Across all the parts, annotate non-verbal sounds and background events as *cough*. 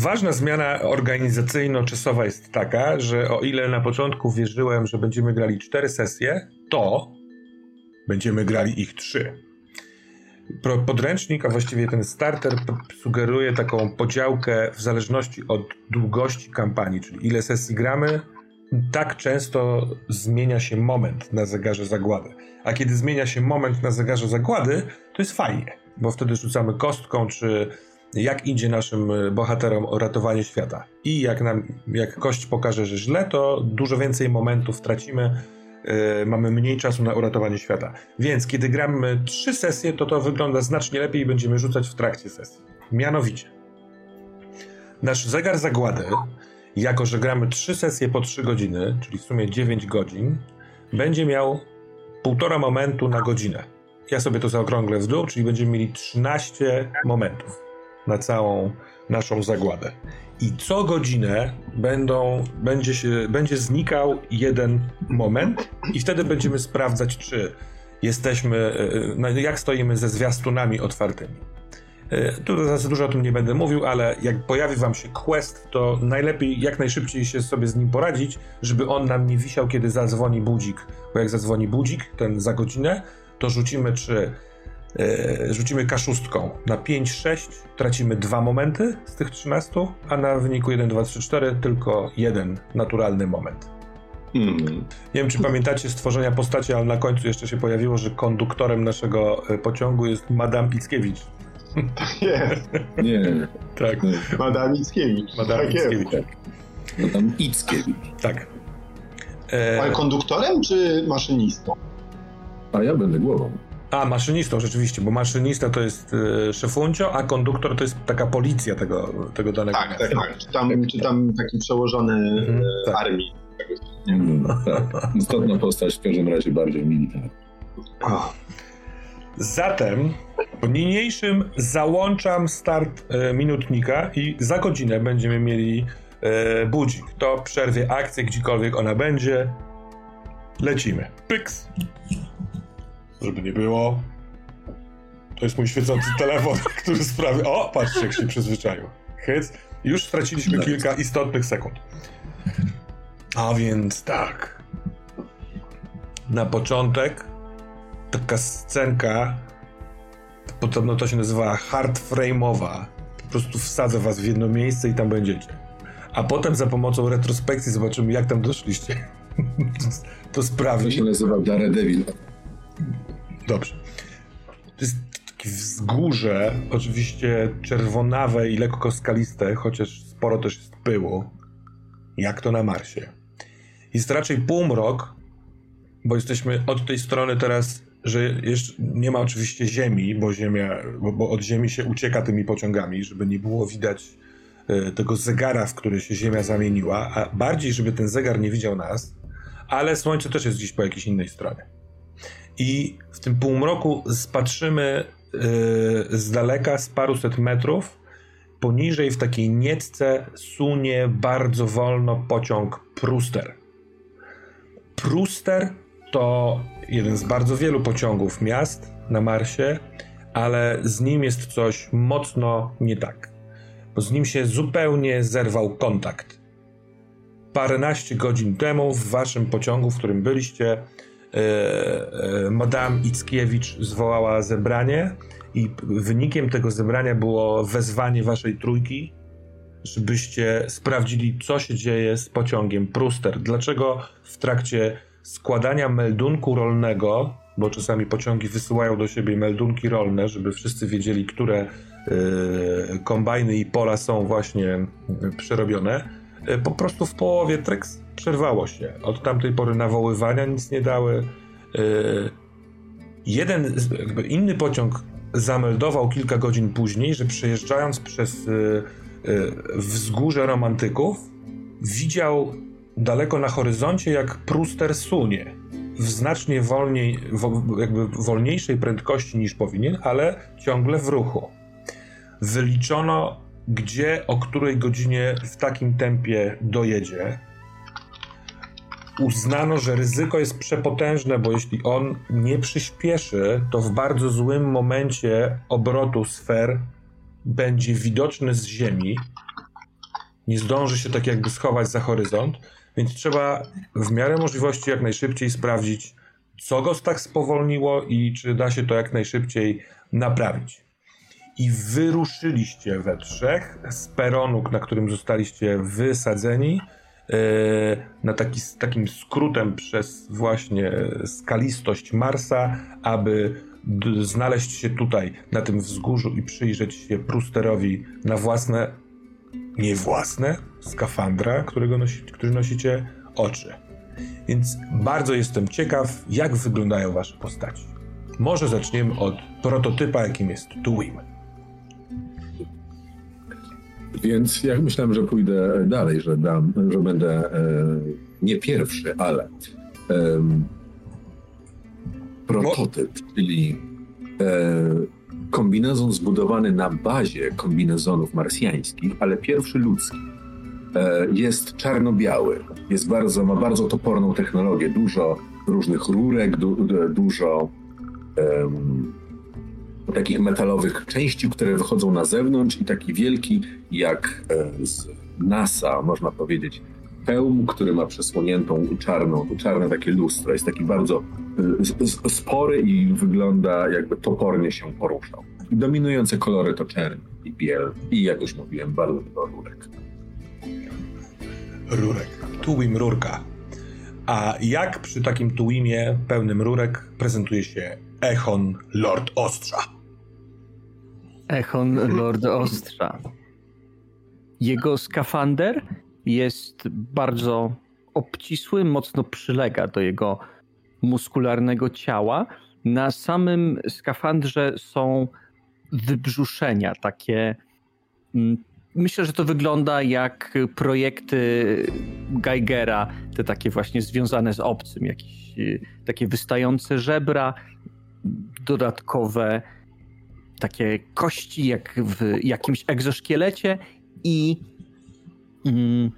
ważna zmiana organizacyjno-czasowa jest taka, że o ile na początku wierzyłem, że będziemy grali cztery sesje, to będziemy grali ich trzy. Podręcznik, a właściwie ten starter sugeruje taką podziałkę w zależności od długości kampanii, czyli ile sesji gramy, tak często zmienia się moment na zegarze zagłady. A kiedy zmienia się moment na zegarze zagłady, to jest fajnie, bo wtedy rzucamy kostką, czy jak idzie naszym bohaterom o ratowanie świata. I jak nam, jak kość pokaże, że źle, to dużo więcej momentów tracimy, yy, mamy mniej czasu na uratowanie świata. Więc kiedy gramy trzy sesje, to to wygląda znacznie lepiej i będziemy rzucać w trakcie sesji. Mianowicie, nasz zegar zagłady jako że gramy 3 sesje po 3 godziny, czyli w sumie 9 godzin, będzie miał półtora momentu na godzinę. Ja sobie to zaokrąglę w dół, czyli będziemy mieli 13 momentów na całą naszą zagładę. I co godzinę będą, będzie, się, będzie znikał jeden moment, i wtedy będziemy sprawdzać, czy jesteśmy, e, e, jak stoimy ze zwiastunami otwartymi. E, tu za dużo o tym nie będę mówił, ale jak pojawi wam się quest, to najlepiej jak najszybciej się sobie z nim poradzić, żeby on nam nie wisiał, kiedy zadzwoni budzik. Bo jak zadzwoni budzik, ten za godzinę, to rzucimy czy rzucimy kaszustką na 5-6, tracimy dwa momenty z tych 13, a na wyniku 1, 2, 3, 4 tylko jeden naturalny moment. Mm. Nie wiem, czy pamiętacie stworzenia postaci, ale na końcu jeszcze się pojawiło, że konduktorem naszego e, pociągu jest Madame Ickiewicz. Tak jest. Nie. Tak. Madame Ickiewicz. Madame tak Ickiewicz. Tak. Madame Ickiewicz. Tak. E... Ale konduktorem czy maszynistą? A ja będę głową. A, maszynistą rzeczywiście, bo maszynista to jest e, szefuncio, a konduktor to jest taka policja tego, tego danego Tak, tak, tak. Czy tam, czy tam taki przełożony mhm, e, tak. armii. Mm, tak. Istotna postać, w każdym razie bardziej militarna. Zatem po niniejszym załączam start e, minutnika i za godzinę będziemy mieli e, budzik. To przerwie akcję, gdziekolwiek ona będzie. Lecimy. Pyks. Żeby nie było. To jest mój świecący telefon, *laughs* który sprawia... O, patrzcie, jak się przyzwyczaił. Hyc. Już straciliśmy kilka istotnych sekund. A więc tak. Na początek taka scenka, podobno to się nazywa hard frame'owa. Po prostu wsadzę was w jedno miejsce i tam będziecie. A potem za pomocą retrospekcji zobaczymy, jak tam doszliście. *laughs* to sprawi. To się nazywa Daredevil. Dobrze. To jest takie wzgórze, oczywiście czerwonawe i lekko skaliste, chociaż sporo też jest pyłu. Jak to na Marsie. Jest raczej półmrok, bo jesteśmy od tej strony teraz że jeszcze nie ma oczywiście ziemi, bo ziemia, bo, bo, od ziemi się ucieka tymi pociągami, żeby nie było widać e, tego zegara, w który się ziemia zamieniła, a bardziej, żeby ten zegar nie widział nas, ale słońce też jest gdzieś po jakiejś innej stronie. I w tym półmroku spatrzymy e, z daleka, z paruset metrów, poniżej w takiej nietce sunie bardzo wolno pociąg Pruster. Pruster to jeden z bardzo wielu pociągów miast na Marsie, ale z nim jest coś mocno nie tak. Bo z nim się zupełnie zerwał kontakt. Paręnaście godzin temu w waszym pociągu, w którym byliście, Madame Ickiewicz zwołała zebranie i wynikiem tego zebrania było wezwanie waszej trójki, żebyście sprawdzili, co się dzieje z pociągiem Pruster. Dlaczego w trakcie składania meldunku rolnego, bo czasami pociągi wysyłają do siebie meldunki rolne, żeby wszyscy wiedzieli, które y, kombajny i pola są właśnie przerobione. Y, po prostu w połowie Trex przerwało się. Od tamtej pory nawoływania nic nie dały. Y, jeden, jakby inny pociąg zameldował kilka godzin później, że przejeżdżając przez wzgórze romantyków, widział daleko na horyzoncie, jak Pruster sunie. W znacznie wolniej, jakby wolniejszej prędkości niż powinien, ale ciągle w ruchu. Wyliczono, gdzie, o której godzinie w takim tempie dojedzie. Uznano, że ryzyko jest przepotężne, bo jeśli on nie przyspieszy, to w bardzo złym momencie obrotu sfer będzie widoczny z Ziemi nie zdąży się tak jakby schować za horyzont, więc trzeba w miarę możliwości jak najszybciej sprawdzić, co go tak spowolniło i czy da się to jak najszybciej naprawić. I wyruszyliście we trzech z peronu, na którym zostaliście wysadzeni, e, na taki, takim skrótem przez właśnie skalistość Marsa, aby znaleźć się tutaj na tym wzgórzu i przyjrzeć się Prusterowi na własne, nie własne, skafandra, którego nosi, który nosicie, oczy. Więc bardzo jestem ciekaw, jak wyglądają wasze postaci. Może zaczniemy od prototypa, jakim jest Tuwim. Więc jak myślałem, że pójdę dalej, że, dam, że będę e, nie pierwszy, ale e, prototyp, czyli e, kombinezon zbudowany na bazie kombinezonów marsjańskich, ale pierwszy ludzki. E, jest czarno-biały, jest bardzo, ma bardzo toporną technologię, dużo różnych rurek, du, dużo takich metalowych części, które wychodzą na zewnątrz i taki wielki, jak e, z NASA, można powiedzieć, hełm, który ma przesłoniętą czarną, czarne takie lustro. Jest taki bardzo e, spory i wygląda jakby topornie się poruszał. Dominujące kolory to czerń i biel i jak już mówiłem, bardzo dużo rurek. Rurek. Tuwim rurka. A jak przy takim tuwimie pełnym rurek prezentuje się Echon Lord Ostrza? Echon Lord Ostrza. Jego skafander jest bardzo obcisły, mocno przylega do jego muskularnego ciała. Na samym skafandrze są wybrzuszenia, takie. Mm, myślę, że to wygląda jak projekty Geigera, te takie właśnie związane z obcym, jakieś y, takie wystające żebra, dodatkowe takie kości jak w jakimś egzoszkielecie i mm,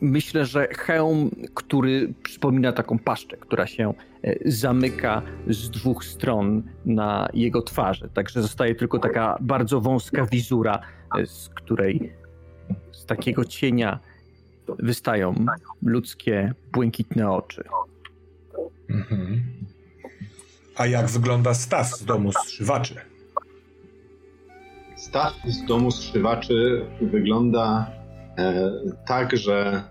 myślę, że hełm, który przypomina taką paszczę, która się e, zamyka z dwóch stron na jego twarzy. Także zostaje tylko taka bardzo wąska wizura, e, z której z takiego cienia wystają ludzkie, błękitne oczy. Mhm. A jak wygląda staw z domu zszywaczy? Staw z domu zszywaczy wygląda e, tak, że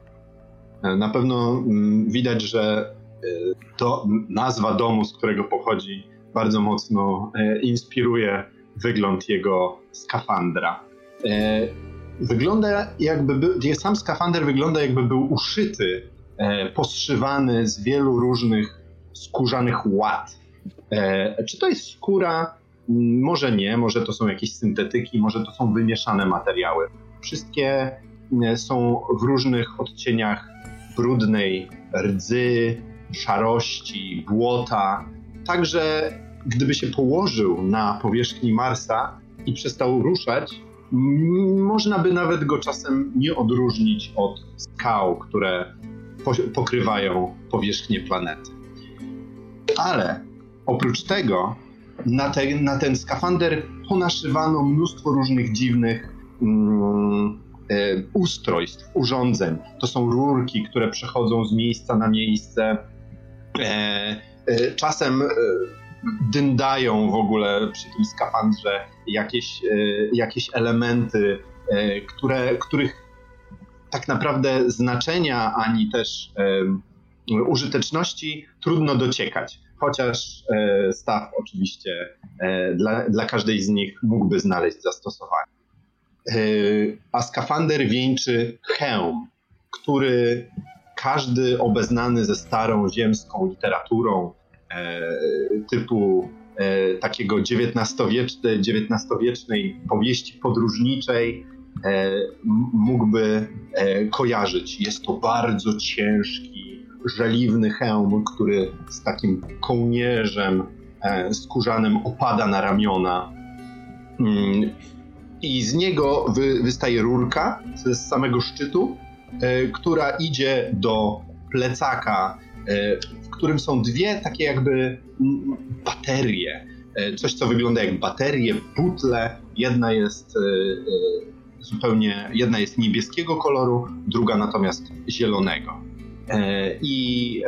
e, na pewno m, mm, widać, że e, to nazwa domu, z którego pochodzi, bardzo mocno e, inspiruje wygląd jego skafandra. E, wygląda jakby był, sam skafander wygląda jakby był uszyty, e, poszywany z wielu różnych skórzanych łat. Czy to jest skóra? Może nie, może to są jakieś syntetyki, może to są wymieszane materiały. Wszystkie e, są w różnych odcieniach brudnej rdzy, szarości, błota. Także gdyby się położył na powierzchni Marsa i przestał ruszać, można by nawet go czasem nie odróżnić od skał, które pokrywają powierzchnię planety. Ale Oprócz tego na, na ten skafander ponaszywano mnóstwo różnych dziwnych mm, e, ustrojstw, urządzeń. To są rurki, które przechodzą z miejsca na miejsce. E, e, czasem e, dyndają w ogóle przy tym skafandrze jakieś, e, jakieś elementy, e, które, których tak naprawdę znaczenia ani też użyteczności trudno dociekać chociaż e, staw oczywiście e, dla, dla każdej z nich mógłby znaleźć zastosowanie. E, a skafander wieńczy hełm, który każdy obeznany ze starą ziemską literaturą typu takiego XIX-wiecznej, XIX-wiecznej powieści podróżniczej mógłby kojarzyć. Jest to bardzo ciężki, żeliwny hełm, który z takim kołnierzem e, skórzanym opada na ramiona. Mm, I z niego wy, wystaje rurka z samego szczytu, e, która idzie do plecaka, e, w którym są dwie takie jakby baterie. Coś, co wygląda jak baterie, butle. Jedna jest zupełnie, jedna jest niebieskiego koloru, druga natomiast zielonego. I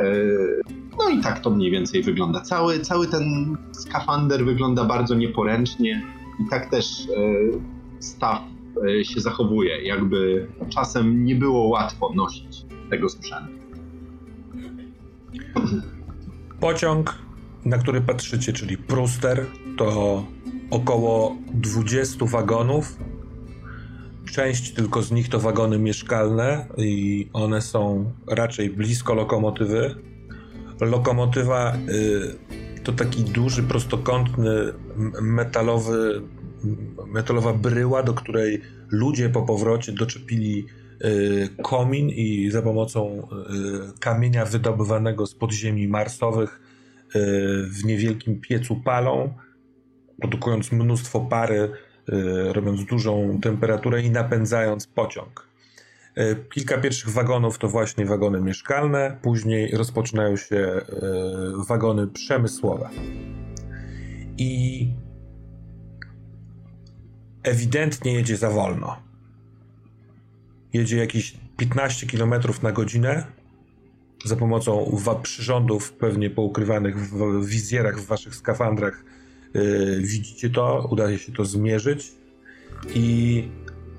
no i tak to mniej więcej wygląda. Cały, cały ten skafander wygląda bardzo nieporęcznie i tak też staw się zachowuje, jakby czasem nie było łatwo nosić tego sprzętu. Pociąg, na który patrzycie, czyli Pruster, to około 20 wagonów. Część tylko z nich to wagony mieszkalne i one są raczej blisko lokomotywy. Lokomotywa y, to taki duży, prostokątny, metalowy, metalowa bryła, do której ludzie po powrocie doczepili y, komin i za pomocą y, kamienia wydobywanego z podziemi marsowych y, w niewielkim piecu palą, produkując mnóstwo pary, robiąc dużą temperaturę i napędzając pociąg. Kilka pierwszych wagonów to właśnie wagony mieszkalne, później rozpoczynają się wagony przemysłowe. I ewidentnie jedzie za wolno. Jedzie jakieś 15 km na godzinę za pomocą przyrządów pewnie poukrywanych w wizjerach w waszych skafandrach. Yy, widzicie to, udaje się to zmierzyć i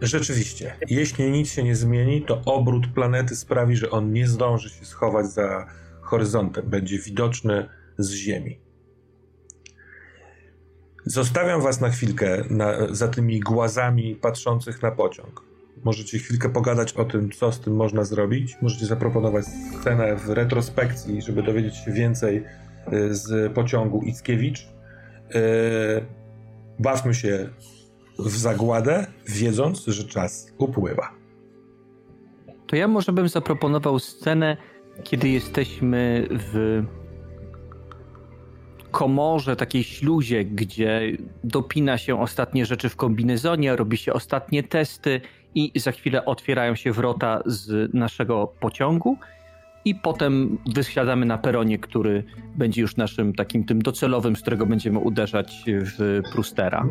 rzeczywiście, jeśli nic się nie zmieni, to obrót planety sprawi, że on nie zdąży się schować za horyzontem, będzie widoczny z Ziemi. Zostawiam was na chwilkę na, za tymi głazami patrzących na pociąg. Możecie chwilkę pogadać o tym, co z tym można zrobić. Możecie zaproponować scenę w retrospekcji, żeby dowiedzieć się więcej y, z pociągu Ickiewicz. Yy, bawmy się w zagładę, wiedząc, że czas upływa. To ja może bym zaproponował scenę, kiedy jesteśmy w komorze, takiej śluzie, gdzie dopina się ostatnie rzeczy w kombinezonie, robi się ostatnie testy i za chwilę otwierają się wrota z naszego pociągu i potem wysiadamy na peronie, który będzie już naszym takim tym docelowym, z którego będziemy uderzać w Prustera.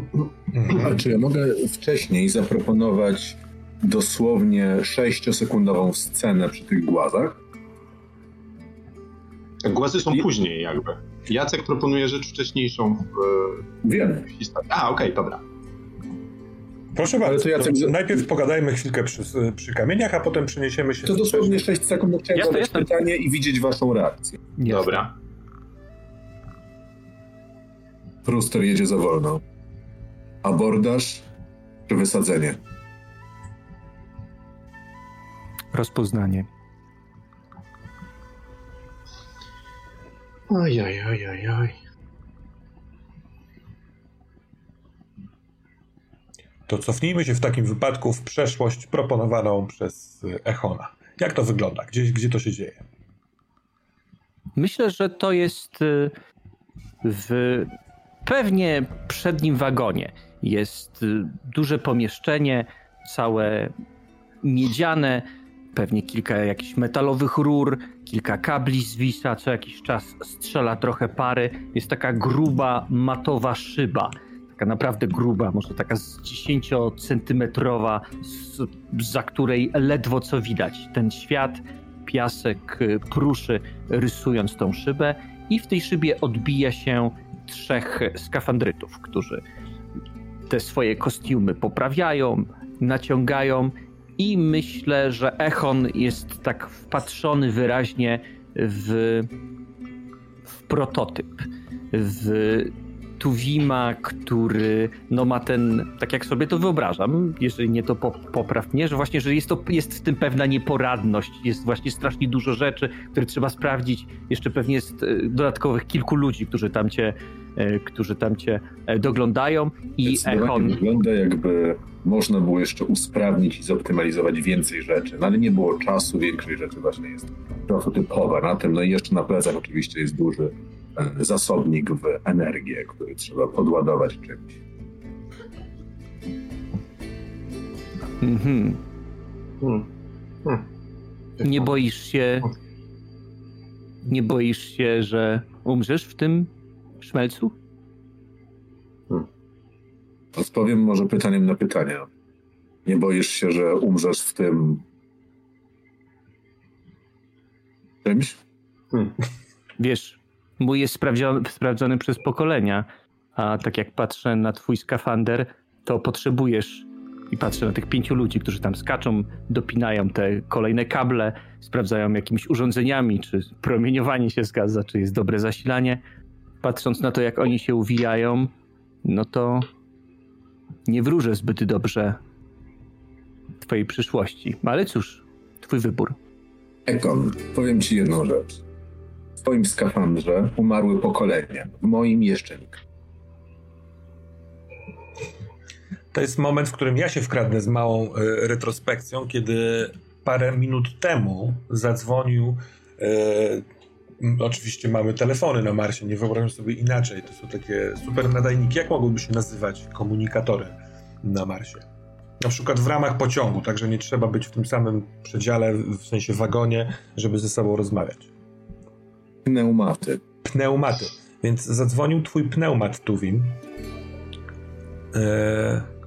A czy ja mogę wcześniej zaproponować dosłownie 6-sekundową scenę przy tych głazach? Głazy są I... później jakby. Jacek proponuje rzecz wcześniejszą w, Wiem. w historii. A, okej, okay, dobra. Proszę bardzo, to Jacek... to najpierw pogadajmy chwilkę przy, przy, kamieniach, a potem przeniesiemy się... To dosłownie 6 sekund, bo chciałem zadać pytanie i widzieć waszą reakcję. Jasne. Dobra. Pruster jedzie za wolno. Abordaż czy wysadzenie? Rozpoznanie. Oj, oj, oj, oj, oj. To cofnijmy się w takim wypadku w przeszłość proponowaną przez Echona. Jak to wygląda? Gdzie, gdzie to się dzieje? Myślę, że to jest y, w pewnie przednim wagonie. Jest y, duże pomieszczenie, całe miedziane, pewnie kilka jakichś metalowych rur, kilka kabli zwisa, co jakiś czas strzela trochę pary. Jest taka gruba, matowa szyba. Taka naprawdę gruba, może taka z 10-centymetrowa, za której ledwo co widać. Ten świat, piasek pruszy, rysując tą szybę, i w tej szybie odbija się trzech skafandrytów, którzy te swoje kostiumy poprawiają, naciągają i myślę, że Echon jest tak wpatrzony wyraźnie w, w prototyp, w Tuwima, który no ma ten, tak jak sobie to wyobrażam, jeżeli nie to popraw mnie, że właśnie, że jest, to, jest w tym pewna nieporadność, jest właśnie strasznie dużo rzeczy, które trzeba sprawdzić. Jeszcze pewnie jest e, dodatkowych kilku ludzi, którzy tam cię, e, którzy tam cię e, doglądają i Echon... Wygląda jakby można było jeszcze usprawnić i zoptymalizować więcej rzeczy, no ale nie było czasu, większej rzeczy właśnie jest prototypowa na tym, no i jeszcze na plecach oczywiście jest duży zasobnik w energię, który trzeba podładować czymś. Mhm. Hmm. Hmm. Nie boisz się. Nie boisz się, że umrzesz w tym szmelcu? Odpowiem może pytaniem na pytanie. Nie boisz się, że umrzesz w tym czymś? Hmm. Wiesz, mój jest sprawdzony, przez pokolenia, a tak jak patrzę na twój skafander, to potrzebujesz i patrzę na tych pięciu ludzi, którzy tam skaczą, dopinają te kolejne kable, sprawdzają jakimiś urządzeniami, czy promieniowanie się zgadza, czy jest dobre zasilanie. Patrząc na to, jak oni się uwijają, no to nie wróżę zbyt dobrze twojej przyszłości. Ale cóż, twój wybór. Ekon, powiem ci jedną rzecz. Twoim skafandrze umarły pokolenia, moim jeszcze nikt. To jest moment, w którym ja się wkradnę z małą y, retrospekcją, kiedy parę minut temu zadzwonił. Y, oczywiście mamy telefony na Marsie, nie wyobrażam sobie inaczej. To są takie super nadajniki. Jak mogłyby się nazywać komunikatory na Marsie? Na przykład w ramach pociągu, także nie trzeba być w tym samym przedziale, w sensie wagonie, żeby ze sobą rozmawiać. Pneumaty. Pneumaty. Więc zadzwonił twój pneumat, Tuwim. Eee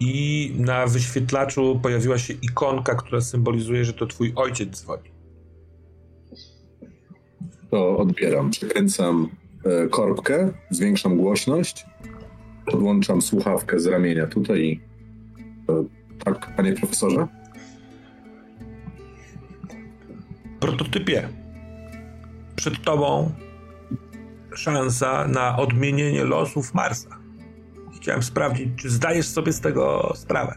i na wyświetlaczu pojawiła się ikonka, która symbolizuje, że to twój ojciec dzwoni. To odbieram. Przekręcam e, korbkę, zwiększam głośność, podłączam słuchawkę z ramienia tutaj. E, tak, panie profesorze? Prototypie. Przed tobą szansa na odmienienie losów Marsa. Chciałem sprawdzić, czy zdajesz sobie z tego sprawę.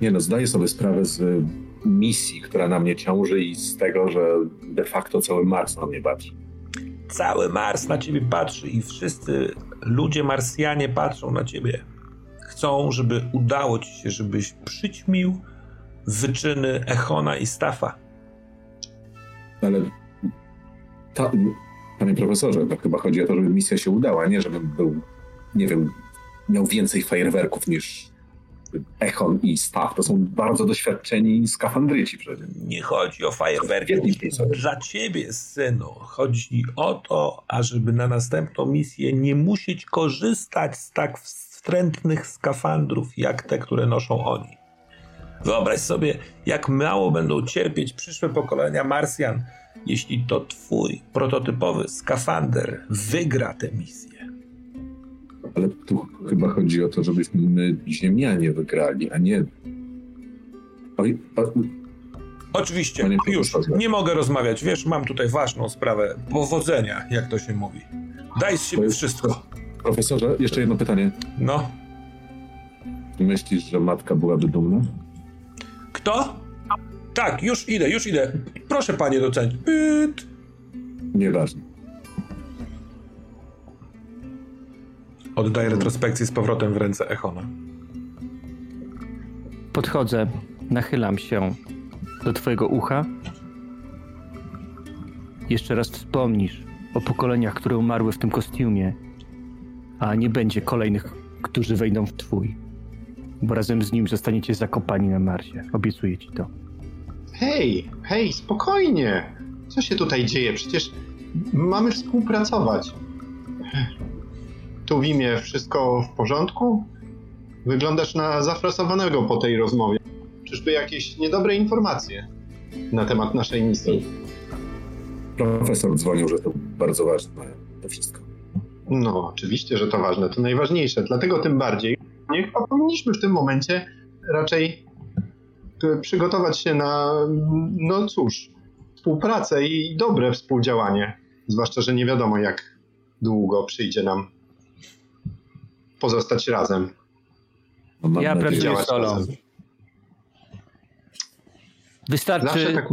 Nie no, zdaję sobie sprawę z misji, która na mnie ciąży i z tego, że de facto cały Mars na mnie patrzy. Cały Mars na ciebie patrzy i wszyscy ludzie marsjanie patrzą na ciebie. Chcą, żeby udało ci się, żebyś przyćmił wyczyny Echona i Stafa. Ale ta, panie profesorze, to chyba chodzi o to, żeby misja się udała, nie żebym był nie wiem, miał więcej fajerwerków niż Echon i Staff. To są bardzo doświadczeni skafandryci przecież. Nie chodzi o fajerwerki dla ciebie, synu. Chodzi o to, ażeby na następną misję nie musieć korzystać z tak wstrętnych skafandrów, jak te, które noszą oni. Wyobraź sobie, jak mało będą cierpieć przyszłe pokolenia Marsjan, jeśli to twój prototypowy skafander wygra tę misję. Ale tu chyba chodzi o to, żebyśmy my, ziemianie, wygrali, a nie. O... Oczywiście, już nie mogę rozmawiać. Wiesz, mam tutaj ważną sprawę. Powodzenia, jak to się mówi. Daj z siebie wszystko. Profesorze, jeszcze jedno pytanie. No. Myślisz, że matka byłaby dumna? Kto? Tak, już idę, już idę. Proszę panie docenić. Pyt. Nieważne. Oddaję retrospekcję z powrotem w ręce Echona. Podchodzę, nachylam się do twojego ucha. Jeszcze raz wspomnisz o pokoleniach, które umarły w tym kostiumie, a nie będzie kolejnych, którzy wejdą w twój. Bo razem z nim zostaniecie zakopani na Marsie. Obiecuję ci to. Hej, hej, spokojnie. Co się tutaj dzieje? Przecież mamy współpracować. Tu w imię wszystko w porządku? Wyglądasz na zafrasowanego po tej rozmowie. Czyżby jakieś niedobre informacje na temat naszej misji? Profesor dzwonił, że to bardzo ważne, to wszystko. No, oczywiście, że to ważne, to najważniejsze. Dlatego tym bardziej niech powinniśmy w tym momencie raczej przygotować się na, no cóż, współpracę i dobre współdziałanie. Zwłaszcza, że nie wiadomo, jak długo przyjdzie nam pozostać razem. No, ja pracuję solo. Razem. Wystarczy, tak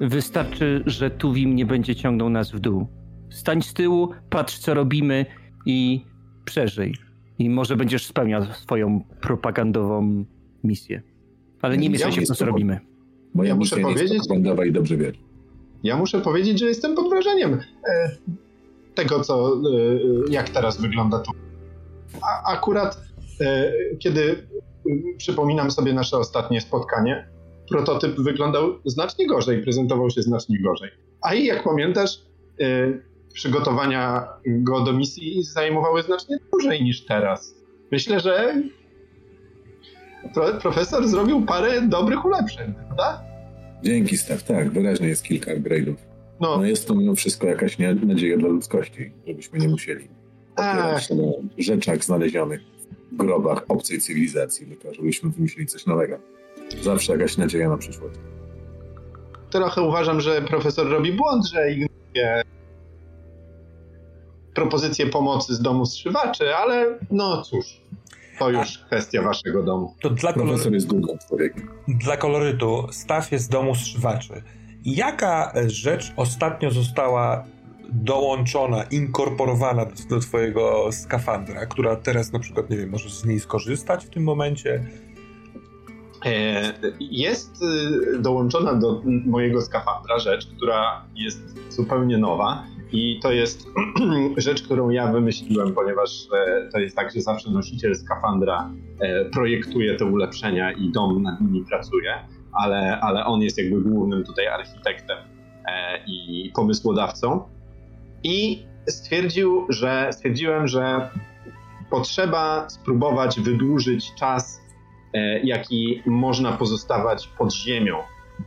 wystarczy, że Tuwim nie będzie ciągnął nas w dół. Stań z tyłu, patrz co robimy i przeżyj. I może będziesz spełniał swoją propagandową misję. Ale nie mieszaj ja się w to, co robimy. Moja ja muszę powiedzieć, propagandowa i dobrze wiesz. Ja muszę powiedzieć, że jestem pod wrażeniem e, tego, co, e, jak teraz wygląda tu a, akurat e, kiedy przypominam sobie nasze ostatnie spotkanie, prototyp wyglądał znacznie gorzej, prezentował się znacznie gorzej. A i jak pamiętasz, e, przygotowania go do misji zajmowały znacznie dłużej niż teraz. Myślę, że profesor zrobił parę dobrych ulepszeń, prawda? Dzięki, Stef. Tak, wyraźnie jest kilka upgrade'ów. No. no jest to mimo wszystko jakaś nadzieja dla ludzkości, żebyśmy nie musieli opierać się na rzeczach znalezionych w grobach obcej cywilizacji, tylko żebyśmy wymyślili coś nowego. Zawsze jakaś nadzieja na przyszłość. Trochę uważam, że profesor robi błąd, że ignoruje propozycję pomocy z domu strzywaczy, ale no cóż, to już A, kwestia waszego domu. To dla Profesor jest drugą człowiekiem. Dla kolorytu, staw jest z domu strzywaczy. Jaka rzecz ostatnio została dołączona, inkorporowana do, do twojego skafandra, która teraz na przykład, nie wiem, możesz z niej skorzystać w tym momencie? E, jest y, dołączona do mojego skafandra rzecz, która jest zupełnie nowa i to jest *clears throat* rzecz, którą ja wymyśliłem, ponieważ e, to jest tak, że zawsze nosiciel skafandra e, projektuje te ulepszenia i dom nad nimi pracuje, ale, ale on jest jakby głównym tutaj architektem i pomysłodawcą. I stwierdził, że stwierdziłem, że potrzeba spróbować wydłużyć czas E, jaki można pozostawać pod ziemią,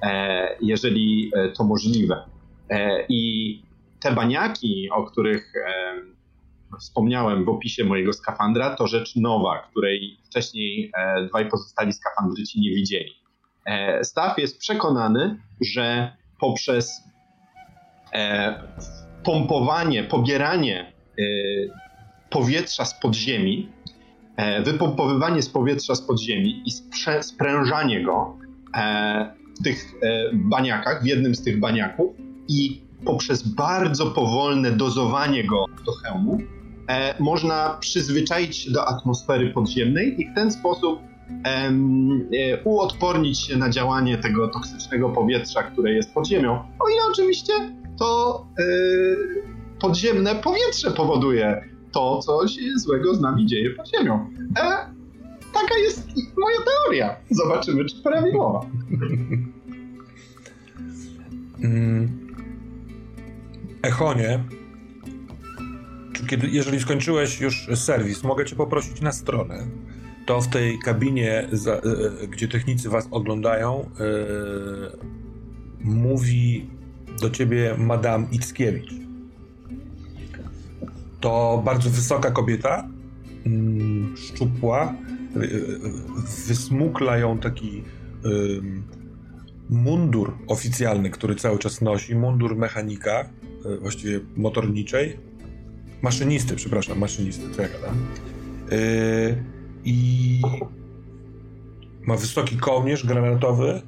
e, jeżeli e, to możliwe. I te baniaki, o których wspomniałem w opisie mojego skafandra, to rzecz nowa, której wcześniej dwaj pozostali skafandryci nie widzieli. Staw jest przekonany, że poprzez pompowanie, pobieranie powietrza z podziemi E, wypompowywanie z powietrza z podziemi i sprężanie go e, w tych e, baniakach, w jednym z tych baniaków i poprzez bardzo powolne dozowanie go do hełmu można przyzwyczaić się do atmosfery podziemnej i w ten sposób uodpornić się na działanie tego toksycznego powietrza, które jest pod ziemią. O ile oczywiście to podziemne powietrze powoduje to, co się złego z nami dzieje pod ziemią. E, taka jest moja teoria. Zobaczymy, czy prawidłowa. *laughs* Mm. Echonie, kiedy, jeżeli skończyłeś już serwis, mogę cię poprosić na stronę. To w tej kabinie, za, e, e gdzie technicy was oglądają, e, mówi do ciebie Madame Ickiewicz to bardzo wysoka kobieta, mm, szczupła, y, y, wysmukla ją taki mundur oficjalny, który cały czas nosi, mundur mechanika, właściwie motorniczej, maszynisty, przepraszam, maszynisty, co ja gadam. I ma wysoki kołnierz granatowy,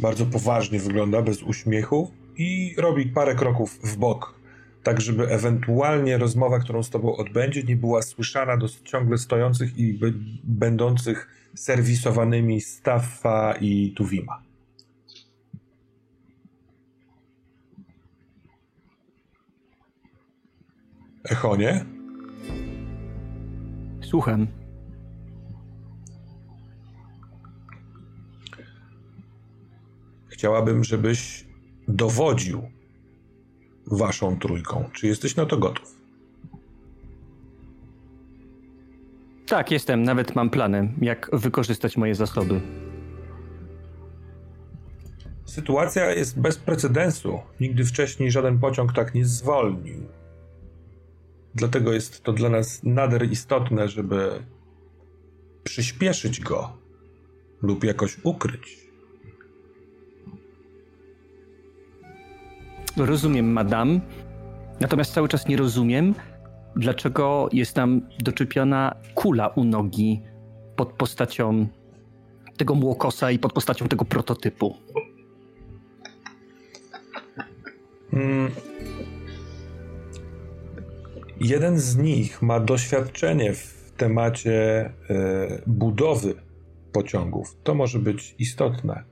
bardzo poważnie wygląda, bez uśmiechu i robi parę kroków w bok tak żeby ewentualnie rozmowa, którą z tobą odbędzie, nie była słyszana do ciągle stojących i będących serwisowanymi Staffa i Tuwima. Echonie? Słucham. Chciałabym, żebyś dowodził waszą trójką. Czy jesteś na to gotów? Tak, jestem. Nawet mam plany, jak wykorzystać moje zasoby. Sytuacja jest bez precedensu. Nigdy wcześniej żaden pociąg tak nie zwolnił. Dlatego jest to dla nas nader istotne, żeby przyspieszyć go lub jakoś ukryć. Rozumiem, madam. Natomiast cały czas nie rozumiem, dlaczego jest tam doczepiona kula u nogi pod postacią tego młokosa i pod postacią tego prototypu. Hmm. Jeden z nich ma doświadczenie w temacie y, budowy pociągów. To może być istotne.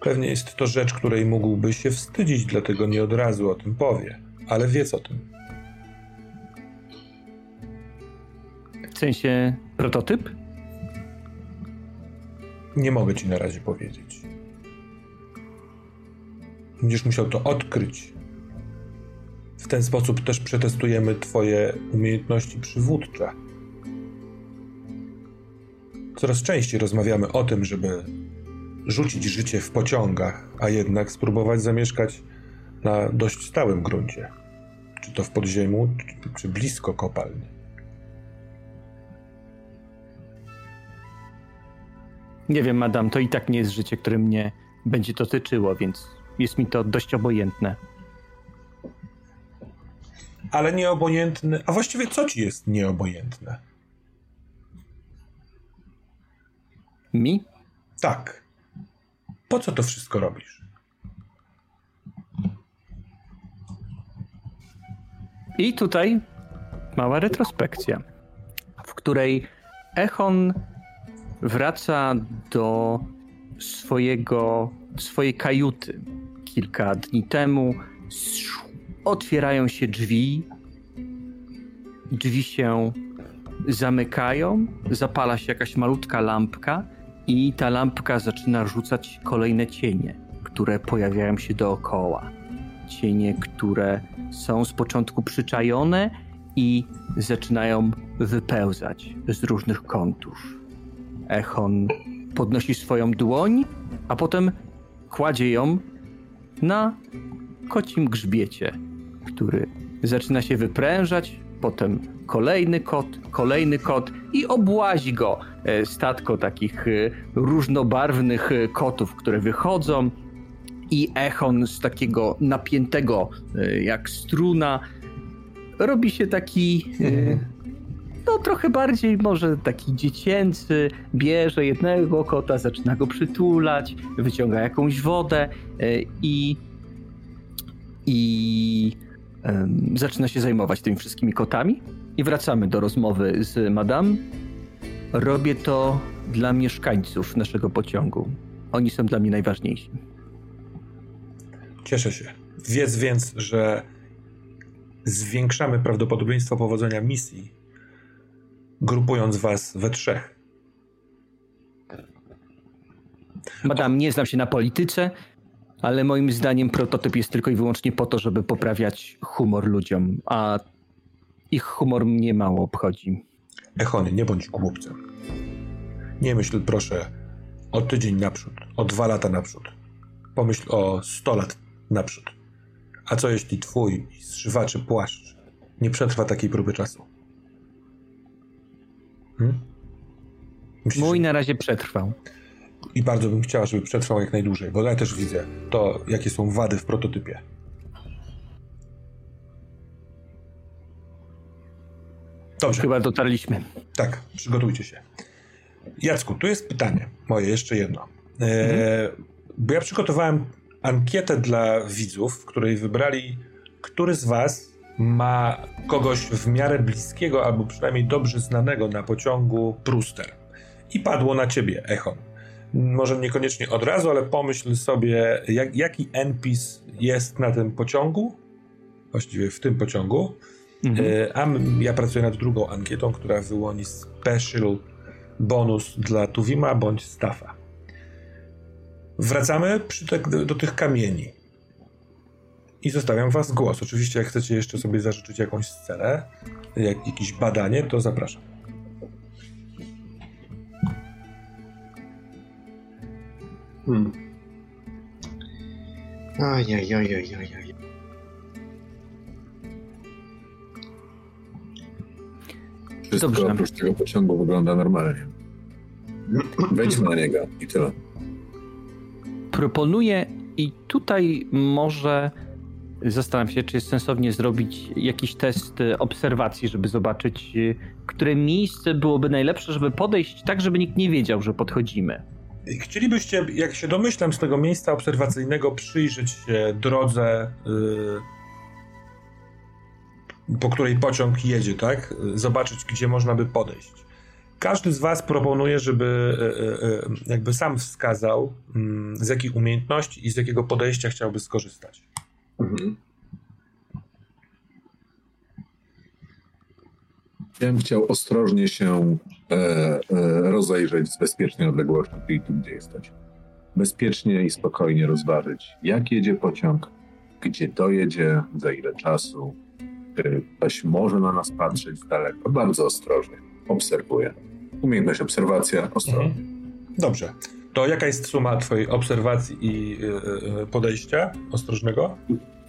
Pewnie jest to rzecz, której mógłby się wstydzić, dlatego nie od razu o tym powie, ale wie o tym. W sensie prototyp? Nie mogę ci na razie powiedzieć. Będziesz musiał to odkryć. W ten sposób też przetestujemy Twoje umiejętności przywódcze. Coraz częściej rozmawiamy o tym, żeby rzucić życie w pociągach, a jednak spróbować zamieszkać na dość stałym gruncie. Czy to w podziemiu, czy, blisko kopalni. Nie wiem, madam, to i tak nie jest życie, które mnie będzie dotyczyło, więc jest mi to dość obojętne. Ale nieobojętne. A właściwie co ci jest nieobojętne? Mi? Tak. Po co to wszystko robisz? I tutaj mała retrospekcja, w której Echon wraca do swojego, swojej kajuty. Kilka dni temu otwierają się drzwi, drzwi się zamykają, zapala się jakaś malutka lampka i ta lampka zaczyna rzucać kolejne cienie, które pojawiają się dookoła. Cienie, które są z początku przyczajone i zaczynają wypełzać z różnych kątów. Echon podnosi swoją dłoń, a potem kładzie ją na kocim grzbiecie, który zaczyna się wyprężać, potem kolejny kot, kolejny kot i obłazi go e, statko takich e, różnobarwnych e, kotów, które wychodzą i echon z takiego napiętego jak struna. Robi się taki no trochę bardziej może taki dziecięcy, bierze jednego kota, zaczyna go przytulać, wyciąga jakąś wodę i i zaczyna się zajmować tymi wszystkimi kotami. I wracamy do rozmowy z Madame. Robię to dla mieszkańców naszego pociągu. Oni są dla mnie najważniejsi. Cieszę się. Wiedz więc, że zwiększamy prawdopodobieństwo powodzenia misji, grupując was we trzech. Madame, nie znam się na polityce, ale moim zdaniem prototyp jest tylko i wyłącznie po to, żeby poprawiać humor ludziom, a ich humor mnie mało obchodzi. Echony, nie bądź głupcem. Nie myśl, proszę, o tydzień naprzód, o dwa lata naprzód. Pomyśl o sto lat naprzód. A co jeśli twój zszywaczy płaszcz nie przetrwa takiej próby czasu? Hmm? Myślisz, Mój na razie przetrwał i bardzo bym chciała, żeby przetrwał jak najdłużej, bo ja też widzę to, jakie są wady w prototypie. Dobrze. Chyba dotarliśmy. Tak, przygotujcie się. Jacku, tu jest pytanie moje, jeszcze jedno. E, mhm. Bo ja przygotowałem ankietę dla widzów, w której wybrali, który z was ma kogoś w miarę bliskiego albo przynajmniej dobrze znanego na pociągu Pruster. I padło na ciebie, Echon może niekoniecznie od razu, ale pomyśl sobie, jak, jaki NPIS jest na tym pociągu, właściwie w tym pociągu. Mhm. E, a ja pracuję nad drugą ankietą, która wyłoni special bonus dla Tuwima bądź Staffa. Wracamy te, do tych kamieni. I zostawiam was głos. Oczywiście, jak chcecie jeszcze sobie zażyczyć jakąś scenę, jak, jakieś badanie, to zapraszam. Hmm. Ajajajajajaj. Wszystko Dobrze. oprócz tego pociągu wygląda normalnie. Wejdźmy na niego i tyle. Proponuję i tutaj może zastanawiam się, czy jest sensownie zrobić jakiś test obserwacji, żeby zobaczyć, które miejsce byłoby najlepsze, żeby podejść tak, żeby nikt nie wiedział, że podchodzimy. Chcielibyście, jak się domyślam, z tego miejsca obserwacyjnego przyjrzeć się drodze, yy, po której pociąg jedzie, tak? Zobaczyć, gdzie można by podejść. Każdy z Was proponuje, żeby yy, yy, jakby sam wskazał, mm, z jakich umiejętności i z jakiego podejścia chciałby skorzystać. Mhm. Ja bym chciał ostrożnie się e, e, rozejrzeć z bezpiecznej odległości, czyli tu, gdzie jesteś. Bezpiecznie i spokojnie rozważyć, jak jedzie pociąg, gdzie dojedzie, za ile czasu, ktoś może na nas patrzeć z daleka. Bardzo ostrożnie obserwuję. Umiejętność, obserwacja, ostrożnie. Mhm. Dobrze. To jaka jest suma twojej obserwacji i yy, podejścia ostrożnego?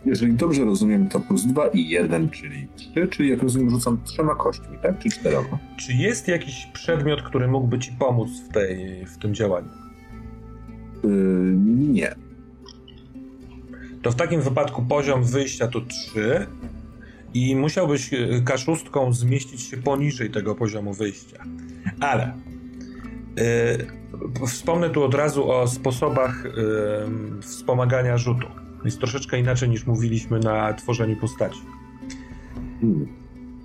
Jeżeli dobrze rozumiem, to plus 2 i 1, czyli 3, czyli jak rozumiem, rzucam trzema kośćmi, tak? Czy czterema? Czy jest jakiś przedmiot, który mógłby ci pomóc w, tej, w tym działaniu? Yy, nie. To w takim wypadku poziom wyjścia to 3 i musiałbyś y, kaszustką zmieścić się poniżej tego poziomu wyjścia. Ale yy, wspomnę tu od razu o sposobach yy, wspomagania rzutu. Jest troszeczkę inaczej niż mówiliśmy na tworzeniu postaci.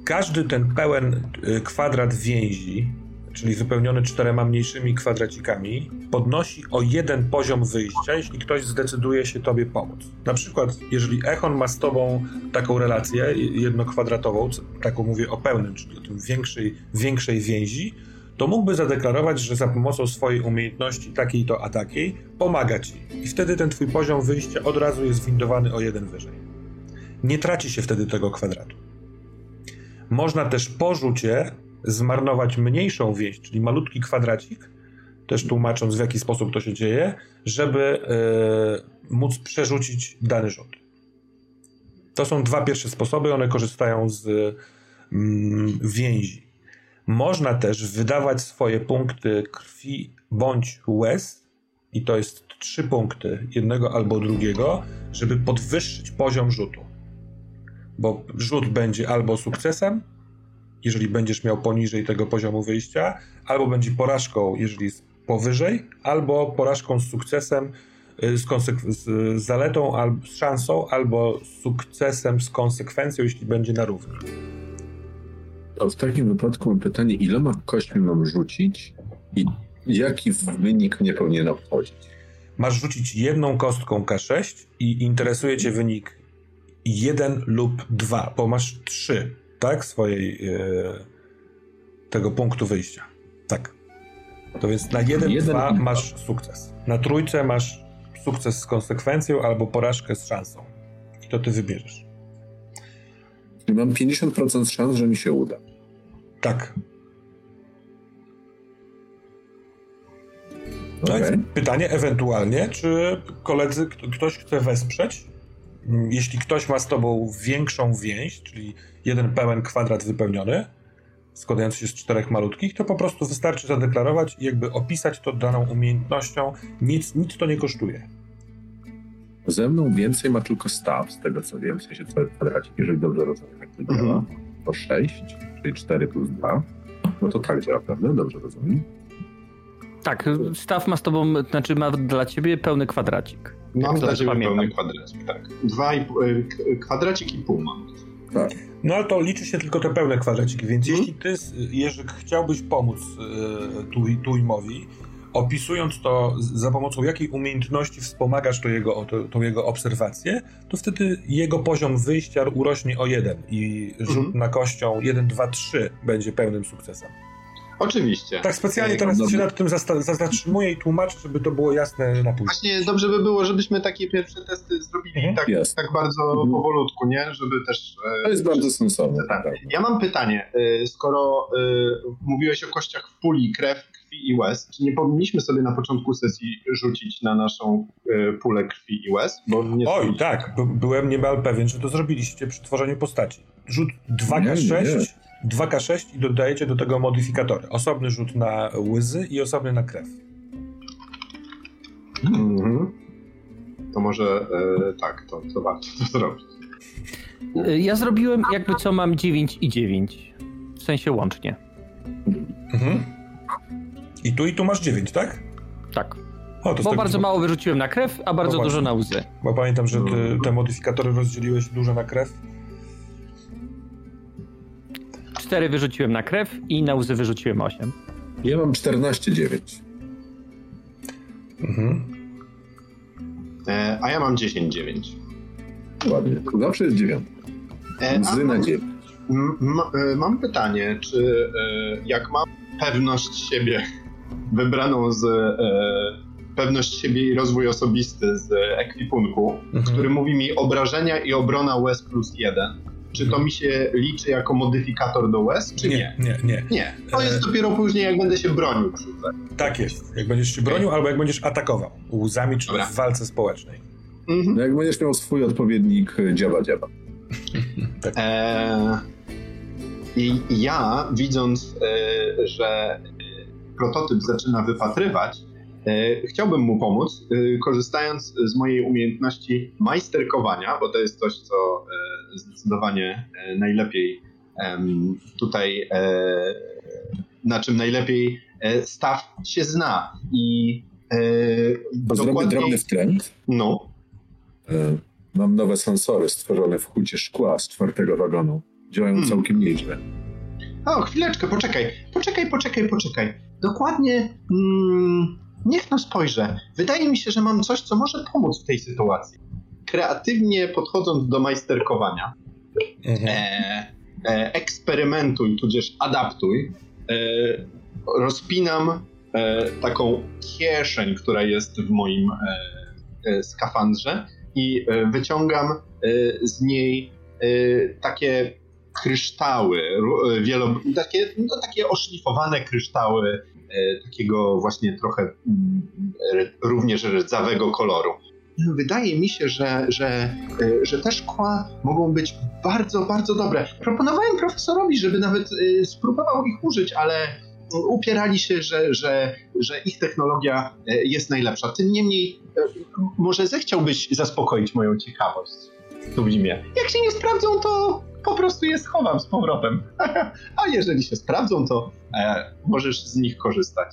Każdy ten pełen y, kwadrat więzi, czyli wypełniony czterema mniejszymi kwadracikami, podnosi o jeden poziom wyjścia, jeśli ktoś zdecyduje się tobie pomóc. Na przykład, jeżeli Echon ma z tobą taką relację jednokwadratową, taką mówię o pełnym, czyli o tym większej, większej więzi, to mógłby zadeklarować, że za pomocą swojej umiejętności takiej to a takiej pomaga ci. I wtedy ten twój poziom wyjścia od razu jest windowany o jeden wyżej. Nie traci się wtedy tego kwadratu. Można też po rzucie zmarnować mniejszą więź, czyli malutki kwadracik, też tłumacząc w jaki sposób to się dzieje, żeby yy, móc przerzucić dany rzut. To są dwa pierwsze sposoby, one korzystają z yy, więzi. Można też wydawać swoje punkty krwi bądź łez, i to jest trzy punkty jednego albo drugiego, żeby podwyższyć poziom rzutu. Bo rzut będzie albo sukcesem, jeżeli będziesz miał poniżej tego poziomu wyjścia, albo będzie porażką, jeżeli powyżej, albo porażką z sukcesem, y, z, z zaletą, albo z szansą, albo sukcesem z konsekwencją, jeśli będzie na równi. To w takim wypadku mam pytanie, iloma kośćmi mam rzucić i jaki wynik mnie powinien obchodzić? Masz rzucić jedną kostką K6 i interesuje cię wynik 1 lub 2, bo masz 3, tak? Swojej e, tego punktu wyjścia. Tak. To więc na 1-2 masz sukces. Na trójce masz sukces z konsekwencją albo porażkę z szansą. I to ty wybierzesz. Czyli mam 50% szans, że mi się uda. Tak. No okay. pytanie ewentualnie, czy koledzy, ktoś chce wesprzeć? Mm, jeśli ktoś ma z tobą większą więź, czyli jeden pełen kwadrat wypełniony, składający się z czterech malutkich, to po prostu wystarczy zadeklarować i jakby opisać to daną umiejętnością. Nic, nic to nie kosztuje. Ze mną więcej ma tylko staw, z tego co wiem, w sensie cały kwadracik, jeżeli dobrze rozumiem, jak to działa. Mhm. To 6, czyli 4 plus 2. No to tak działa, prawda? Dobrze rozumiem? Tak, staw ma z tobą, znaczy ma dla ciebie pełny kwadracik. Mam dla ciebie pamiętam. pełny kwadracik, tak. Dwa i, y, kwadracik i pół mam. Tak. No ale to liczy się tylko te pełne kwadraciki, więc hmm? jeśli ty, Jerzyk, chciałbyś pomóc y, Tuimowi, opisując to za pomocą jakiej umiejętności wspomagasz to jego, to, tą jego obserwację, to wtedy jego poziom wyjścia urośnie o jeden i rzut mhm. na kością 1, 2, 3 będzie pełnym sukcesem. Oczywiście. Tak specjalnie teraz się nad tym zatrzymuję i tłumaczę, żeby to było jasne na później. Właśnie dobrze by było, żebyśmy takie pierwsze testy zrobili mhm. tak, yes. tak bardzo mhm. powolutku, nie? Żeby też... E, to jest bardzo sensowne. Tak. Ja mam pytanie. E, skoro e, mówiłeś o kościach w puli, krew, krwi i łez, czy nie powinniśmy sobie na początku sesji rzucić na naszą pulę krwi i łez? Bo nie Oj, tak. Byłem niemal pewien, że to zrobiliście przy tworzeniu postaci. Rzut 2K6 2K6 i dodajecie do tego modyfikatory. Osobny rzut na łzy i osobny na krew. Mhm. To może e, tak, to, to warto to zrobić. E, ja zrobiłem jakby co mam 9 i 9. W sensie łącznie. Mhm. I tu i tu masz 9, tak? Tak. O, Bo tak bardzo mało wyrzuciłem na krew, a bardzo dużo na łzy. Bo pamiętam, że ty te modyfikatory rozdzieliłeś dużo na krew. 4 wyrzuciłem na krew i na łzy wyrzuciłem 8. Ja mam 14,9. Mhm. E, a ja mam 10,9. Ładnie. Zawsze jest 9. E, łzy na 9. E, mam pytanie, czy e, jak mam pewność siebie wybraną z e, pewność siebie i rozwój osobisty z ekwipunku, mhm. który mówi mi obrażenia i obrona łez plus jeden, czy to mi się liczy jako modyfikator do łez, czy nie? Nie, nie, nie. Nie. To jest dopiero później, jak będę się bronił przy Tak jest. Jak będziesz się bronił, albo jak będziesz atakował łzami, czy Dobra. w walce społecznej. Mhm. No jak będziesz miał swój odpowiednik e, dziaba dziaba. Eee, *laughs* I ja, widząc, e, że e, prototyp zaczyna wypatrywać, e, chciałbym mu pomóc, e, korzystając z mojej umiejętności majsterkowania, bo to jest coś, co e, zdecydowanie najlepiej tutaj, na czym najlepiej staw się zna. I e, Zrobię dokładniej, drobny wtręt. no, Mam nowe sensory stworzone w hucie szkła z czwartego wagonu. Działają Hmm. całkiem nieźle. O, chwileczkę, poczekaj. Poczekaj, poczekaj, poczekaj. Dokładnie. Mm, niech no spojrzę. Wydaje mi się, że mam coś, co może pomóc w tej sytuacji. Kreatywnie podchodząc do majsterkowania, Mhm. e, e, eksperymentuj, tudzież adaptuj. E, rozpinam e, taką kieszeń, która jest w moim e, e, skafandrze i wyciągam z niej takie kryształy, e, wielo, takie, no, takie oszlifowane kryształy e, takiego właśnie trochę mm, również rdzawego koloru. Wydaje mi się, że, że, e, że te szkła mogą być bardzo, bardzo dobre. Proponowałem profesorowi, żeby nawet spróbował ich użyć, ale upierali się, że, że, że ich technologia jest najlepsza. Tym niemniej, może zechciałbyś zaspokoić moją ciekawość, Sublimie. Jak się nie sprawdzą, to po prostu je schowam z powrotem. *laughs* A jeżeli się sprawdzą, to e, możesz z nich korzystać.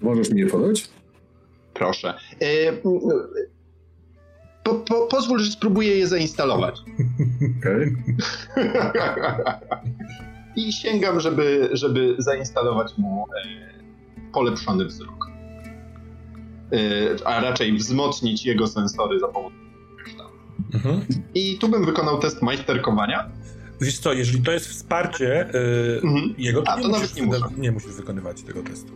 Możesz mi je podać? Proszę. E, po, po, pozwól, że spróbuję je zainstalować. Okej. *laughs* I sięgam, żeby, żeby zainstalować mu e, polepszony wzrok. E, a raczej wzmocnić jego sensory za pomocą. Mhm. I tu bym wykonał test majsterkowania. Wiesz co, jeżeli to jest wsparcie yy, Mhm. jego, to, A, nie, to musisz nawet nie wyda- nie musisz wykonywać tego testu.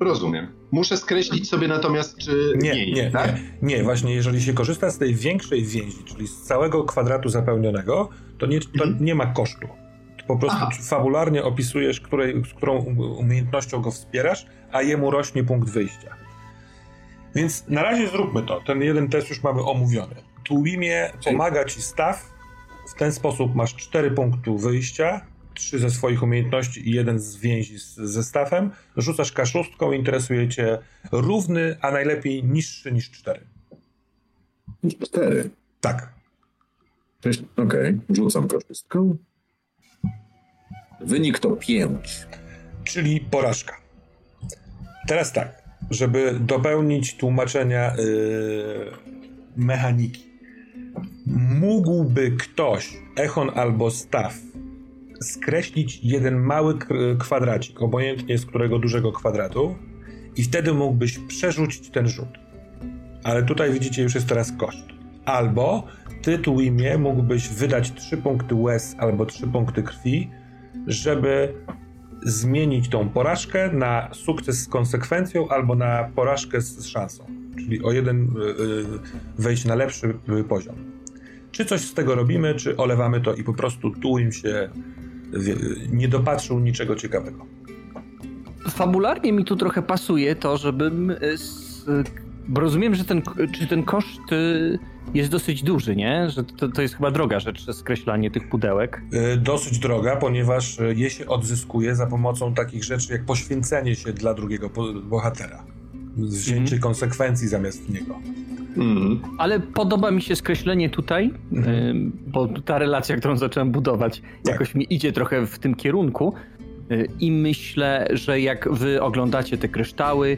Rozumiem. Muszę skreślić sobie natomiast, czy Nie, nie, nie, tak? nie, nie. Właśnie jeżeli się korzysta z tej większej więzi, czyli z całego kwadratu zapełnionego, to nie, to Mhm. nie ma kosztu. To po prostu Aha. fabularnie opisujesz, której, z którą umiejętnością go wspierasz, a jemu rośnie punkt wyjścia. Więc na razie zróbmy to. Ten jeden test już mamy omówiony. Tłumie pomaga ci staw. W ten sposób masz 4 punkty wyjścia, 3 ze swoich umiejętności i jeden z więzi z, ze stawem. Rzucasz kaszustką, interesuje cię równy, a najlepiej niższy niż 4. Cztery. Tak. Cześć. Okej, rzucam korzystką. Wynik to pięć. czyli porażka. Teraz tak, żeby dopełnić tłumaczenia yy, mechaniki. Mógłby ktoś, Echon albo Staw, skreślić jeden mały kwadracik, obojętnie z którego dużego kwadratu, i wtedy mógłbyś przerzucić ten rzut. Ale tutaj widzicie, już jest teraz koszt. Albo ty, Tłimie, mógłbyś wydać 3 punkty łez albo 3 punkty krwi, żeby zmienić tą porażkę na sukces z konsekwencją albo na porażkę z, z szansą. Czyli o jeden y, y, wejść na lepszy y, poziom. Czy coś z tego robimy, czy olewamy to i po prostu tu im się nie dopatrzył niczego ciekawego. Fabularnie mi tu trochę pasuje to, żebym. Bo rozumiem, że ten, czy ten koszt y, jest dosyć duży, nie? Że to, to jest chyba droga rzecz, skreślanie tych pudełek. Y, Dosyć droga, ponieważ je się odzyskuje za pomocą takich rzeczy jak poświęcenie się dla drugiego bohatera. Wzięcie konsekwencji zamiast niego. Mhm. Ale podoba mi się skreślenie tutaj, Mhm. bo ta relacja, którą zacząłem budować, Tak. jakoś mi idzie trochę w tym kierunku. Y, I myślę, że jak wy oglądacie te kryształy,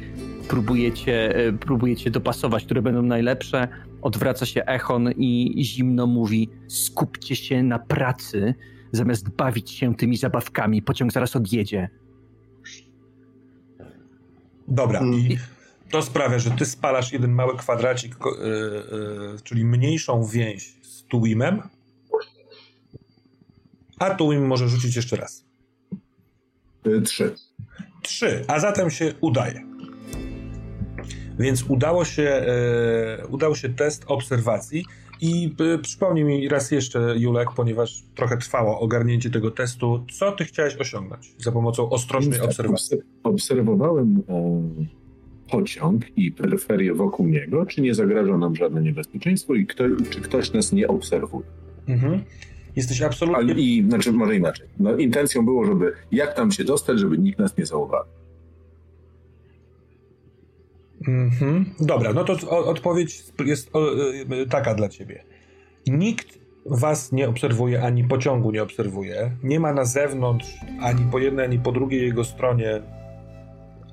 próbujecie, y, próbujecie dopasować, które będą najlepsze, odwraca się Echon i zimno mówi: skupcie się na pracy, zamiast bawić się tymi zabawkami. Pociąg zaraz odjedzie. Dobra, Mm. i to sprawia, że ty spalasz jeden mały kwadracik, ko- y, y, czyli mniejszą więź z Tuwimem, a Tuwim może rzucić jeszcze raz. Y, Trzy. Trzy, a zatem się udaje. Więc udało się, e, udał się test obserwacji i e, przypomnij mi raz jeszcze, Julek, ponieważ trochę trwało ogarnięcie tego testu, co ty chciałeś osiągnąć za pomocą ostrożnej Tak, obserwacji? Obserwowałem e, pociąg i peryferię wokół niego, czy nie zagraża nam żadne niebezpieczeństwo i kto, czy ktoś nas nie obserwuje. Mhm. Jesteś absolutnie... Ale i, znaczy, może inaczej. No, intencją było, żeby jak tam się dostać, żeby nikt nas nie zauważył. Mhm. Dobra, no to odpowiedź jest y, taka dla ciebie. Nikt was nie obserwuje, ani pociągu nie obserwuje. Nie ma na zewnątrz, ani po jednej, ani po drugiej jego stronie,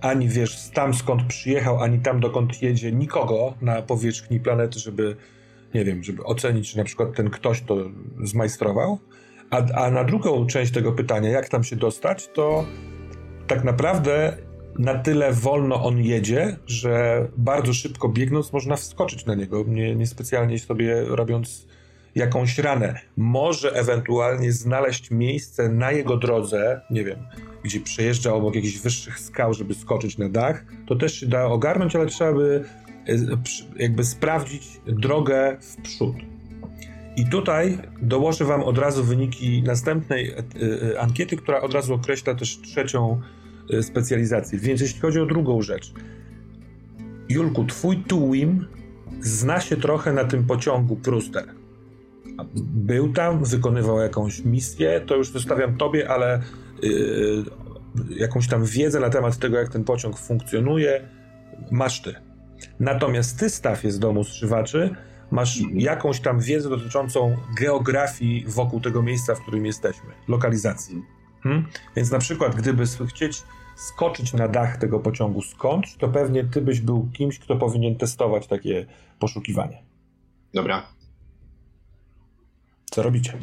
ani wiesz, tam skąd przyjechał, ani tam dokąd jedzie, nikogo na powierzchni planety, żeby, nie wiem, żeby ocenić, czy na przykład ten ktoś to zmajstrował. A, a na drugą część tego pytania, jak tam się dostać, to tak naprawdę na tyle wolno on jedzie, że bardzo szybko biegnąc można wskoczyć na niego, nie, niespecjalnie sobie robiąc jakąś ranę. Może ewentualnie znaleźć miejsce na jego drodze, nie wiem, gdzie przejeżdża obok jakichś wyższych skał, żeby skoczyć na dach. To też się da ogarnąć, ale trzeba by e, jakby sprawdzić drogę w przód. I tutaj dołożę Wam od razu wyniki następnej e, e, ankiety, która od razu określa też trzecią specjalizację. Więc jeśli chodzi o drugą rzecz, Julku, twój Tuwim zna się trochę na tym pociągu Pruster. Był tam, wykonywał jakąś misję, to już zostawiam tobie, ale yy, jakąś tam wiedzę na temat tego, jak ten pociąg funkcjonuje, masz ty. Natomiast ty, Stafie z domu strzywaczy, masz jakąś tam wiedzę dotyczącą geografii wokół tego miejsca, w którym jesteśmy, lokalizacji. Hmm? Więc na przykład, gdyby chcieć skoczyć na dach tego pociągu skądś, to pewnie ty byś był kimś, kto powinien testować takie poszukiwanie. Dobra. Co robicie?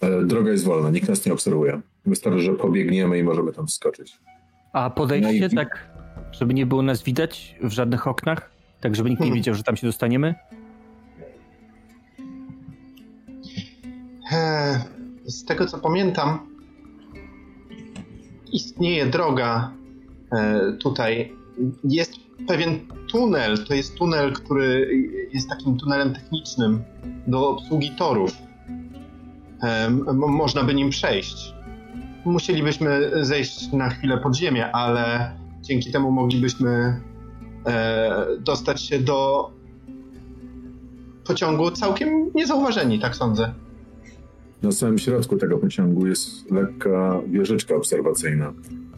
E, droga jest wolna, nikt nas nie obserwuje. Wystarczy, że pobiegniemy i możemy tam wskoczyć. A podejście no i... tak, żeby nie było nas widać w żadnych oknach? Tak, żeby nikt nie hmm. wiedział, że tam się dostaniemy? Z tego co pamiętam, istnieje droga e, tutaj. Jest pewien tunel, to jest tunel, który jest takim tunelem technicznym do obsługi torów. Można by nim przejść. Musielibyśmy zejść na chwilę pod ziemię, ale dzięki temu moglibyśmy e, dostać się do pociągu całkiem niezauważeni, tak sądzę. Na samym środku tego pociągu jest lekka wieżyczka obserwacyjna,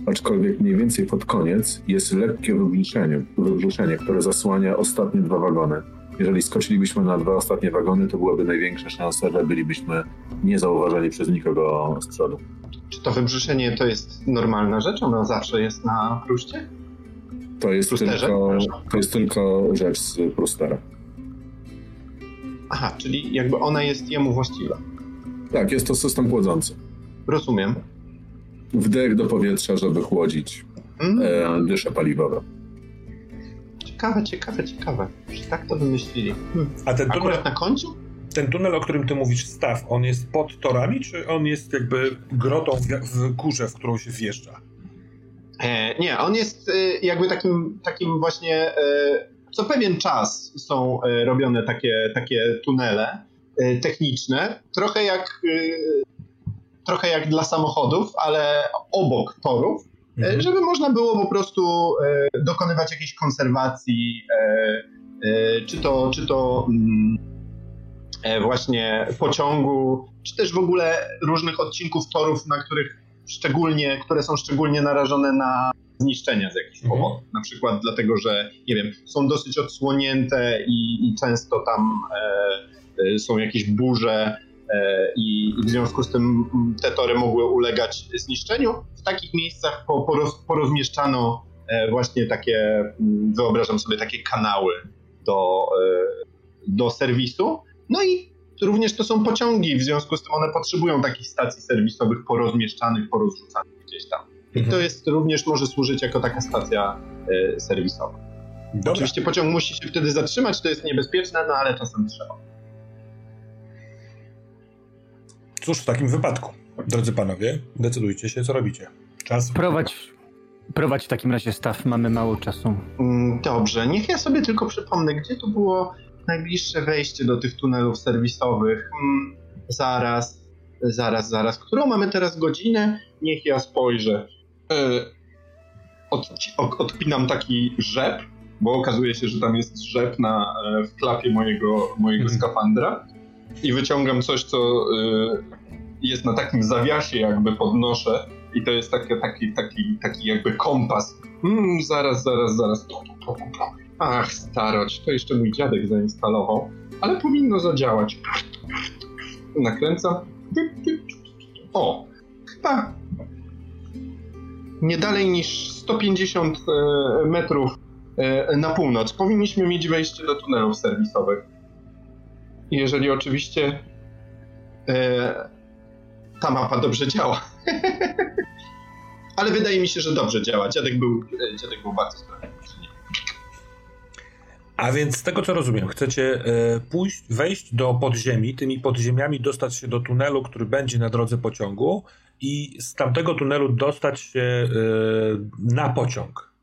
aczkolwiek mniej więcej pod koniec jest lekkie wybrzuszenie, wybrzuszenie które zasłania ostatnie dwa wagony. Jeżeli skoczylibyśmy na dwa ostatnie wagony, to byłaby największa szansa, że bylibyśmy niezauważeni przez nikogo z przodu. Czy to wybrzuszenie to jest normalna rzecz? Ono zawsze jest na pruście? To jest, tylko, to jest tylko rzecz z Prustera. Aha, czyli jakby ona jest jemu właściwa. Tak, jest to system chłodzący. Rozumiem. Wdech do powietrza, żeby chłodzić mm. e, dysze paliwowe. Ciekawe, ciekawe, ciekawe. Że tak to wymyślili. Hmm. A ten tunel, Akurat na końcu? Ten tunel, o którym ty mówisz, staw, on jest pod torami, czy on jest jakby grotą w, w górze, w którą się wjeżdża? E, nie, on jest e, jakby takim, takim właśnie... E, co pewien czas są e, robione takie, takie tunele, Y, techniczne, trochę jak, trochę jak dla samochodów, ale obok torów, y, mhm. żeby można było po prostu dokonywać jakiejś konserwacji, czy to, czy to mm, właśnie pociągu, czy też w ogóle różnych odcinków torów, na których szczególnie, które są szczególnie narażone na zniszczenia z jakichś mhm. powodów. Na przykład dlatego, że nie wiem, są dosyć odsłonięte i, i często tam e, są jakieś burze e, i w związku z tym te tory mogły ulegać zniszczeniu. W takich miejscach porozmieszczano e, właśnie takie, wyobrażam sobie takie kanały do, e, do serwisu. No i również to są pociągi, w związku z tym one potrzebują takich stacji serwisowych porozmieszczanych, porozrzucanych gdzieś tam. I to mhm. jest również może służyć jako taka stacja serwisowa. Dobra. Oczywiście pociąg musi się wtedy zatrzymać, to jest niebezpieczne, no ale czasem trzeba. Cóż w takim wypadku, drodzy panowie, decydujcie się, co robicie. Czas. Prowadź, Prowadź w takim razie staw, mamy mało czasu. Mm, Dobrze, niech ja sobie tylko przypomnę, gdzie tu było najbliższe wejście do tych tunelów serwisowych. Mm, Zaraz, zaraz, zaraz. Którą mamy teraz godzinę? Niech ja spojrzę. E, Odci- o- odpinam taki rzep, bo okazuje się, że tam jest rzep na, e, w klapie mojego, mojego Mhm. skafandra i wyciągam coś, co e, jest na takim zawiasie, jakby podnoszę i to jest taki, taki, taki, taki jakby kompas. Mm, zaraz, zaraz, zaraz. Ach, starość, to jeszcze mój dziadek zainstalował, ale powinno zadziałać. Nakręcam. O, chyba nie dalej niż 150 e, metrów e, na północ powinniśmy mieć wejście do tunelów serwisowych. Jeżeli oczywiście e, ta mapa dobrze działa. *laughs* Ale wydaje mi się, że dobrze działa. Dziadek był, e, dziadek był bardzo sprawiedliwy. A więc z tego co rozumiem, chcecie e, pójść, wejść do podziemi, tymi podziemiami dostać się do tunelu, który będzie na drodze pociągu i z tamtego tunelu dostać się e, na pociąg.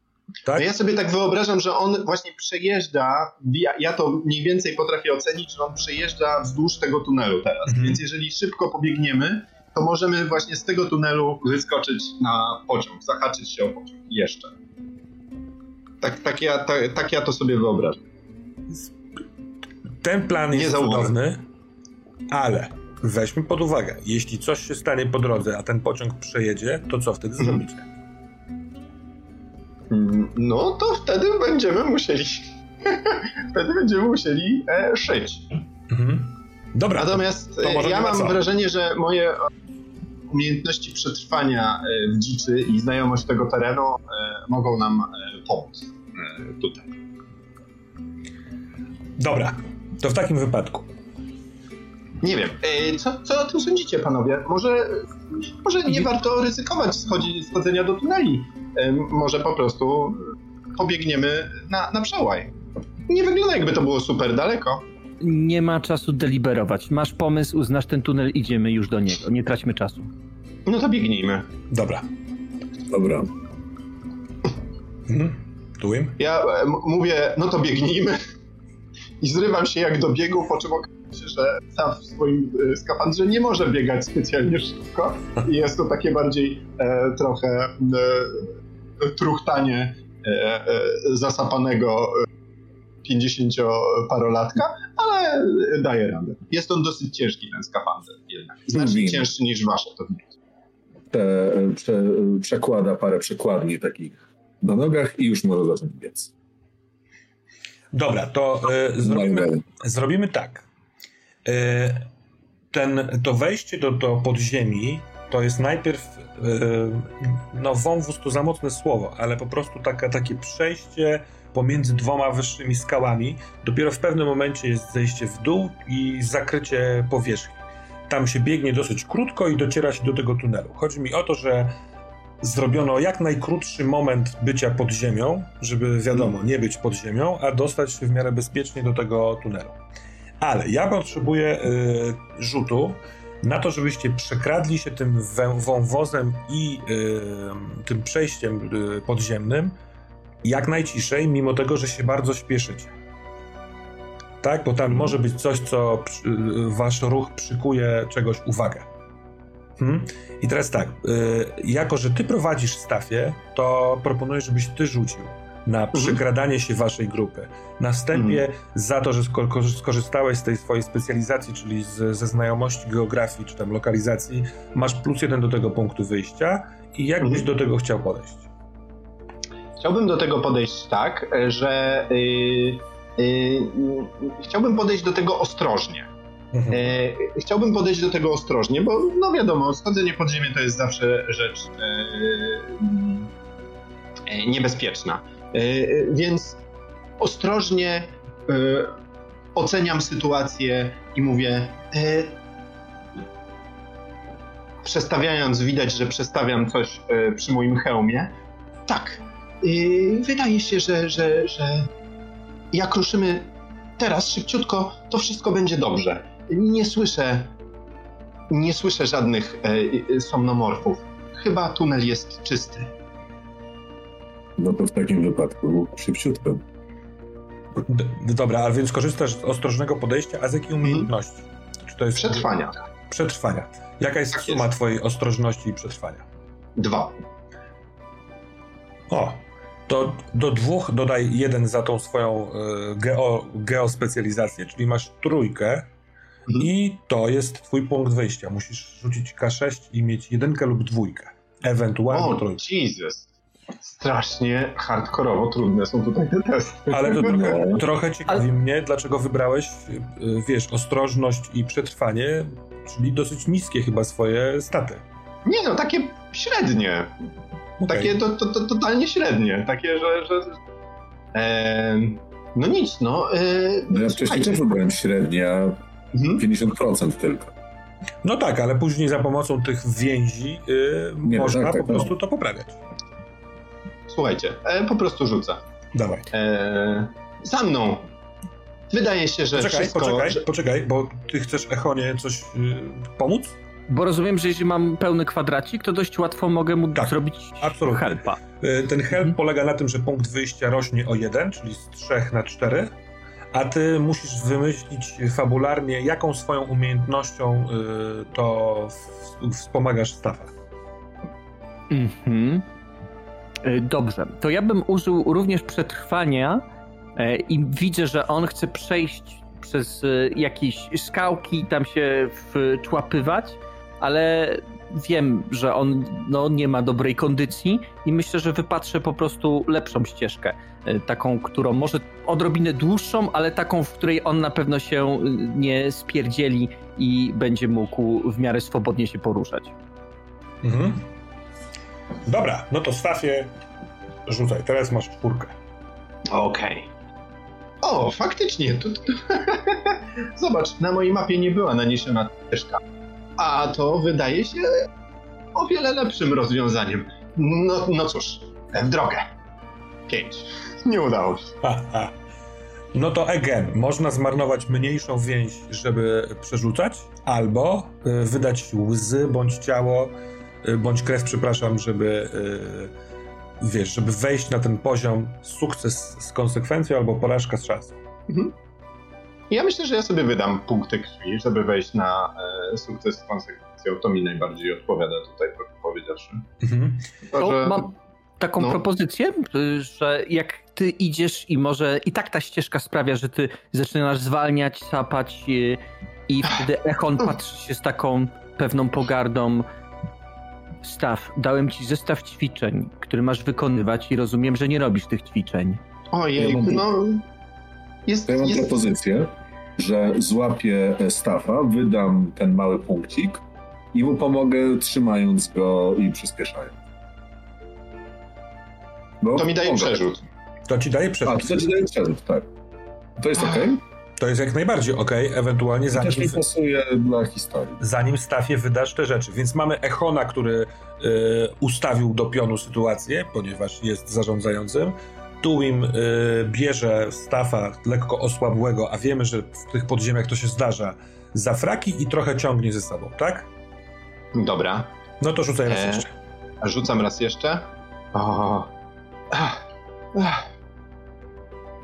Tak? No ja sobie tak wyobrażam, że on właśnie przejeżdża, ja, ja to mniej więcej potrafię ocenić, że on przejeżdża wzdłuż tego tunelu teraz. Mhm. Więc jeżeli szybko pobiegniemy, to możemy właśnie z tego tunelu wyskoczyć na pociąg, zahaczyć się o pociąg jeszcze. Tak, tak, ja, tak, tak ja to sobie wyobrażam. Ten plan jest cudowny, ale weźmy pod uwagę, jeśli coś się stanie po drodze, a ten pociąg przejedzie, to co wtedy Mhm. zrobicie? Mm, No to wtedy będziemy musieli. *laughs* wtedy będziemy musieli e, szyć. Mhm. Dobra, Natomiast to może e, ja mam co. wrażenie, że moje umiejętności przetrwania e, w dziczy i znajomość tego terenu e, mogą nam pomóc tutaj. dobra, to w takim wypadku. Nie wiem, co, co o tym sądzicie, panowie? Może, może nie warto ryzykować schodzi, schodzenia do tuneli. Może po prostu pobiegniemy na, na przełaj. Nie wygląda jakby to było super daleko. Nie ma czasu deliberować. Masz pomysł, znasz ten tunel, idziemy już do niego. Nie traćmy czasu. No to biegnijmy. Dobra. Dobra. Mhm. Tuim? Ja m- mówię, no to biegnijmy. I zrywam się jak do biegu, po czym okazuje się, że sam w swoim e, skafandrze nie może biegać specjalnie szybko. I jest to takie bardziej e, trochę e, truchtanie e, e, zasapanego e, 50-parolatka, ale daje radę. Jest on dosyć ciężki, ten skafander jednak. Znacznie cięższy niż wasze, to widać. Prze, prze, przekłada parę przekładni takich na nogach i już może zacząć biec. Dobra, to e, zrobimy, zrobimy tak. E, ten, to wejście do, do podziemi to jest najpierw, e, no wąwóz to za mocne słowo, ale po prostu taka, takie przejście pomiędzy dwoma wyższymi skałami. Dopiero w pewnym momencie jest zejście w dół i zakrycie powierzchni. Tam się biegnie dosyć krótko i dociera się do tego tunelu. Chodzi mi o to, że zrobiono jak najkrótszy moment bycia pod ziemią, żeby wiadomo, nie być pod ziemią, a dostać się w miarę bezpiecznie do tego tunelu. Ale ja potrzebuję y, rzutu na to, żebyście przekradli się tym wąwozem i y, tym przejściem y, podziemnym jak najciszej, mimo tego, że się bardzo śpieszycie. Tak, bo tam może być coś, co przy, y, wasz ruch przykuje czegoś uwagę. Hmm? I teraz tak, y, jako że ty prowadzisz stafie, to proponuję, żebyś ty rzucił na przekradanie się waszej grupy. Na wstępie za to, że sko- skorzystałeś z tej swojej specjalizacji, czyli z, ze znajomości geografii czy tam lokalizacji, masz plus jeden do tego punktu wyjścia i jak byś Mhm. do tego chciał podejść? Chciałbym do tego podejść tak, że y, y, y, chciałbym podejść do tego ostrożnie. Mhm. E, chciałbym podejść do tego ostrożnie, bo no wiadomo, schodzenie pod ziemię to jest zawsze rzecz e, niebezpieczna. E, więc ostrożnie e, oceniam sytuację i mówię, e, przestawiając, widać, że przestawiam coś przy moim hełmie. Tak, wydaje się, że, że, że jak ruszymy teraz szybciutko, to wszystko będzie dobrze. Nie słyszę. Nie słyszę żadnych e, somnomorfów. Chyba tunel jest czysty. No to w takim wypadku szybciutko. D dobra, ale więc korzystasz z ostrożnego podejścia, a z jakiej umiejętności? Czy to jest... Przetrwania. Przetrwania. Jaka jest tak suma jest. twojej ostrożności i przetrwania? Dwa. O, to do dwóch dodaj jeden za tą swoją y, geo, geospecjalizację, czyli masz trójkę mhm. i to jest twój punkt wyjścia. Musisz rzucić K6 i mieć jedynkę lub dwójkę. Ewentualnie o, trójkę. Jesus. Strasznie hardkorowo trudne są tutaj te testy. Ale to *laughs* trochę, trochę ciekawi Ale... mnie, dlaczego wybrałeś, y, wiesz, ostrożność i przetrwanie, czyli dosyć niskie chyba swoje staty. Nie no, takie średnie. Okay. Takie to, to, to, totalnie średnie. Takie, że. że e, no nic, no. E, no ja wcześniej też wybrałem średnia mhm. 50% tylko. No tak, ale później za pomocą tych więzi yy, Nie, można tak, tak, po prostu no. to poprawiać. Słuchajcie, e, po prostu rzucę. Dawaj. E, za mną. Wydaje się, że poczekaj, wszystko... Poczekaj, że... poczekaj, bo ty chcesz Echonie coś yy, pomóc? Bo rozumiem, że jeśli mam pełny kwadracik, to dość łatwo mogę mu tak, zrobić absolutnie. helpa. Y, ten help mhm. polega na tym, że punkt wyjścia rośnie o jeden, czyli z 3 na 4, a ty musisz wymyślić fabularnie, jaką swoją umiejętnością y, to wspomagasz Stafa. Mhm. Y, dobrze, to ja bym użył również przetrwania i widzę, że on chce przejść przez jakieś skałki, tam się wczłapywać ale wiem, że on no, nie ma dobrej kondycji i myślę, że wypatrzę po prostu lepszą ścieżkę. E, taką, którą może odrobinę dłuższą, ale taką, w której on na pewno się e, nie spierdzieli i będzie mógł w miarę swobodnie się poruszać. Mhm. Dobra, no to Stafie, rzucaj. Teraz masz czwórkę. Okej. Okay. O, faktycznie. To, to... *laughs* Zobacz, na mojej mapie nie była naniesiona ścieżka. A to wydaje się o wiele lepszym rozwiązaniem. No, no cóż, w drogę. Pięć. Nie udało się. No to again, można zmarnować mniejszą więź, żeby przerzucać, albo y, wydać łzy, bądź ciało, bądź krew, przepraszam, żeby y, wiesz, żeby wejść na ten poziom sukces z konsekwencją albo porażka z szansą. Mhm. Ja myślę, że ja sobie wydam punkty krwi, żeby wejść na e, sukces z konsekwencją. To mi najbardziej odpowiada tutaj, powiedziawszy. Mhm. Że... Mam taką no. propozycję, że jak ty idziesz i może i tak ta ścieżka sprawia, że ty zaczynasz zwalniać, sapać i, i wtedy Echon *laughs* patrzy się z taką pewną pogardą. Staw, dałem ci zestaw ćwiczeń, który masz wykonywać i rozumiem, że nie robisz tych ćwiczeń. Ojej, no jest, ja mam jest... propozycję, że złapię Stafa, wydam ten mały punkcik i mu pomogę trzymając go i przyspieszając. Bo to mi daje przerzut. To ci daje przerzut. A, to ci daje przerzut, tak. To jest ok? To jest jak najbardziej ok, ewentualnie zanim... To też mi pasuje dla historii. Zanim Stafie wydasz te rzeczy. Więc mamy Echona, który y, ustawił do pionu sytuację, ponieważ jest zarządzającym. Tuwim y, bierze Stafa lekko osłabłego, a wiemy, że w tych podziemiach to się zdarza, za fraki i trochę ciągnie ze sobą, tak? Dobra. No to rzucaj raz e, jeszcze. Rzucam raz jeszcze. O,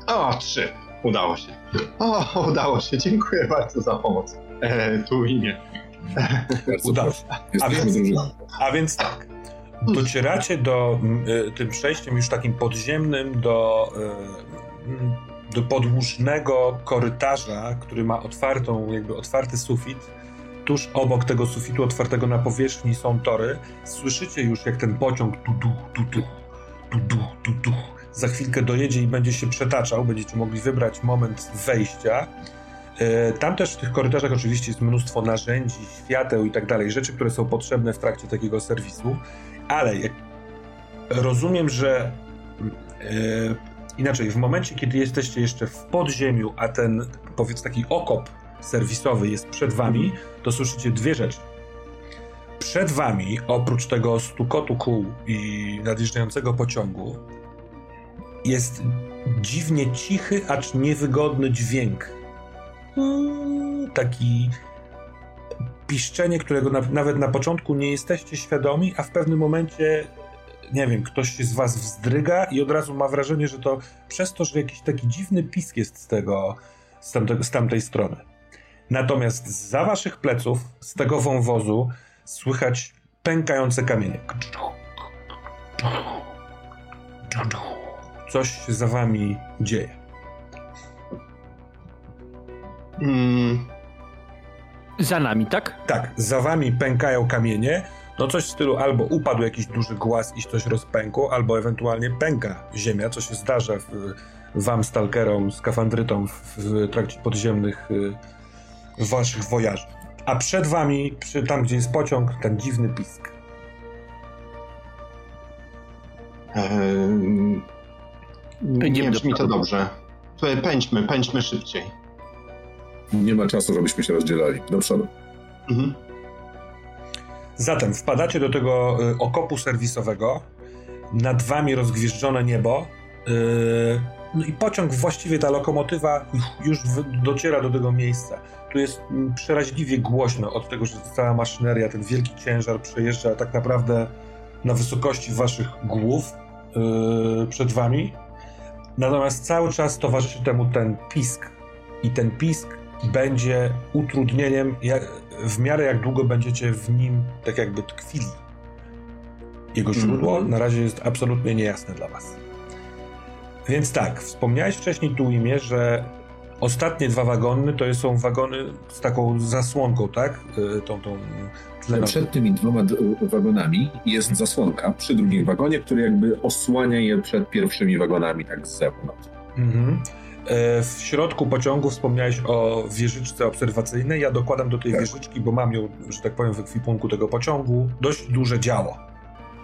o, trzy. Udało się. O, udało się. Dziękuję bardzo za pomoc. E, Tuwimie. Udało się. A więc, a więc tak. Docieracie do y, tym przejściem już takim podziemnym do, y, do podłużnego korytarza, który ma otwartą, jakby otwarty sufit. Tuż obok tego sufitu otwartego na powierzchni są tory. Słyszycie już, jak ten pociąg tu du, tu du, tu du, tu du, za chwilkę dojedzie i będzie się przetaczał. Będziecie mogli wybrać moment wejścia. Tam też w tych korytarzach oczywiście jest mnóstwo narzędzi, świateł i tak dalej, rzeczy, które są potrzebne w trakcie takiego serwisu. Ale rozumiem, że yy, inaczej, w momencie, kiedy jesteście jeszcze w podziemiu, a ten, powiedz, taki okop serwisowy jest przed wami, to słyszycie dwie rzeczy. Przed wami, oprócz tego stukotu kół i nadjeżdżającego pociągu, jest dziwnie cichy, acz niewygodny dźwięk. Taki piszczenie, którego na, nawet na początku nie jesteście świadomi, a w pewnym momencie nie wiem, ktoś się z was wzdryga i od razu ma wrażenie, że to przez to, że jakiś taki dziwny pisk jest z tego, z, z tamtej strony. Natomiast za waszych pleców, z tego wąwozu, słychać pękające kamienie. Coś się za wami dzieje. Mm, Za nami, tak? Tak, za wami pękają kamienie. No coś w stylu albo upadł jakiś duży głaz i coś rozpękło, albo ewentualnie pęka ziemia, co się zdarza w, wam, stalkerom, skafandrytom w, w trakcie podziemnych y, waszych wojaży. A przed wami, przy, tam gdzie jest pociąg, ten dziwny pisk. Em, nie brzmi to dobrze. Pędźmy, pędźmy szybciej. Nie ma czasu, żebyśmy się rozdzielali. Do przodu. Mhm. Zatem wpadacie do tego y, okopu serwisowego, nad wami rozgwieżdżone niebo, y, no i pociąg, właściwie ta lokomotywa już dociera do tego miejsca. Tu jest mm, przeraźliwie głośno od tego, że cała maszyneria, ten wielki ciężar przejeżdża tak naprawdę na wysokości waszych głów y, przed wami. Natomiast cały czas towarzyszy temu ten pisk. I ten pisk będzie utrudnieniem, jak, w miarę jak długo będziecie w nim tak jakby tkwili. Jego źródło Mhm. na razie jest absolutnie niejasne dla was. Więc tak, wspomniałeś wcześniej tu imię, że ostatnie dwa wagony to są wagony z taką zasłonką, tak? Y, Tą, tą. Przed tymi dwoma wagonami jest zasłonka przy drugim wagonie, który jakby osłania je przed pierwszymi wagonami tak z zewnątrz. Mhm. E, W środku pociągu wspomniałeś o wieżyczce obserwacyjnej. Ja dokładam do tej Tak. wieżyczki, bo mam ją, że tak powiem, w ekwipunku tego pociągu, dość duże działo.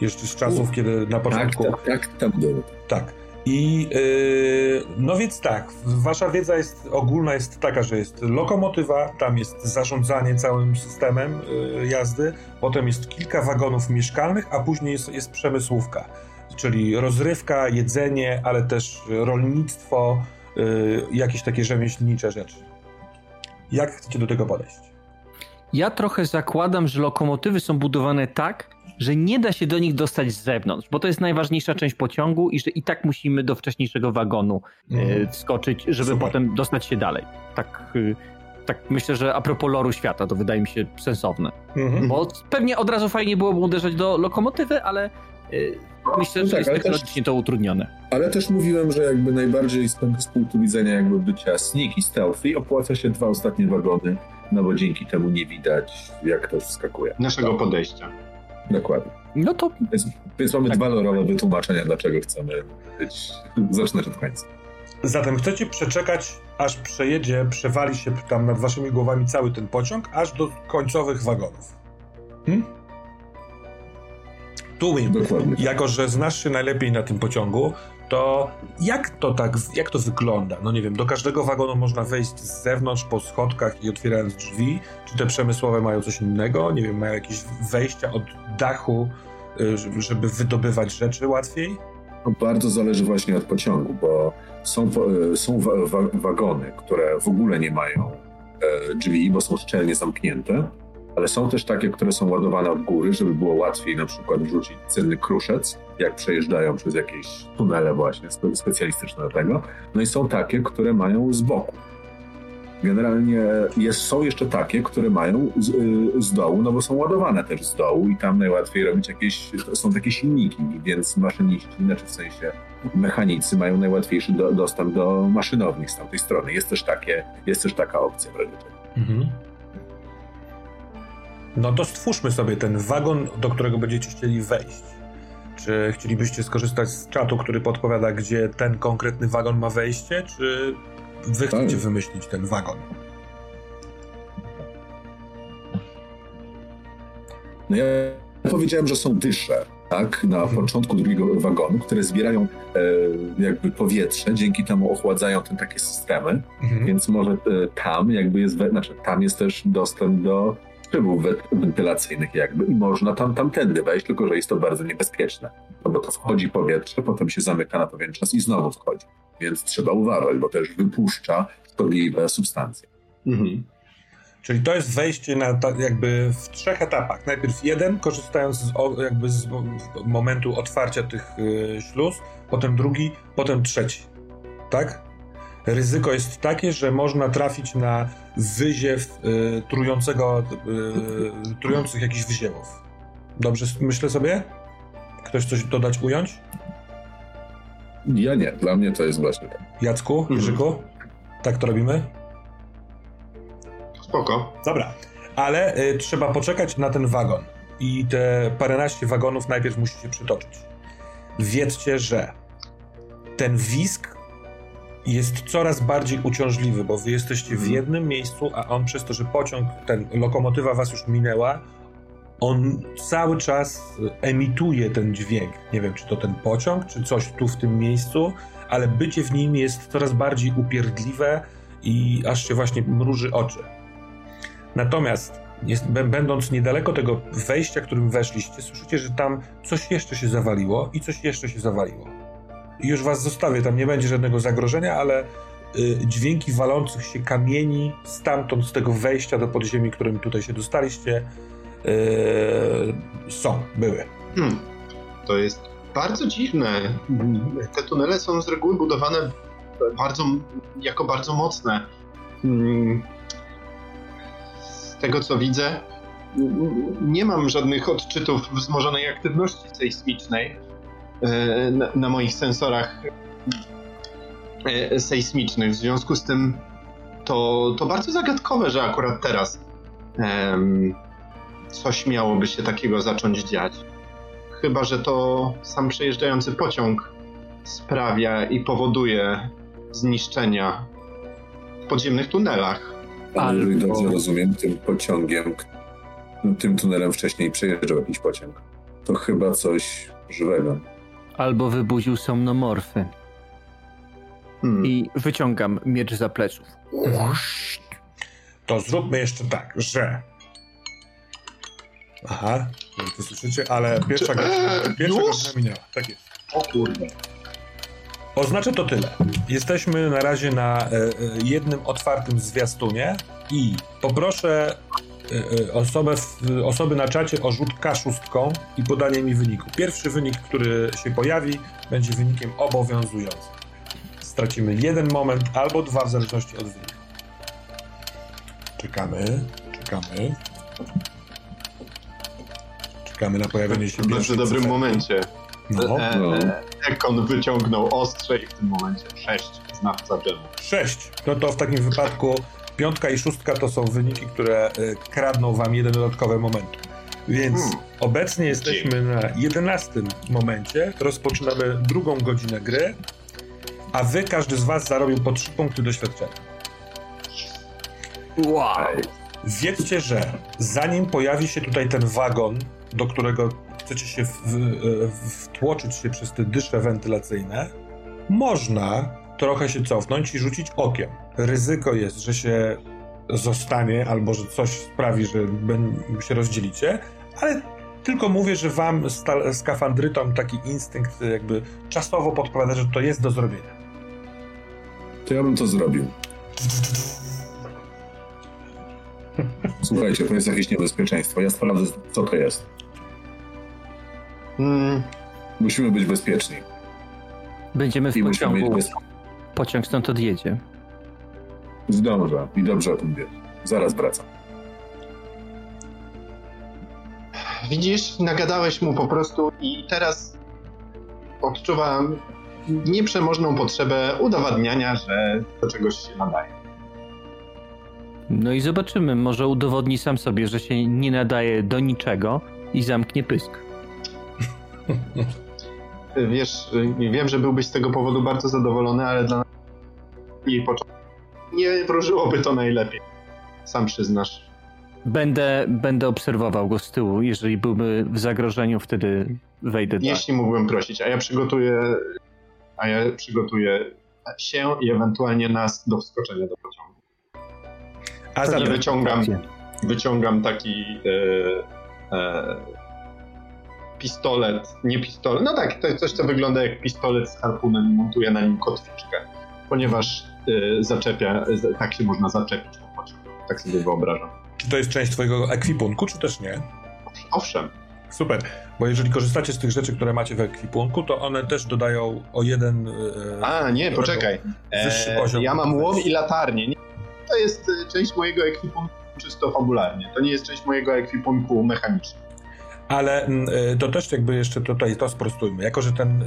Jeszcze z czasów, U. kiedy na Tak, początku. tak, tak, tam było. Tak. I yy, no więc tak, wasza wiedza jest ogólna jest taka, że jest lokomotywa, tam jest zarządzanie całym systemem yy, jazdy, potem jest kilka wagonów mieszkalnych, a później jest, jest przemysłówka, czyli rozrywka, jedzenie, ale też rolnictwo, yy, jakieś takie rzemieślnicze rzeczy. Jak chcecie do tego podejść? Ja trochę zakładam, że lokomotywy są budowane tak, że nie da się do nich dostać z zewnątrz, bo to jest najważniejsza część pociągu i że i tak musimy do wcześniejszego wagonu Mhm. e, skoczyć, żeby Super. potem dostać się dalej. Tak, y, tak myślę, że a propos loru świata, to wydaje mi się sensowne. Mhm. Bo pewnie od razu fajnie byłoby uderzać do lokomotywy, ale y, myślę, No że tak, jest ale też- technologicznie to utrudnione. Ale też mówiłem, że jakby najbardziej z, z punktu widzenia jakby bycia sneaky, stealthy, opłaca się dwa ostatnie wagony, no bo dzięki temu nie widać, jak ktoś wskakuje. Naszego podejścia. Dokładnie. No to Więc, więc mamy Tak. dwa lorowe wytłumaczenia, dlaczego chcemy być... Zaczynać od końca. Zatem chcecie przeczekać, aż przejedzie, przewali się tam nad waszymi głowami cały ten pociąg, aż do końcowych wagonów. Hmm? Tuwim, Dokładnie. jako że znasz się najlepiej na tym pociągu, to jak to tak, jak to wygląda? No nie wiem, do każdego wagonu można wejść z zewnątrz po schodkach i otwierając drzwi? Czy te przemysłowe mają coś innego? Nie wiem, mają jakieś wejścia od dachu, y, żeby- wydobywać rzeczy łatwiej? To bardzo zależy właśnie od pociągu, bo są, po- są wa- wa- wagony, które w ogóle nie mają e, drzwi, bo są szczelnie zamknięte, ale są też takie, które są ładowane od góry, żeby było łatwiej na przykład wrzucić cenny kruszec, jak przejeżdżają przez jakieś tunele właśnie spe- specjalistyczne do tego. No i są takie, które mają z boku. Generalnie jest, są jeszcze takie, które mają z, y, z dołu, no bo są ładowane też z dołu i tam najłatwiej robić jakieś, są takie silniki, więc maszyniści, znaczy w sensie mechanicy mają najłatwiejszy do, dostęp do maszynowni z tamtej strony. Jest też, takie, jest też taka opcja w razie. Mhm. No to stwórzmy sobie ten wagon, do którego będziecie chcieli wejść. Czy chcielibyście skorzystać z czatu, który podpowiada, gdzie ten konkretny wagon ma wejście, czy wy chcecie Tak. wymyślić ten wagon? No ja powiedziałem, że są dysze, tak, na Mhm. początku drugiego wagonu, które zbierają e, jakby powietrze, dzięki temu ochładzają te takie systemy, Mhm. więc może e, tam jakby jest, we, znaczy tam jest też dostęp do szybów we- wentylacyjnych jakby i można tam tamtędy wejść, tylko że jest to bardzo niebezpieczne, no bo to wchodzi powietrze, potem się zamyka na pewien czas i znowu wchodzi, więc trzeba uważać, bo też wypuszcza szkodliwe substancje. Mhm. Czyli to jest wejście na ta, jakby w trzech etapach. Najpierw jeden, korzystając z, jakby z momentu otwarcia tych y, śluz, potem drugi, potem trzeci. Tak? Ryzyko jest takie, że można trafić na wyziew y, trującego, y, trujących jakichś wyziewów. Dobrze myślę sobie? Ktoś coś dodać, ująć? Ja nie, dla mnie to jest właśnie tak. Jacku, mhm. Jerzyku? Mhm. Tak to robimy? Spoko. Dobra, ale y, trzeba poczekać na ten wagon. I te paręnaście wagonów najpierw musicie przytoczyć. Wiedzcie, że ten wisk jest coraz bardziej uciążliwy, bo wy jesteście w mhm. jednym miejscu, a on przez to, że pociąg, ten lokomotywa was już minęła, on cały czas emituje ten dźwięk. Nie wiem, czy to ten pociąg, czy coś tu w tym miejscu, ale bycie w nim jest coraz bardziej upierdliwe i aż się właśnie mruży oczy. Natomiast jest, będąc niedaleko tego wejścia, którym weszliście, słyszycie, że tam coś jeszcze się zawaliło i coś jeszcze się zawaliło. Już was zostawię, tam nie będzie żadnego zagrożenia, ale y, dźwięki walących się kamieni stamtąd, z tego wejścia do podziemi, którym tutaj się dostaliście, y, są, były. Hmm. To jest bardzo dziwne. Te tunele są z reguły budowane bardzo, jako bardzo mocne. Hmm z tego co widzę, nie mam żadnych odczytów wzmożonej aktywności sejsmicznej na, na moich sensorach e, sejsmicznych. W związku z tym to, to bardzo zagadkowe, że akurat teraz um, coś miałoby się takiego zacząć dziać. Chyba, że to sam przejeżdżający pociąg sprawia i powoduje zniszczenia w podziemnych tunelach. Ale jeżeli dobrze rozumiem, tym pociągiem, tym tunelem wcześniej przejeżdżał jakiś pociąg. To chyba coś żywego. Albo wybudził somnomorfy. Hmm. I wyciągam miecz za pleców. To zróbmy jeszcze tak, że. Aha, to słyszycie, ale pierwsza godzina, pierwsza godzina minęła. Tak jest. O kurde. Oznacza to tyle. Jesteśmy na razie na e, e, jednym otwartym zwiastunie i poproszę osobę, osoby na czacie o rzut K6 i podanie mi wyniku. Pierwszy wynik, który się pojawi, będzie wynikiem obowiązującym. Stracimy jeden moment albo dwa, w zależności od wyniku. Czekamy, czekamy. Czekamy na pojawienie się W bardzo dobrym momencie. No, e, no. Ekon wyciągnął ostrze i w tym momencie 6 znawca dżemu. 6. No to w takim wypadku piątka i szóstka to są wyniki, które y, kradną wam jeden dodatkowy moment. Więc hmm. obecnie jesteśmy na 11 momencie. Rozpoczynamy drugą godzinę gry, a wy, każdy z was zarobił po 3 punkty doświadczenia. Wow. Wiedzcie, że zanim pojawi się tutaj ten wagon, do którego chcecie się w, w, wtłoczyć się przez te dysze wentylacyjne, można trochę się cofnąć i rzucić okiem. Ryzyko jest, że się zostanie albo że coś sprawi, że się rozdzielicie, ale tylko mówię, że wam skafandrytom taki instynkt jakby czasowo podpowiada, że to jest do zrobienia. To ja bym to zrobił. Słuchajcie, to jest jakieś niebezpieczeństwo. Ja sprawdzę, co to jest. Hmm. Musimy być bezpieczni. Będziemy w I pociągu. Bez... Pociąg stąd odjedzie. Zdążę i dobrze o tym wiesz. Zaraz wracam. Widzisz, nagadałeś mu po prostu i teraz odczuwam nieprzemożną potrzebę udowadniania, że do czegoś się nadaje. No i zobaczymy, może udowodni sam sobie, że się nie nadaje do niczego i zamknie pysk. Wiesz, wiem, że byłbyś z tego powodu bardzo zadowolony, ale dla jej początku nie wróżyłoby to najlepiej. Sam przyznasz. Będę, będę obserwował go z tyłu. Jeżeli byłby w zagrożeniu, wtedy wejdę do. Jeśli mógłbym prosić, a ja przygotuję, a ja przygotuję się i ewentualnie nas do wskoczenia do pociągu. A za wyciągam, wyciągam taki e, e, pistolet, nie pistolet, no tak, to jest coś, co wygląda jak pistolet z harpunem i montuje na nim kotwiczkę, ponieważ y, zaczepia, tak się można zaczepić po pociągu. tak sobie wyobrażam. Czy to jest część twojego ekwipunku, czy też nie? Owszem. Super, bo jeżeli korzystacie z tych rzeczy, które macie w ekwipunku, to one też dodają o jeden... e, A, nie, poczekaj. Wyższy E, poziom. ja mam łom i latarnię. Nie, To jest e, część mojego ekwipunku czysto fabularnie. To nie jest część mojego ekwipunku mechanicznego. Ale mm, e, to też jakby jeszcze tutaj to sprostujmy. Jako, że ten e,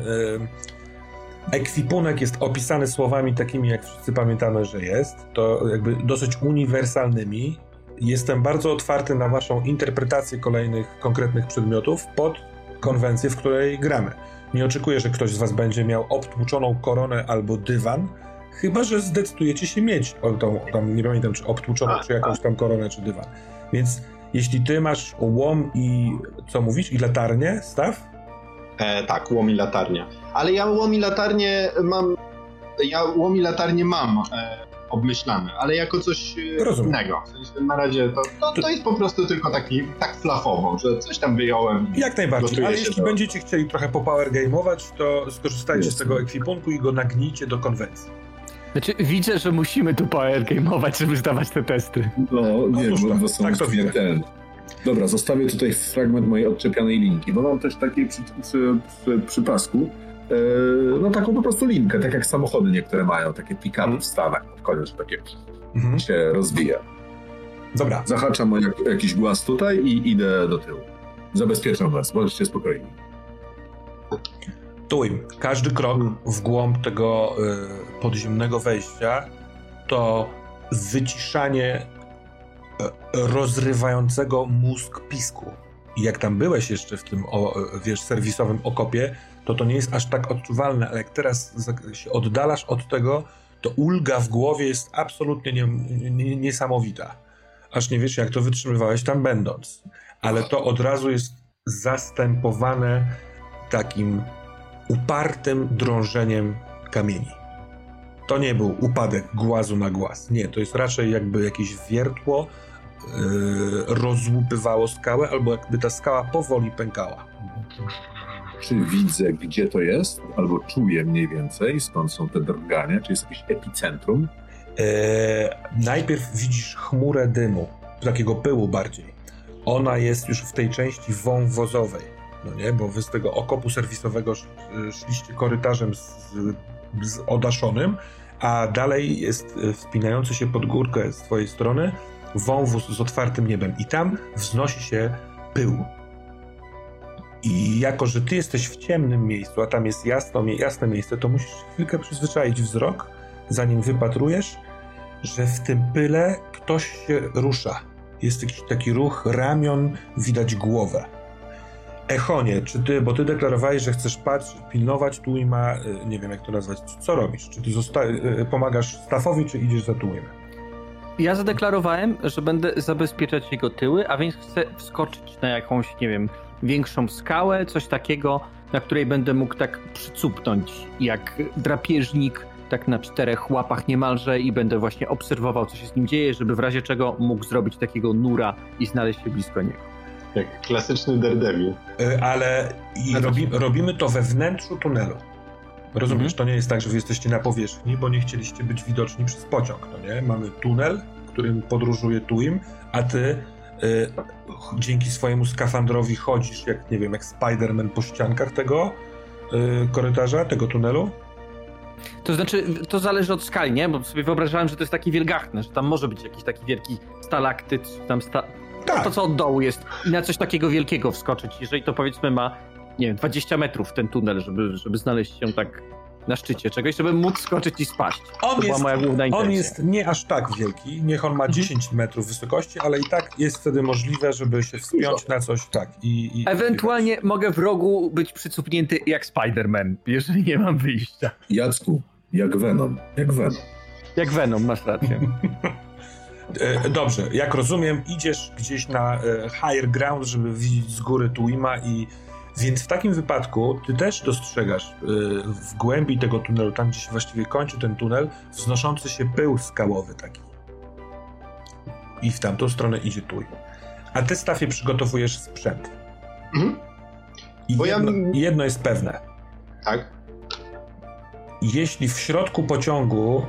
ekwipunek jest opisany słowami takimi, jak wszyscy pamiętamy, że jest, to jakby dosyć uniwersalnymi. Jestem bardzo otwarty na waszą interpretację kolejnych konkretnych przedmiotów pod konwencję, w której gramy. Nie oczekuję, że ktoś z was będzie miał obtłuczoną koronę albo dywan, chyba, że zdecydujecie się mieć tą, tam nie pamiętam, czy obtłuczoną, czy jakąś tam koronę, czy dywan. Więc jeśli ty masz łom i co mówisz, i latarnię, staw? E, tak, łom i latarnia. Ale ja łom i latarnię mam. Ja łom i latarnię mam e, obmyślane, ale jako coś e, Rozumiem. innego. W sensie na razie to, to, to jest po prostu tylko taki tak flafowo, że coś tam wyjąłem. Jak najbardziej, ale jeśli do- będziecie chcieli trochę powergame'ować, to skorzystajcie z Jasne. tego ekwipunku i go nagnijcie do konwencji. Znaczy, widzę, że musimy tu power game'ować, żeby zdawać te testy. No, nie, Otóż bo, to, bo są tak to śmiertelne. Dobra, zostawię tutaj fragment mojej odczepianej linki, bo mam też takiej przy, przy, przy, przy pasku, e, no taką po prostu linkę, tak jak samochody niektóre mają, takie pick-upy w Stanach pod koniec, takie Mhm. się rozwija. Dobra, Zahaczam o jak, jakiś głaz tutaj i idę do tyłu. Zabezpieczam was, bądźcie spokojni. tuj. Każdy krok w głąb tego y, podziemnego wejścia to wyciszanie rozrywającego mózg pisku. I jak tam byłeś jeszcze w tym, o, wiesz, serwisowym okopie, to to nie jest aż tak odczuwalne, ale jak teraz się oddalasz od tego, to ulga w głowie jest absolutnie nie, nie, niesamowita. Aż nie wiesz, jak to wytrzymywałeś tam będąc. Ale to od razu jest zastępowane takim upartym drążeniem kamieni. To nie był upadek głazu na głaz. Nie, to jest raczej jakby jakieś wiertło rozłupywało skałę, albo jakby ta skała powoli pękała. Czy widzę, gdzie to jest, albo czuję mniej więcej, skąd są te drgania, czy jest jakieś epicentrum? Yy, najpierw widzisz chmurę dymu, takiego pyłu bardziej. Ona jest już w tej części wąwozowej, no nie? Bo wy z tego okopu serwisowego sz- szliście korytarzem z, z odaszonym, a dalej jest wspinający się pod górkę z twojej strony wąwóz z otwartym niebem i tam wznosi się pył. I jako, że ty jesteś w ciemnym miejscu, a tam jest jasno, jasne miejsce, to musisz chwilkę przyzwyczaić wzrok, zanim wypatrujesz, że w tym pyle ktoś się rusza. Jest jakiś taki ruch ramion, widać głowę. Echonie, czy ty, bo ty deklarowałeś, że chcesz patrzeć, pilnować Tuima, y, nie wiem jak to nazwać, co robisz? Czy ty zosta- y, pomagasz Staffowi, czy idziesz za Tuimem? Ja zadeklarowałem, że będę zabezpieczać jego tyły, a więc chcę wskoczyć na jakąś, nie wiem, większą skałę, coś takiego, na której będę mógł tak przycupnąć, jak drapieżnik, tak na czterech łapach niemalże i będę właśnie obserwował, co się z nim dzieje, żeby w razie czego mógł zrobić takiego nura i znaleźć się blisko niego. Jak klasyczny Daredevil. Y, Ale i robi, robimy to we wnętrzu tunelu. Rozumiesz, to nie jest tak, że wy jesteście na powierzchni, bo nie chcieliście być widoczni przez pociąg, no nie? Mamy tunel, którym podróżuje Tuim, a ty y, dzięki swojemu skafandrowi chodzisz, jak nie wiem, jak Spider-Man po ściankach tego y, korytarza, tego tunelu. To znaczy, to zależy od skali, nie? Bo sobie wyobrażałem, że to jest taki wielgachny, że tam może być jakiś taki wielki stalaktyt, tam sta... Tak. to, co od dołu jest, i na coś takiego wielkiego wskoczyć, jeżeli to powiedzmy ma, nie wiem, 20 metrów ten tunel, żeby, żeby znaleźć się tak na szczycie czegoś, żeby móc skoczyć i spaść. On to była jest, moja główna intencja. on jest nie aż tak wielki, niech on ma 10 metrów wysokości, ale i tak jest wtedy możliwe, żeby się wspiąć na coś tak i... i Ewentualnie mogę w rogu być przycupnięty jak Spider-Man, jeżeli nie mam wyjścia. Jacku, jak Venom, jak Venom. Jak Venom, masz rację. *laughs* E, Dobrze, jak rozumiem, idziesz gdzieś na e, higher ground, żeby widzieć z góry Tuima i więc w takim wypadku ty też dostrzegasz e, w głębi tego tunelu, tam gdzie się właściwie kończy ten tunel, wznoszący się pył skałowy taki. I w tamtą stronę idzie Tuim. A ty, Stafie, przygotowujesz sprzęt. Mhm. I Bo ja- jedno, jedno jest pewne. Tak? Jeśli w środku pociągu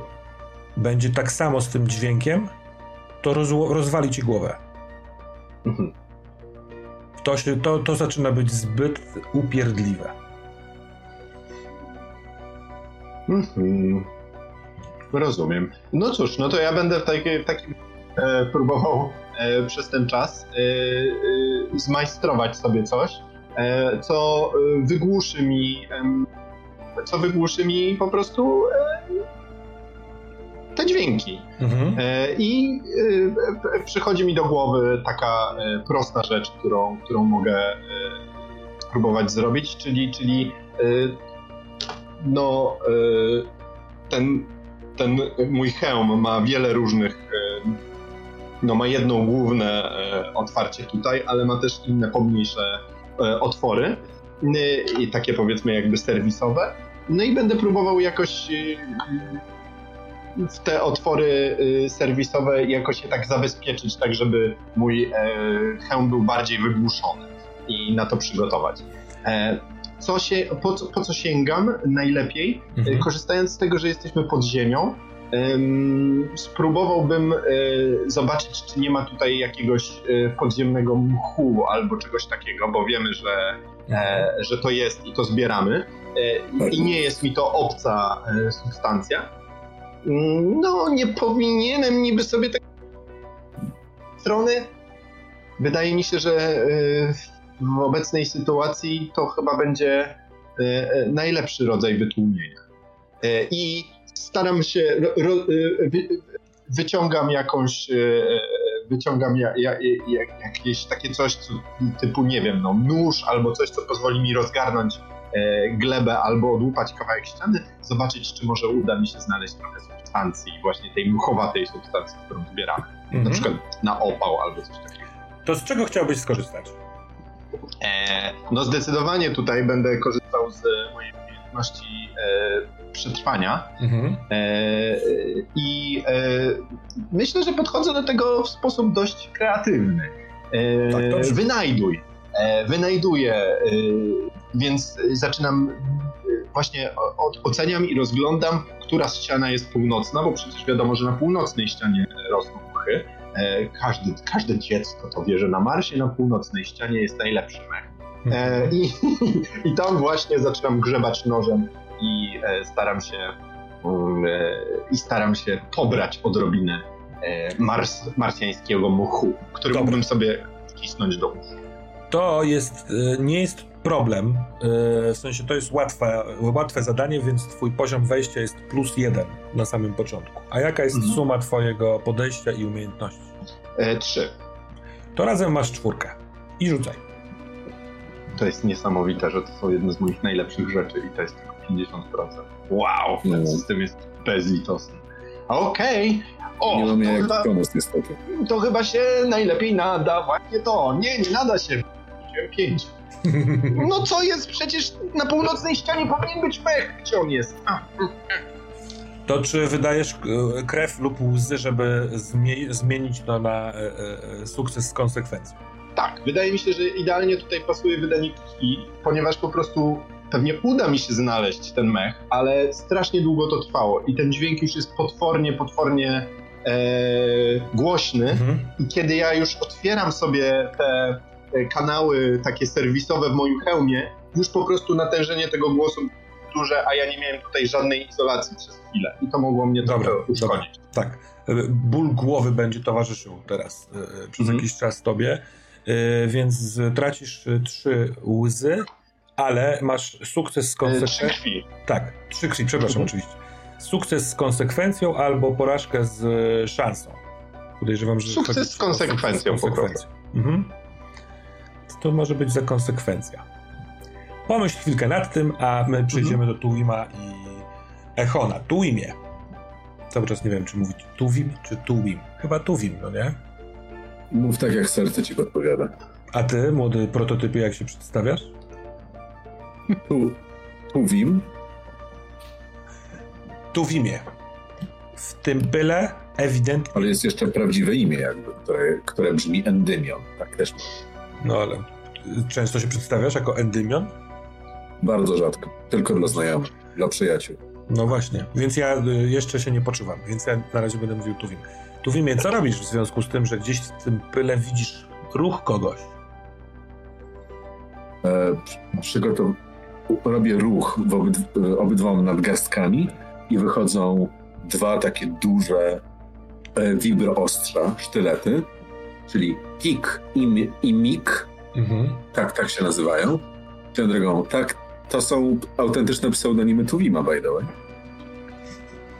będzie tak samo z tym dźwiękiem, to rozwali ci głowę. Mhm. To, się, to, to zaczyna być zbyt upierdliwe. Mhm. Rozumiem. No cóż, no to ja będę w takim, takim e, próbował e, przez ten czas e, e, zmajstrować sobie coś, e, co e, wygłuszy mi, co wygłuszy mi po prostu dźwięki. Mhm. E, I e, przychodzi mi do głowy taka e, prosta rzecz, którą, którą mogę próbować zrobić, czyli, czyli no ten, ten mój hełm ma wiele różnych no ma jedno główne otwarcie tutaj, ale ma też inne pomniejsze otwory i takie powiedzmy jakby serwisowe. No i będę próbował jakoś w te otwory y, serwisowe jakoś je tak zabezpieczyć, tak żeby mój e, hełm był bardziej wygłuszony i na to przygotować. E, co się, po, co- po co sięgam najlepiej? Mhm. E, Korzystając z tego, że jesteśmy pod ziemią, em, spróbowałbym zobaczyć, czy nie ma tutaj jakiegoś podziemnego mchu albo czegoś takiego, bo wiemy, że, e, że to jest i to zbieramy. I nie jest mi to obca substancja. No, nie powinienem niby sobie tak strony. Wydaje mi się, że e, w obecnej sytuacji to chyba będzie e, e, najlepszy rodzaj wytłumienia. I staram się, wyciągam jakąś, wyciągam ja, ja, ja, jakieś takie coś co, typu, nie wiem, no, nóż albo coś, co pozwoli mi rozgarnąć glebę albo odłupać kawałek ściany, zobaczyć, czy może uda mi się znaleźć trochę substancji, właśnie tej muchowatej substancji, którą zbieramy. Na Mhm. przykład na opał albo coś takiego. To z czego chciałbyś skorzystać? E, no zdecydowanie tutaj będę korzystał z mojej umiejętności e, przetrwania Mhm. e, i e, myślę, że podchodzę do tego w sposób dość kreatywny. E, Tak, wynajduj. E, wynajduję, e, więc zaczynam e, właśnie oceniam i rozglądam, która ściana jest północna, bo przecież wiadomo, że na północnej ścianie rosną mchy. E, każdy, każde dziecko to wie, że na Marsie na północnej ścianie jest najlepszy mech. E, i, *laughs* I tam właśnie zaczynam grzebać nożem i e, staram się mm, i staram się pobrać odrobinę mars, marsjańskiego muchu, który Dobra. mógłbym sobie wcisnąć do uszu. To jest, e, nie jest problem, e, w sensie to jest łatwe, łatwe zadanie, więc twój poziom wejścia jest plus jeden na samym początku. A jaka jest Mhm. suma twojego podejścia i umiejętności? E, trzy. To razem masz czwórkę. I rzucaj. To jest niesamowite, że to są jedne z moich najlepszych rzeczy i to jest tylko 50%. Wow, ten No. system jest bezlitosny. Okej. O, nie mamy to jak chyba- pomóc niestety. to chyba się najlepiej nada właśnie to. Nie, nie nada się. Wziąłem Pięć. No co jest? Przecież na północnej ścianie powinien być mech. Gdzie on jest? A, To czy wydajesz e, krew lub łzy, żeby zmie- zmienić to na e, e, sukces z konsekwencją? tak, wydaje mi się, że idealnie tutaj pasuje wydanie krwi, ponieważ po prostu pewnie uda mi się znaleźć ten mech, ale strasznie długo to trwało i ten dźwięk już jest potwornie, potwornie e, głośny. Mhm. I kiedy ja już otwieram sobie te e, kanały takie serwisowe w moim hełmie, już po prostu natężenie tego głosu duże, a ja nie miałem tutaj żadnej izolacji przez chwilę. I to mogło mnie Dobra, trochę uszkodzić. Tak. E, Ból głowy będzie towarzyszył teraz e, przez Mhm. jakiś czas tobie, e, więc tracisz trzy łzy, ale masz sukces z E, Trzy konsekwencją. krwi. Tak, trzy krwi, przepraszam Mhm. oczywiście. Sukces z konsekwencją albo porażkę z szansą. Podejrzewam, że. Sukces z o sukces konsekwencją po prostu. Mhm. To może być za konsekwencja? Pomyśl chwilkę nad tym, a my przejdziemy do Tuwima i Echona. Tuwimie. Cały czas nie wiem, czy mówić Tuwim, czy Tuwim. Chyba Tuwim, no nie? Mów tak, jak serce ci podpowiada. A ty, młody prototypie, jak się przedstawiasz? Tu, Tuwim, Tuwimie. W tym byle ewidentnie. ale jest jeszcze prawdziwe imię jakby, które, które brzmi Endymion. Tak też No ale często się przedstawiasz jako Endymion? bardzo rzadko. Tylko dla znajomych, dla przyjaciół. No właśnie, więc ja y, jeszcze się nie poczuwam, więc ja na razie będę mówił Tuwim. Tu wiemy, co robisz w związku z tym, że gdzieś w tym pyle widzisz ruch kogoś. E, przygotow... Robię ruch w obydw... obydwoma nadgarstkami i wychodzą dwa takie duże e, wibroostrza, sztylety, czyli kik i, i mik, mhm. tak, tak się nazywają. Tę drogą, tak, to są autentyczne pseudonimy Tuwima, by the way.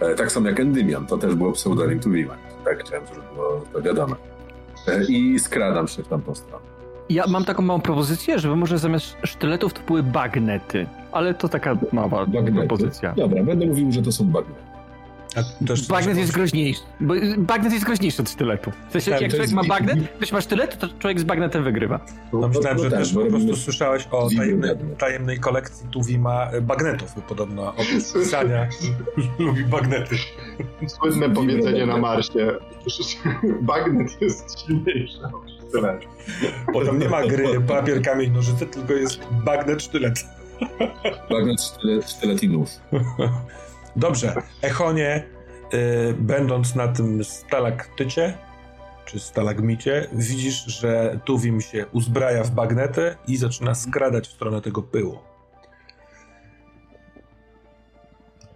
E, tak samo jak Endymion, to też było pseudonim Tuwima. Tak chciałem, żeby było to wiadome. E, I skradam się w tamtą stronę. Ja mam taką małą propozycję, żeby może zamiast sztyletów to były bagnety. Ale to taka mała bagnety. propozycja. Dobra, będę mówił, że to są bagnety. Bagnet jest groźniejszy. Bagnet jest groźniejszy od sztyletu. W sensie, tak, jak człowiek ma bagnet, ktoś ma sztylet, to człowiek z bagnetem wygrywa. No, myślałem, że no, też tak, po prostu słyszałeś o tajemnej, tajemnej kolekcji Tuwima bagnetów, bo podobno oprócz pisania *laughs* lubi bagnety. Słynne powiedzenie na Marsie. *laughs* Bagnet jest silniejszy od sztyletu. Potem nie ma gry papier, kamień, nożyce, tylko jest bagnet, sztylet. Bagnet, sztylet, sztylet i nóż. *laughs* Dobrze, Echonie, y, będąc na tym stalaktycie, czy stalagmicie, widzisz, że Tuwim się uzbraja w bagnetę i zaczyna skradać w stronę tego pyłu.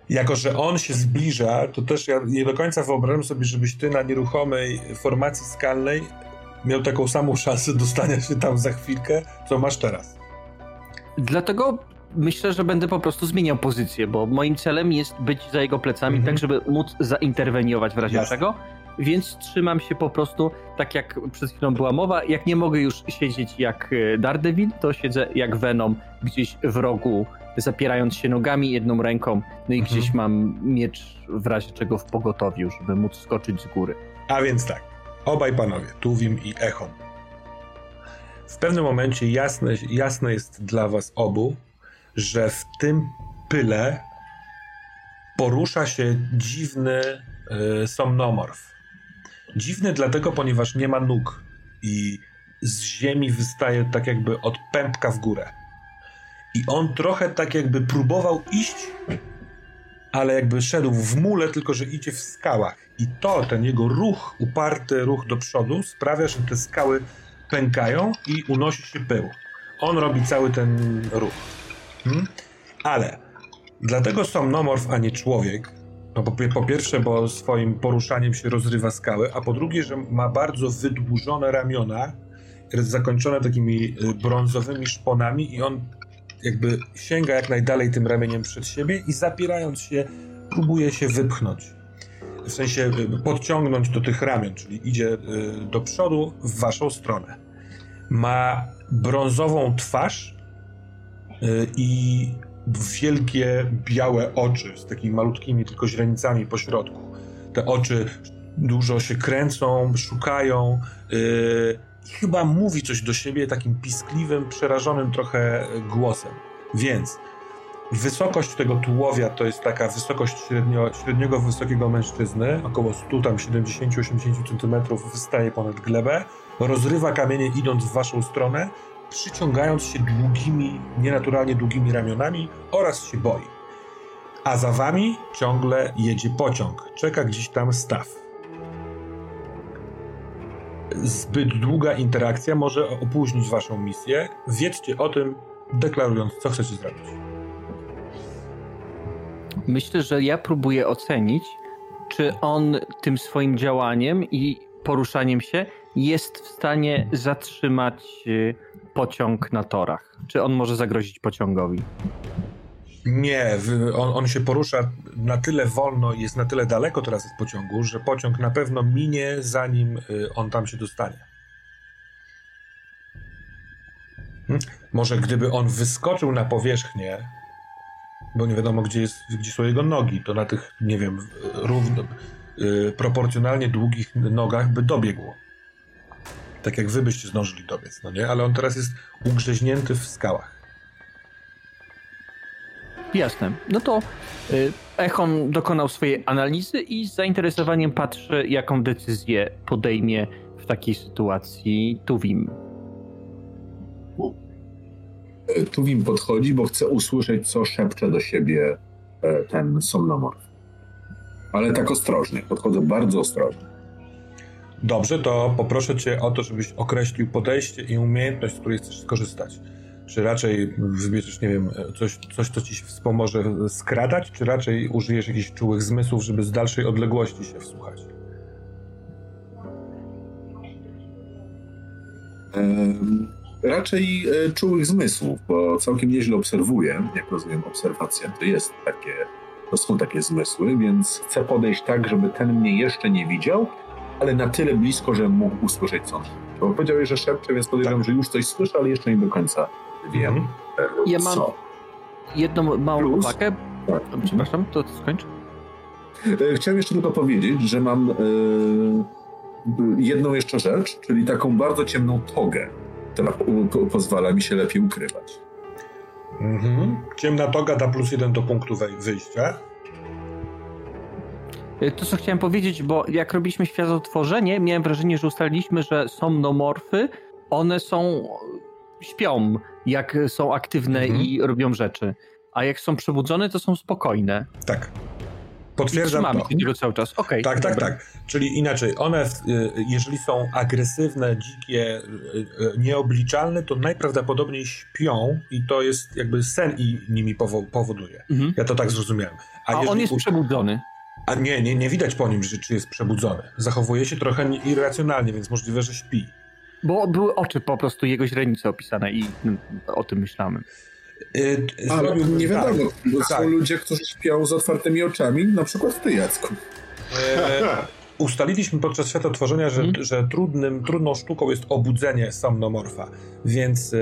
Jako, że on się zbliża, to też ja nie do końca wyobrażam sobie, żebyś ty na nieruchomej formacji skalnej miał taką samą szansę dostania się tam za chwilkę, co masz teraz. Dlatego myślę, że będę po prostu zmieniał pozycję, bo moim celem jest być za jego plecami, mhm. tak żeby móc zainterweniować w razie Jasne. czego. Więc trzymam się po prostu tak jak przed chwilą była mowa. Jak nie mogę już siedzieć jak e, Daredevil, to siedzę jak Venom gdzieś w rogu, zapierając się nogami jedną ręką. No i mhm. gdzieś mam miecz w razie czego w pogotowiu, żeby móc skoczyć z góry. A więc tak, obaj panowie, Tuwim i Echon. W pewnym momencie jasne, jasne jest dla was obu, że w tym pyle porusza się dziwny y, somnomorf. Dziwny dlatego, ponieważ nie ma nóg i z ziemi wystaje tak jakby od pępka w górę. I on trochę tak jakby próbował iść, ale jakby szedł w mule, tylko że idzie w skałach. I to, ten jego ruch, uparty ruch do przodu sprawia, że te skały pękają i unosi się pył. On robi cały ten ruch. Hmm? Ale dlatego somnomorf, a nie człowiek, no po, po, pierwsze, bo swoim poruszaniem się rozrywa skały, a po drugie, że ma bardzo wydłużone ramiona, zakończone takimi y, brązowymi szponami i on jakby sięga jak najdalej tym ramieniem przed siebie i zapierając się, próbuje się wypchnąć. W sensie y, podciągnąć do tych ramion, czyli idzie y, do przodu w waszą stronę. Ma brązową twarz, i wielkie białe oczy z takimi malutkimi tylko źrenicami po środku. Te oczy dużo się kręcą, szukają yy, i chyba mówi coś do siebie takim piskliwym, przerażonym trochę głosem. Więc wysokość tego tułowia to jest taka wysokość średnio, średniego wysokiego mężczyzny, około 100 tam 70-80 cm wystaje ponad glebę, rozrywa kamienie idąc w waszą stronę przyciągając się długimi, nienaturalnie długimi ramionami oraz się boi. A za wami ciągle jedzie pociąg. Czeka gdzieś tam staw. Zbyt długa interakcja może opóźnić waszą misję. Wiedzcie o tym, deklarując, co chcecie zrobić. Myślę, że ja próbuję ocenić, czy on tym swoim działaniem i poruszaniem się jest w stanie zatrzymać y, pociąg na torach? Czy on może zagrozić pociągowi? Nie, on, on, się porusza na tyle wolno i jest na tyle daleko teraz od pociągu, że pociąg na pewno minie, zanim y, on tam się dostanie. Hm? Może gdyby on wyskoczył na powierzchnię, bo nie wiadomo, gdzie, jest, gdzie są jego nogi, to na tych, nie wiem, równo, yy, proporcjonalnie długich nogach by dobiegł tak jak wy byście zdążyli dobiec, no nie? Ale on teraz jest ugrzeźnięty w skałach. Jasne. No to y, Echon dokonał swojej analizy i z zainteresowaniem patrzy, jaką decyzję podejmie w takiej sytuacji Tuwim. E, Tuwim podchodzi, bo chce usłyszeć, co szepcze do siebie e, ten somnomorf. Ale tak ostrożnie, podchodzę bardzo ostrożnie. Dobrze, to poproszę cię o to, żebyś określił podejście i umiejętność, z której chcesz skorzystać. Czy raczej wybierzesz, nie wiem, coś, coś, co ci się wspomoże skradać, czy raczej użyjesz jakichś czułych zmysłów, żeby z dalszej odległości się wsłuchać? raczej e, czułych zmysłów, bo całkiem nieźle obserwuję, jak rozumiem, obserwacja to jest takie, to są takie zmysły, więc chcę podejść tak, żeby ten mnie jeszcze nie widział, ale na tyle blisko, że mógł usłyszeć co. Bo powiedziałeś, że szepcze, więc podejrzewam, tak. że już coś słyszę, ale jeszcze nie do końca wiem. Mhm. E, ja mam jedną małą Plus, uwagę. Tak. Przepraszam, to skończ. E, chciałem jeszcze tylko powiedzieć, że mam jedną jeszcze rzecz, czyli taką bardzo ciemną togę, która pozwala mi się lepiej ukrywać. Mhm. Ciemna toga da plus jeden do punktu wyjścia. Y, to, co chciałem powiedzieć, bo jak robiliśmy światotworzenie, miałem wrażenie, że ustaliliśmy, że somnomorfy, one są, śpią, jak są aktywne mhm. i robią rzeczy. A jak są przebudzone, to są spokojne. Tak. Potwierdzam to. tego cały czas. Okay, tak, tak, tak. Czyli inaczej, one, y, jeżeli są agresywne, dzikie, y, nieobliczalne, to najprawdopodobniej śpią i to jest jakby sen i nimi powoduje. Mhm. Ja to tak zrozumiałem. A, A on jest przebudzony. A nie, nie, nie widać po nim, że, czy jest przebudzony. Zachowuje się trochę irracjonalnie, więc możliwe, że śpi. Bo były oczy po prostu jego źrenicy opisane i mm, o tym myślałem. Yy, Ale nie wiadomo, tak, bo tak. są ludzie, którzy śpią z otwartymi oczami, na przykład ty, Jacku. E, ustaliliśmy podczas światotworzenia, że, hmm. że trudnym, trudną sztuką jest obudzenie somnomorfa, więc e,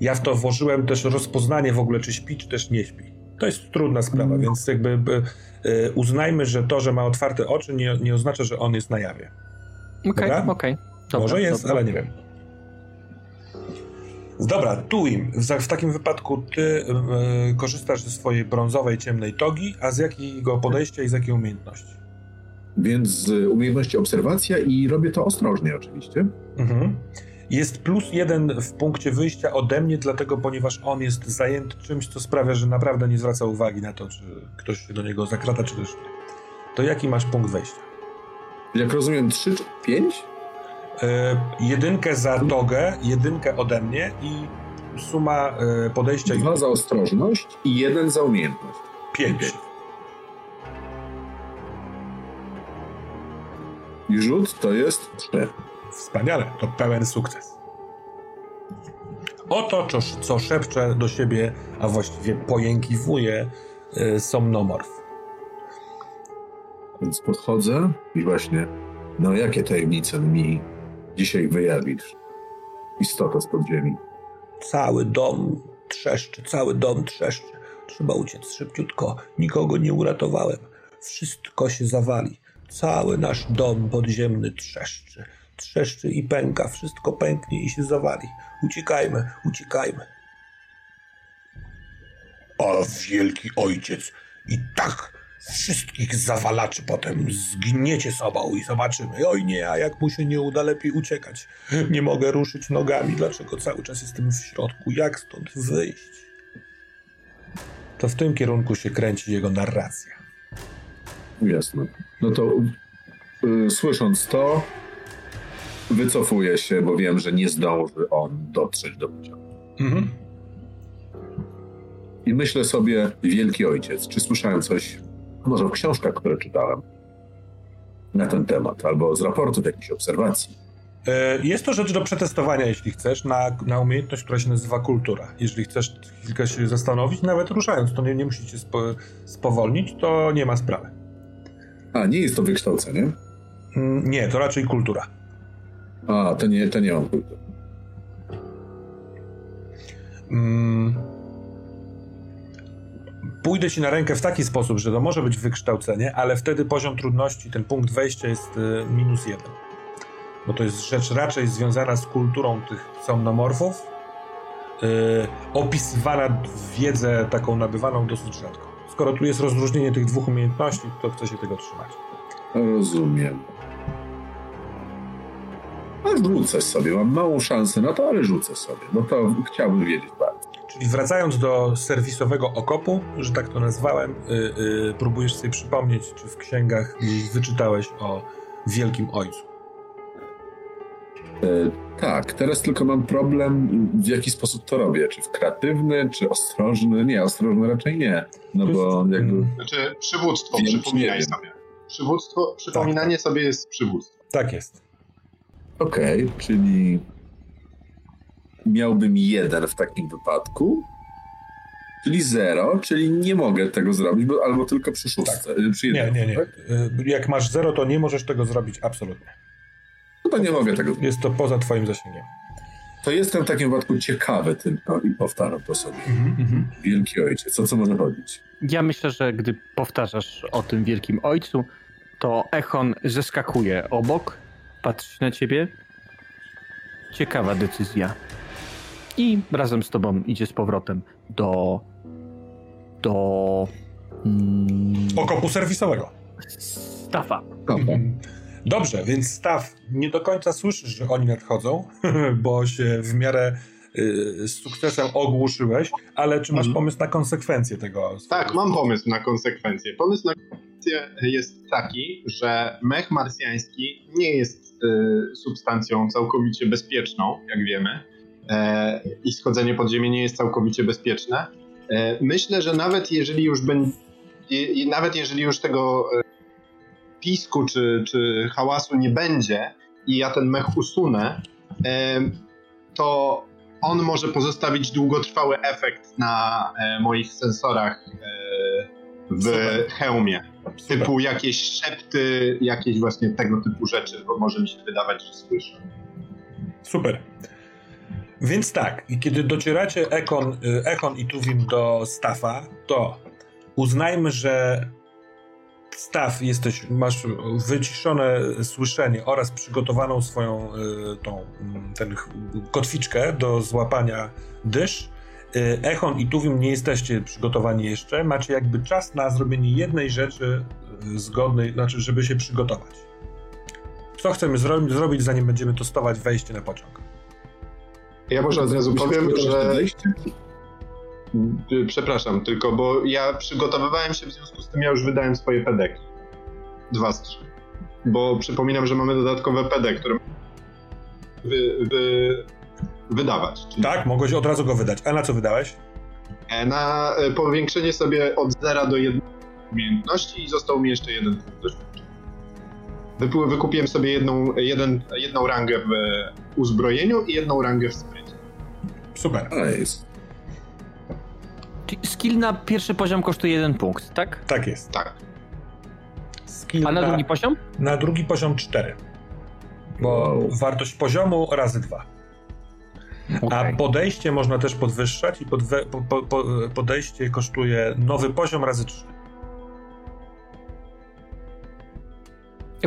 ja w to włożyłem też rozpoznanie w ogóle, czy śpi, czy też nie śpi. To jest trudna sprawa, więc jakby Y, uznajmy, że to, że ma otwarte oczy, nie, nie oznacza, że on jest na jawie. Okej, okay, okej. Okay. Może jest, dobra. ale nie wiem. Dobra, Tuim, w, w takim wypadku ty yy, korzystasz ze swojej brązowej, ciemnej togi, a z jakiego podejścia i z jakiej umiejętności? Więc z umiejętności obserwacja i robię to ostrożnie oczywiście. Mhm. Jest plus jeden w punkcie wyjścia ode mnie, dlatego ponieważ on jest zajęty czymś, co sprawia, że naprawdę nie zwraca uwagi na to, czy ktoś się do niego zakrata, czy też nie. To jaki masz punkt wejścia? Jak rozumiem, 3 czy 5? Yy, jedynkę za togę, jedynkę ode mnie i suma yy, podejścia... Dwa za ostrożność i jeden za umiejętność. Pięć. I rzut to jest 3. Wspaniale, to pełen sukces. Oto, co, co szepcze do siebie, a właściwie pojękiwuje y, somnomorf. Więc podchodzę i właśnie, no jakie tajemnice mi dzisiaj wyjawisz? Istota z podziemi. Cały dom trzeszczy, cały dom trzeszczy. Trzeba uciec szybciutko. Nikogo nie uratowałem. Wszystko się zawali. Cały nasz dom podziemny trzeszczy trzeszczy i pęka, wszystko pęknie i się zawali. Uciekajmy, uciekajmy. O wielki ojciec, i tak wszystkich zawalaczy potem zgniecie sobą i zobaczymy. Oj nie, a jak mu się nie uda, lepiej uciekać. Nie mogę ruszyć nogami, dlaczego cały czas jestem w środku, jak stąd wyjść? To w tym kierunku się kręci jego narracja. Jasne. No to y, słysząc to, Wycofuję się, bo wiem, że nie zdąży on dotrzeć do pociągu. Mhm. I myślę sobie, wielki ojciec, czy słyszałem coś, może w książkach, które czytałem na ten temat, albo z raportów jakichś obserwacji. E, jest to rzecz do przetestowania, jeśli chcesz, na, na umiejętność, która się nazywa kultura. Jeżeli chcesz chwilkę się zastanowić, nawet ruszając, to nie, nie musicie spo, spowolnić, to nie ma sprawy. A, nie jest to wykształcenie? Mm, nie, to raczej kultura. A, to nie, to nie mam. Mm. Pójdę ci na rękę w taki sposób, że to może być wykształcenie, ale wtedy poziom trudności, ten punkt wejścia jest y, minus jeden. Bo to jest rzecz raczej związana z kulturą tych somnomorfów, yy, opisywana wiedzę taką nabywaną dosyć rzadko. Skoro tu jest rozróżnienie tych dwóch umiejętności, to chcę się tego trzymać. Rozumiem. A rzucę sobie, mam małą szansę na to, ale rzucę sobie. No to chciałbym wiedzieć bardzo. Czyli wracając do serwisowego okopu, że tak to nazwałem, yy, yy, próbujesz sobie przypomnieć, czy w księgach gdzieś wyczytałeś o Wielkim Ojcu. E, tak, teraz tylko mam problem, w jaki sposób to robię. Czy w kreatywny, czy ostrożny? Nie, ostrożny raczej nie. No bo jakby. Znaczy, przywództwo, Wiem, przypominaj sobie. Przywództwo, przypominanie sobie jest przywództwo. Tak jest. Okej, czyli miałbym jeden w takim wypadku. Czyli zero, czyli nie mogę tego zrobić, bo, albo tylko przy szóstce. y, Przy Nie, jednym, nie, nie. tak? Y, Jak masz zero, to nie możesz tego zrobić absolutnie. No to nie mogę tego. Jest to poza twoim zasięgiem. To jestem w takim wypadku ciekawy tylko i powtarzam to sobie. Mhm. Wielki ojciec, o co może chodzić? Ja myślę, że gdy powtarzasz o tym wielkim ojcu, to Echon zeskakuje obok, patrzy na ciebie. Ciekawa decyzja. I razem z tobą idzie z powrotem do. do. Mm, Okopu serwisowego. Stafa. Mhm. Dobrze, więc Staw, nie do końca słyszysz, że oni nadchodzą, *laughs* bo się w miarę y, z sukcesem ogłuszyłeś, ale czy masz Mhm. pomysł na konsekwencje tego? Tak, mam pomysł na konsekwencje. Pomysł na konsekwencje jest taki, że mech marsjański nie jest substancją całkowicie bezpieczną, jak wiemy, e, i schodzenie pod ziemię nie jest całkowicie bezpieczne. E, myślę, że nawet jeżeli już nawet jeżeli już tego e, pisku czy, czy hałasu nie będzie i ja ten mech usunę, to on może pozostawić długotrwały efekt na moich sensorach w hełmie. Typu jakieś szepty, jakieś właśnie tego typu rzeczy, bo może mi się wydawać, że słyszę. Super. Więc tak, i kiedy docieracie Ekon, y, Echon i Tuwim do Stafa, to uznajmy, że Staf jesteś, masz wyciszone słyszenie oraz przygotowaną swoją y, tą, mm, ten kotwiczkę do złapania dysz. Y, Echon i Tuwim nie jesteście przygotowani jeszcze. Macie jakby czas na zrobienie jednej rzeczy y, zgodnej, znaczy, żeby się przygotować. Co chcemy zro- zrobić, zanim będziemy testować wejście na pociąg? Ja może od razu powiem, że? Y, Przepraszam, tylko bo ja przygotowywałem się, w związku z tym ja już wydałem swoje pedeki. Dwa z trzech. Bo przypominam, że mamy dodatkowe PD, które wy, wy, wydawać. Czyli Tak, mogłeś od razu go wydać. A na co wydałeś? e, Na e, powiększenie sobie od 0 do 1 umiejętności i został mi jeszcze jeden punkt doświadczenia. Wykupiłem sobie jedną, jeden, jedną rangę w uzbrojeniu i jedną rangę w sprycie. Super. Nice. Czyli skill na pierwszy poziom kosztuje jeden punkt, tak? Tak jest. Tak. Skill A na drugi poziom? na drugi poziom 4. Bo Wow. wartość poziomu razy 2. A podejście można też podwyższać i podwe, po, po, po, podejście kosztuje nowy poziom razy 3.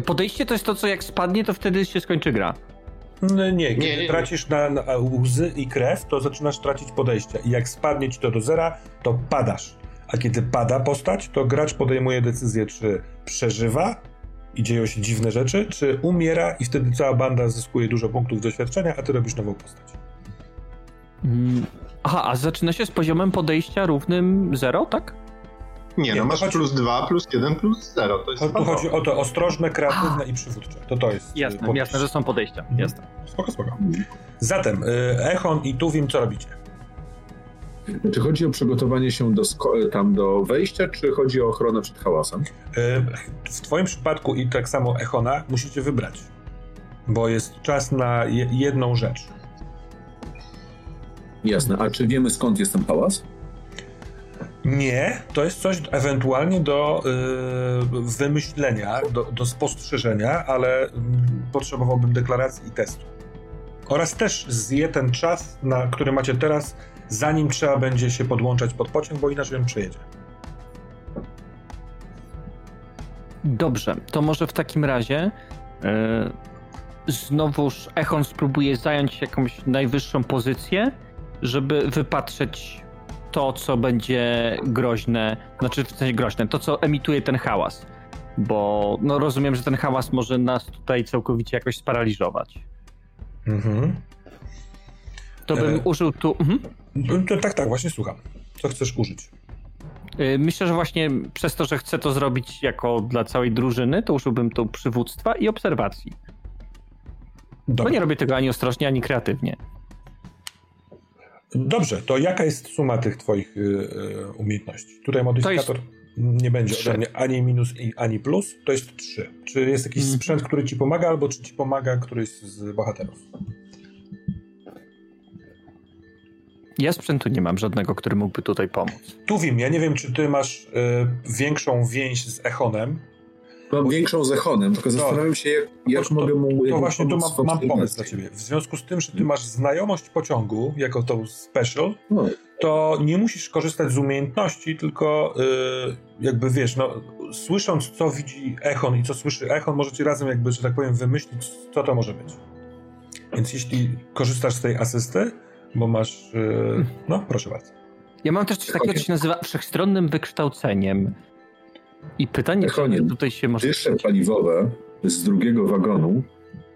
Podejście to jest to, co jak spadnie, to wtedy się skończy gra. Nie, nie, kiedy nie, nie. tracisz na, na łzy i krew, to zaczynasz tracić podejście. I jak spadnie ci to do zera, to padasz. A kiedy pada postać, to gracz podejmuje decyzję, czy przeżywa i dzieją się dziwne rzeczy, czy umiera i wtedy cała banda zyskuje dużo punktów doświadczenia, a ty robisz nową postać. Mm. Aha, a zaczyna się z poziomem podejścia równym 0, tak? Nie, Nie, no to masz chodzi- plus 2, plus 1, plus 0. To jest Tu standard. chodzi o to ostrożne, kreatywne i przywódcze. To to jest. y, Jasne, podejście. jasne, że są podejścia. Mhm. Jasne. Spoko, spoko. Zatem, y, Echon i Tuwim, co robicie? Czy chodzi o przygotowanie się do sko- tam do wejścia, czy chodzi o ochronę przed hałasem? Y, W twoim przypadku i tak samo Echona musicie wybrać, bo jest czas na je, jedną rzecz. Jasne. A czy wiemy skąd jest ten hałas? Nie, to jest coś ewentualnie do y, wymyślenia, do, do spostrzeżenia, ale mm, potrzebowałbym deklaracji i testu. Oraz też zje ten czas, na który macie teraz, zanim trzeba będzie się podłączać pod pociąg, bo inaczej on przejedzie. Dobrze, to może w takim razie e, znowuż Echon spróbuje zająć jakąś najwyższą pozycję, żeby wypatrzeć to, co będzie groźne, znaczy w sensie groźne, to, co emituje ten hałas. Bo no, rozumiem, że ten hałas może nas tutaj całkowicie jakoś sparaliżować. Mhm. To bym E. użył tu. Mhm. To, tak, tak, właśnie słucham. Co chcesz użyć? Y, Myślę, że właśnie przez to, że chcę to zrobić jako dla całej drużyny, to użyłbym tu przywództwa i obserwacji. Bo nie robię tego ani ostrożnie, ani kreatywnie. Dobrze, to jaka jest suma tych twoich y, y, umiejętności? Tutaj modyfikator nie będzie ode mnie ani minus, ani plus, to jest 3. Czy jest jakiś mm. sprzęt, który ci pomaga, albo czy ci pomaga któryś z bohaterów? Ja sprzętu nie mam żadnego, który mógłby tutaj pomóc. Tu wiem, ja nie wiem, czy ty masz y, większą więź z Echonem. Mam większą z Echonem, tylko zastanawiam się, jak, jak to, mogę mu To właśnie tu mam, mam pomysł dla ciebie. W związku z tym, że ty masz znajomość pociągu jako tą special, no. to nie musisz korzystać z umiejętności, tylko y, jakby wiesz, no, słysząc, co widzi Echon i co słyszy Echon, możecie razem jakby, że tak powiem, wymyślić, co to może być. Więc jeśli korzystasz z tej asysty, bo masz. Yy, no, proszę bardzo. Ja mam też coś takiego, co się nazywa wszechstronnym wykształceniem. I pytanie, czy tutaj się może. Dysze paliwowe z drugiego wagonu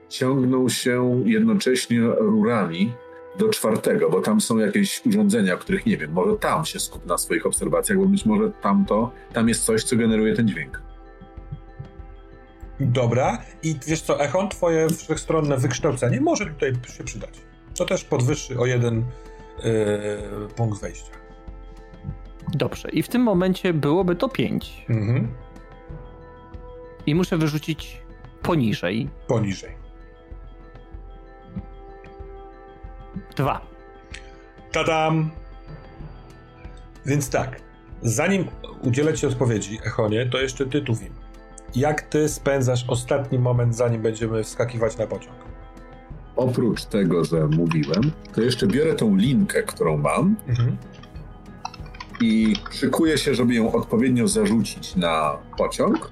ciągną się jednocześnie rurami do czwartego, bo tam są jakieś urządzenia, których nie wiem. Może tam się skup na swoich obserwacjach, bo być może tamto, tam jest coś, co generuje ten dźwięk. Dobra, i wiesz co, Echon, twoje wszechstronne wykształcenie może tutaj się przydać. To też podwyższy o jeden yy, punkt wejścia. Dobrze, i w tym momencie byłoby to 5. Mhm. I muszę wyrzucić poniżej. Poniżej. Dwa. Tadam! Więc tak, zanim udzielę Ci odpowiedzi, Echonie, to jeszcze ty tu wiem. Jak ty spędzasz ostatni moment, zanim będziemy wskakiwać na pociąg? oprócz tego, że mówiłem, to jeszcze biorę tą linkę, którą mam mhm. I szykuję się, żeby ją odpowiednio zarzucić na pociąg.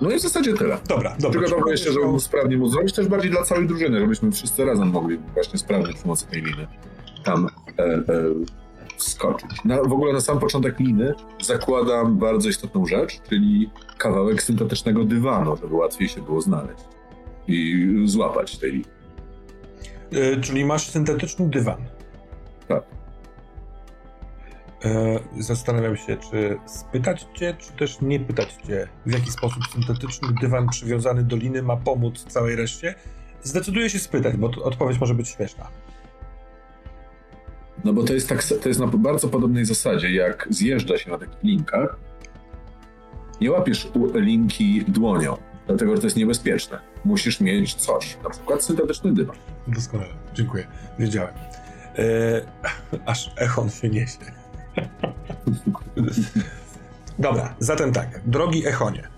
No i w zasadzie tyle. Dobra, dobra. Przygotowuję się, żeby sprawnie mu zrobić, też bardziej dla całej drużyny, żebyśmy wszyscy razem mogli właśnie sprawnie przy pomocy tej liny tam e, e, wskoczyć. Na, w ogóle na sam początek liny zakładam bardzo istotną rzecz, czyli kawałek syntetycznego dywanu, żeby łatwiej się było znaleźć i złapać tej. Yy, czyli masz syntetyczny dywan. Tak. Yy, zastanawiam się, czy spytać cię, czy też nie pytać cię, w jaki sposób syntetyczny dywan przywiązany do liny ma pomóc całej reszcie. Zdecyduję się spytać, bo odpowiedź może być śmieszna. No bo to jest, tak, to jest na bardzo podobnej zasadzie, jak zjeżdża się na takich linkach, nie łapiesz linki dłonią, dlatego że to jest niebezpieczne. Musisz mieć coś, na przykład syntetyczny dywan. Doskonale, dziękuję, wiedziałem. Eee, aż echon się niesie. Dobra, zatem tak, drogi echonie.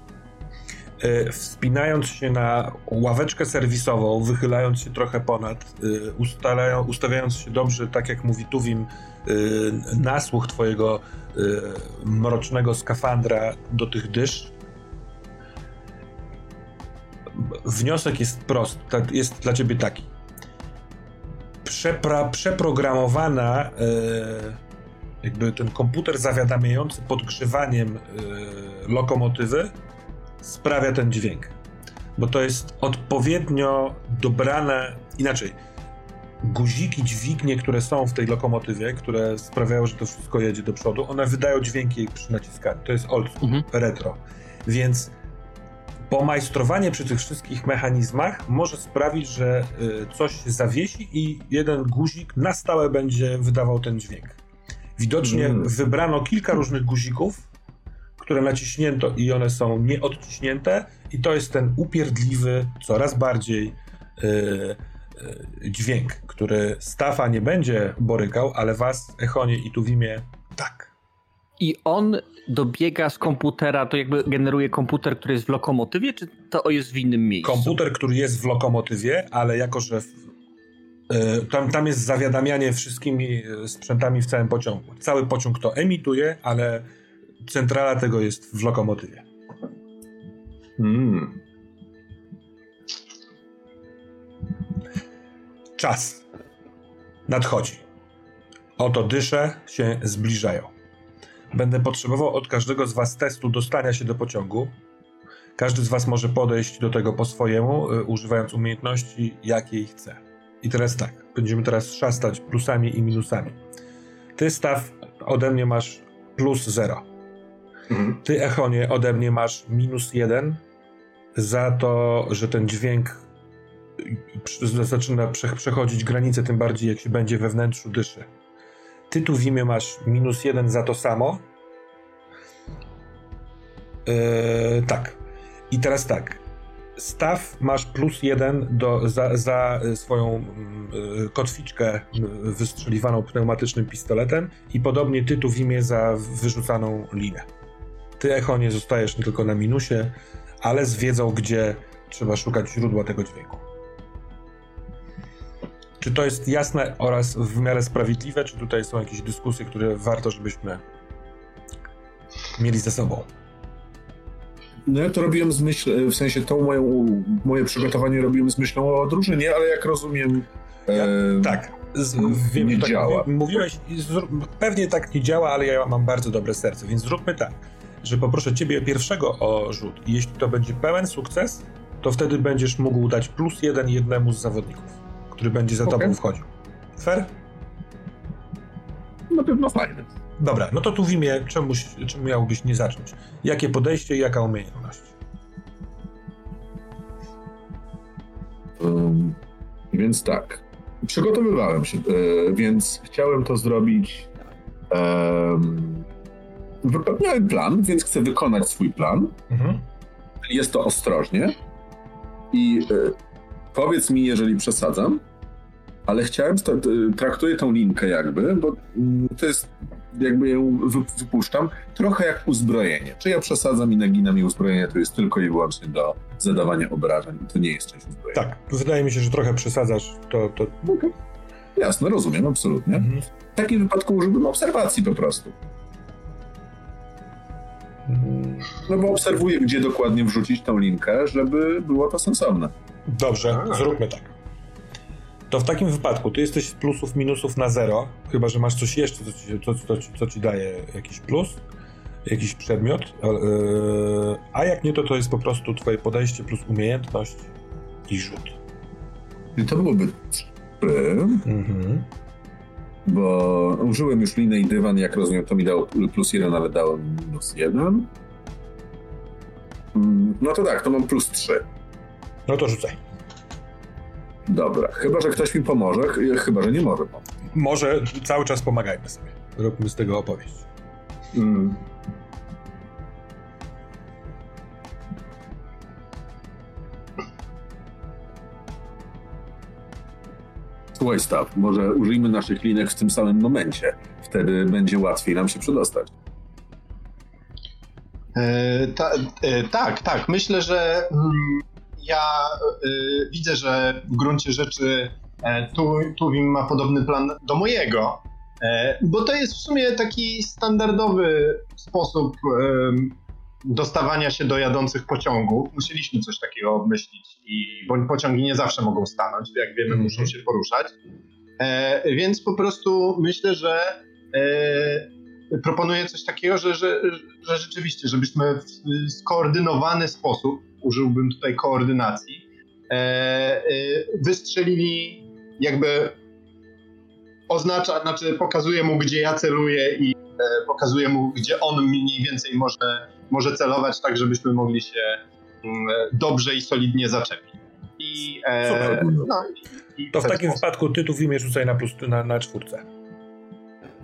E, wspinając się na ławeczkę serwisową, wychylając się trochę ponad, e, ustalają, ustawiając się dobrze, tak jak mówi Tuwim, e, na słuch twojego mrocznego skafandra do tych dysz, wniosek jest prosty, jest dla ciebie taki. Przepra, przeprogramowana jakby ten komputer zawiadamiający podgrzewaniem e, lokomotywy sprawia ten dźwięk. Bo to jest odpowiednio dobrane, inaczej, guziki, dźwignie, które są w tej lokomotywie, które sprawiają, że to wszystko jedzie do przodu, one wydają dźwięki przy naciskaniu. To jest old school, mhm. retro. Więc pomajstrowanie przy tych wszystkich mechanizmach może sprawić, że y, coś się zawiesi i jeden guzik na stałe będzie wydawał ten dźwięk. Widocznie mm. wybrano kilka różnych guzików, które naciśnięto i one są nieodciśnięte i to jest ten upierdliwy, coraz bardziej yy, yy, dźwięk, który Stafa nie będzie borykał, ale was, Echonie i Tuwimie, tak. I on dobiega z komputera, to jakby generuje komputer, który jest w lokomotywie, czy to jest w innym miejscu? Komputer, który jest w lokomotywie, ale jako, że tam, tam jest zawiadamianie wszystkimi e, sprzętami w całym pociągu. Cały pociąg to emituje, ale centrala tego jest w lokomotywie. Hmm. Czas nadchodzi. Oto dysze się zbliżają. Będę potrzebował od każdego z Was testu dostania się do pociągu. Każdy z Was może podejść do tego po swojemu, y, używając umiejętności, jakiej chce. I teraz tak, będziemy teraz szastać plusami i minusami. Ty, Staw, ode mnie masz plus 0. Mhm. Ty, Echonie, ode mnie masz minus 1. za to, że ten dźwięk zaczyna przechodzić granice, tym bardziej jak się będzie we wnętrzu dyszy. Ty tu w imię masz minus jeden za to samo. Yy, tak. I teraz tak. Staw masz plus jeden do, za, za swoją yy, kotwiczkę wystrzeliwaną pneumatycznym pistoletem i podobnie ty tu w imię za wyrzucaną linę. Ty, Echo, nie zostajesz tylko na minusie, ale z wiedzą, gdzie trzeba szukać źródła tego dźwięku. Czy to jest jasne oraz w miarę sprawiedliwe, czy tutaj są jakieś dyskusje, które warto, żebyśmy mieli ze sobą? No ja to robiłem z myśl, w sensie tą moją, moje przygotowanie robiłem z myślą o drużynie, ale jak rozumiem... Ja, e, tak, z, wiem, nie tak, działa. Mówiłeś, pewnie tak nie działa, ale ja mam bardzo dobre serce, więc zróbmy tak, że poproszę ciebie pierwszego o rzut i jeśli to będzie pełen sukces, to wtedy będziesz mógł dać plus jeden jednemu z zawodników który będzie za okay. tobą wchodził. Fair? Na pewno fajny. Dobra, no to tu w imię czemuś, czym miałbyś nie zacząć? Jakie podejście i jaka umiejętność? Um, więc tak. Przygotowywałem się, e, więc chciałem to zrobić. Um, miałem plan, więc chcę wykonać swój plan. Mhm. Jest to ostrożnie. I e, powiedz mi, jeżeli przesadzam, ale chciałem, traktuję tą linkę jakby, bo mm, to jest, jakby ją wypuszczam, trochę jak uzbrojenie. Czy ja przesadzam i naginam i uzbrojenie to jest tylko i wyłącznie do zadawania obrażeń, to nie jest część uzbrojenia. Tak, wydaje mi się, że trochę przesadzasz, to... to... Okay. Jasne, rozumiem, absolutnie. Mhm. W takim wypadku użyłbym obserwacji po prostu. No bo obserwuję, gdzie dokładnie wrzucić tą linkę, żeby było to sensowne. Dobrze, zróbmy tak. To w takim wypadku ty jesteś z plusów, minusów na zero, chyba że masz coś jeszcze, co ci, co, co, co ci daje jakiś plus, jakiś przedmiot, yy, a jak nie, to to jest po prostu twoje podejście plus umiejętność i rzut. I to byłoby mhm. bo użyłem już linę i dywan, jak rozumiem, to mi dało plus jeden, ale dało minus jeden. Mm, no to tak, to mam plus trzy. No to rzucaj. Dobra, chyba, że ktoś mi pomoże, chyba, że nie może pomóc. Może, cały czas pomagajmy sobie. Róbmy z tego opowieść. Mm. Słuchaj, Staw, może użyjmy naszych linek w tym samym momencie. Wtedy będzie łatwiej nam się przedostać. E, ta, e, tak, tak. Myślę, że mm, ja y, widzę, że w gruncie rzeczy e, tu, Tuwim ma podobny plan do mojego, e, bo to jest w sumie taki standardowy sposób dostawania się do jadących pociągów. Musieliśmy coś takiego obmyślić, i, bo pociągi nie zawsze mogą stanąć, jak wiemy, mm muszą się poruszać. E, więc po prostu myślę, że proponuję coś takiego, że, że, że rzeczywiście, żebyśmy w skoordynowany sposób użyłbym tutaj koordynacji, e, e, wystrzelili jakby oznacza, znaczy pokazuje mu, gdzie ja celuję i e, pokazuje mu, gdzie on mniej więcej może, może celować, tak żebyśmy mogli się mm, dobrze i solidnie zaczepić. I, e, no, i, i to w takim sposób. wypadku tytuł w imię rzucaj na, plus, na, na czwórce.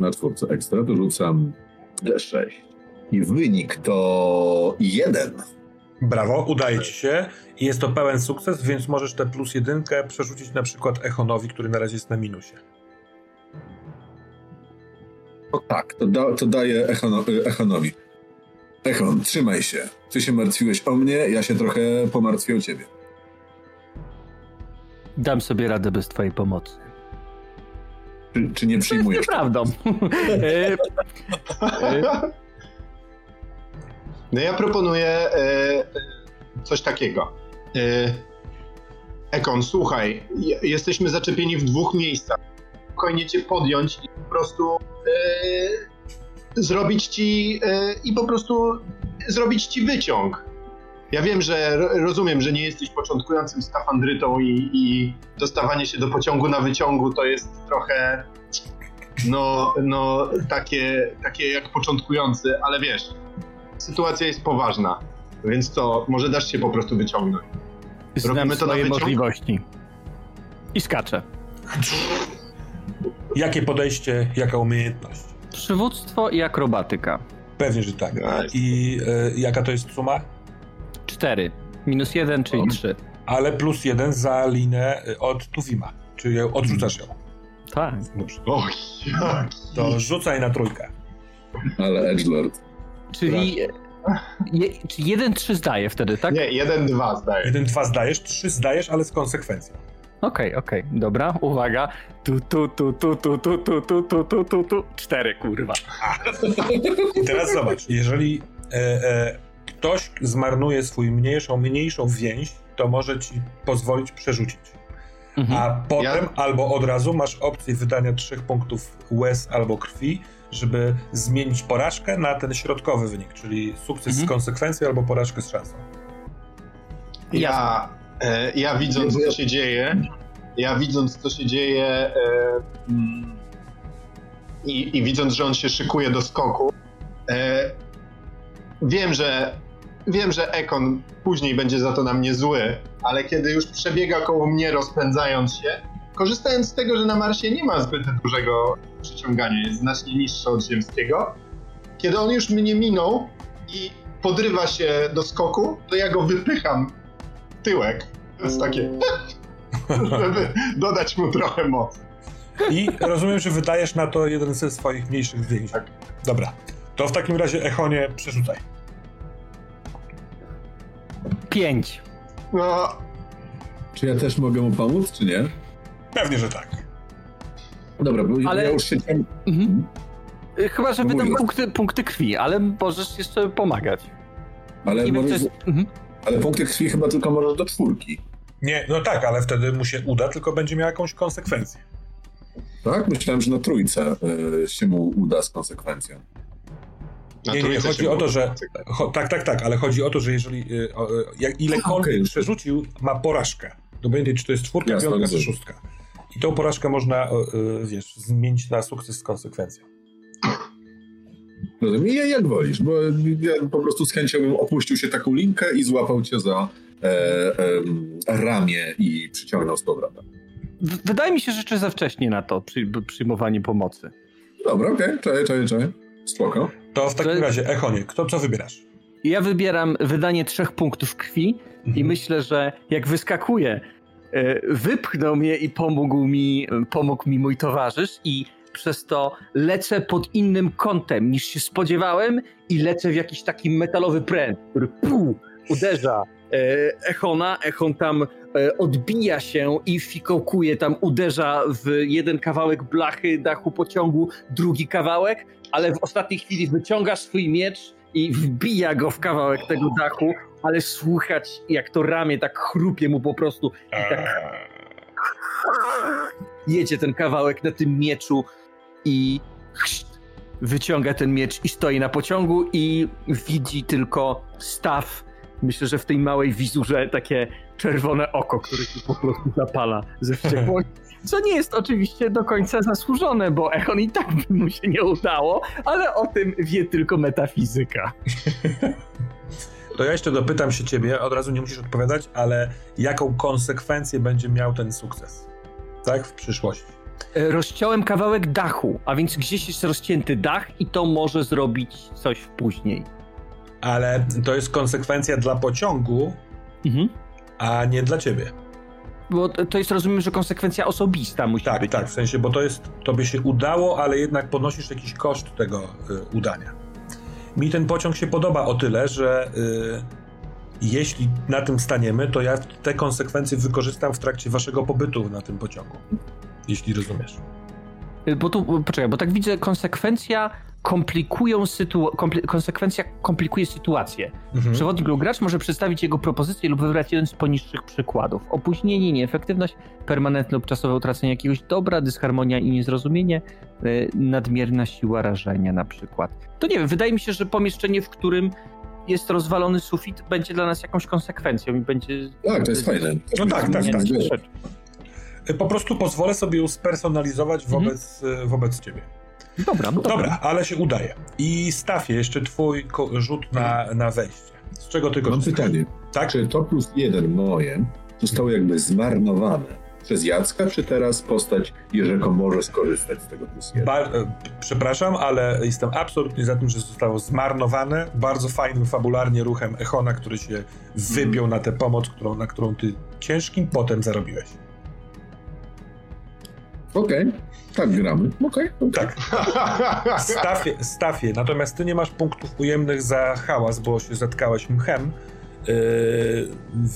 Na czwórce ekstra to rzucam D6. I wynik to jeden. Brawo, udaje ci się i jest to pełen sukces, więc możesz tę plus jedynkę przerzucić na przykład Echonowi, który na razie jest na minusie. O tak, to, da, to daje Echono, Echonowi. Echon, trzymaj się. Ty się martwiłeś o mnie, ja się trochę pomartwię o ciebie. Dam sobie radę bez twojej pomocy. Czy, czy nie przyjmujesz? To jest nieprawdą. *laughs* E, e, no ja proponuję e, coś takiego. E, Ekon, słuchaj, jesteśmy zaczepieni w dwóch miejscach. Spokojnie cię podjąć i po prostu e, zrobić ci e, i po prostu zrobić ci wyciąg. Ja wiem, że rozumiem, że nie jesteś początkującym skafandrytą i, i dostawanie się do pociągu na wyciągu to jest trochę no, no takie, takie jak początkujący, ale wiesz, sytuacja jest poważna. Więc to, może dasz się po prostu wyciągnąć. Znam Robimy to na wyciąg? możliwości. I skaczę. Jakie podejście, jaka umiejętność? Przywództwo i akrobatyka. Pewnie, że tak. Nice. I e, jaka to jest suma? Cztery. Minus jeden, czyli trzy. Ale plus jeden za linę e, od Tuwima. Czyli odrzucasz ją. Tak. Dobrze. Och, jak. To rzucaj na trójkę. Ale Edgelord. Czyli... Je, czy jeden, trzy zdaje wtedy, tak? Nie, jeden, dwa zdaje. Jeden, dwa zdajesz, trzy zdajesz, ale z konsekwencją. Okej, okej, dobra, uwaga. Tu, tu, tu, tu, tu, tu, tu, tu, tu, tu, tu, tu. Cztery, kurwa. I teraz zobacz, jeżeli e, e, ktoś zmarnuje swój mniejszą, mniejszą więź, to może ci pozwolić przerzucić. Mhm. A potem Ja- albo od razu masz opcję wydania trzech punktów łez albo krwi, żeby zmienić porażkę na ten środkowy wynik, czyli sukces Mhm. z konsekwencją albo porażkę z szansą. Ja, e, ja widząc, co się dzieje, ja widząc, co się dzieje e, mm, i, i widząc, że on się szykuje do skoku, e, wiem, że wiem, że Ekon później będzie za to na mnie zły, ale kiedy już przebiega koło mnie rozpędzając się, korzystając z tego, że na Marsie nie ma zbyt dużego przyciągania, jest znacznie niższe od ziemskiego, kiedy on już mnie minął i podrywa się do skoku, to ja go wypycham w tyłek. To jest takie, *laughs* żeby dodać mu trochę mocy. I rozumiem, że wydajesz na to jeden ze swoich mniejszych więzi. Tak. Dobra. To w takim razie Echonie przerzucaj. Pięć. No, Czy ja też mogę mu pomóc, czy nie? Pewnie, że tak. Dobra, bo Ale- ja już się... Mhm. Chyba, że wydam punkty, punkty krwi, ale możesz jeszcze pomagać. Ale, możesz, jest... Mhm. ale punkty krwi chyba tylko możesz do czwórki. Nie, no tak, ale wtedy mu się uda, tylko będzie miał jakąś konsekwencję. Tak? Myślałem, że na trójce y, się mu uda z konsekwencją. na Nie, nie, chodzi o to, że. było. Cho, tak, tak, tak, ale chodzi o to, że jeżeli. y, o, y, jak ilekolwiek okej. przerzucił, ma porażkę. To będzie, czy to jest czwórka, Jasne, piątka, czy szóstka. I tą porażkę można, o, y, wiesz, zmienić na sukces z konsekwencją. Rozumiem. I jak wolisz, bo ja po prostu z chęcią bym opuścił się taką linkę i złapał cię za e, em, ramię i przyciągnął z powrotem. W- Wydaje mi się, że jeszcze za wcześnie na to przy, przyjmowanie pomocy. Dobra, okej, czaję, czaję, czaję. Spoko. To w takim To- razie, Echonie, kto co wybierasz? Ja wybieram wydanie trzech punktów krwi i Mhm. myślę, że jak wyskakuje, e, wypchnął mnie i pomógł mi, pomógł mi mój towarzysz i przez to lecę pod innym kątem niż się spodziewałem i lecę w jakiś taki metalowy pręt, który pu, uderza e, Echona, Echon tam e, odbija się i fikołkuje, tam uderza w jeden kawałek blachy dachu pociągu, drugi kawałek, ale w ostatniej chwili wyciąga swój miecz i wbija go w kawałek tego dachu, ale słychać jak to ramię tak chrupie mu po prostu i tak jedzie ten kawałek na tym mieczu i wyciąga ten miecz i stoi na pociągu i widzi tylko staw. Myślę, że w tej małej wizurze takie czerwone oko, które się po prostu zapala ze wściekłości. *laughs* Co nie jest oczywiście do końca zasłużone, bo Echon i tak by mu się nie udało, ale o tym wie tylko metafizyka. *laughs* To ja jeszcze dopytam się ciebie, od razu nie musisz odpowiadać, ale jaką konsekwencję będzie miał ten sukces? Tak, w przyszłości. E, Rozciąłem kawałek dachu, a więc gdzieś jest rozcięty dach i to może zrobić coś później. Ale to jest konsekwencja dla pociągu, Mhm. a nie dla ciebie. Bo to jest, rozumiem, że konsekwencja osobista musi Tak, być. tak, w sensie, bo to jest, tobie się udało, ale jednak ponosisz jakiś koszt tego y, udania. Mi ten pociąg się podoba o tyle, że y, jeśli na tym staniemy, to ja te konsekwencje wykorzystam w trakcie waszego pobytu na tym pociągu. Jeśli rozumiesz. Y, Bo tu, poczekaj, bo tak widzę, konsekwencja komplikują sytu- kompli- konsekwencja komplikuje sytuację. Mhm. Przewodnik lub gracz może przedstawić jego propozycję lub wybrać jeden z poniższych przykładów. Opóźnienie, nieefektywność, permanentne lub czasowe utracenie jakiegoś dobra, dysharmonia i niezrozumienie, y, nadmierna siła rażenia na przykład. To nie wiem, wydaje mi się, że pomieszczenie, w którym jest rozwalony sufit, będzie dla nas jakąś konsekwencją i będzie... Tak, to jest fajne. No tak, tak, tak. Y, Po prostu pozwolę sobie ją spersonalizować wobec, y, wobec ciebie. Dobra, no dobra. Dobra, ale się udaje. I Stafie, jeszcze twój rzut na, na wejście. Z czego tylko Mam pytanie. Tak? Czy to plus jeden moje zostało jakby zmarnowane przez Jacka, czy teraz postać Jerzego może skorzystać z tego plus jeden? Ba- e, przepraszam, ale jestem absolutnie za tym, że zostało zmarnowane bardzo fajnym fabularnie ruchem Echona, który się wybił na tę pomoc, którą, na którą ty ciężkim potem zarobiłeś. Okej, tak gramy. Okej, okej. Tak. *laughs* Stafie, stafie, natomiast ty nie masz punktów ujemnych za hałas, bo się zatkałeś mchem, yy,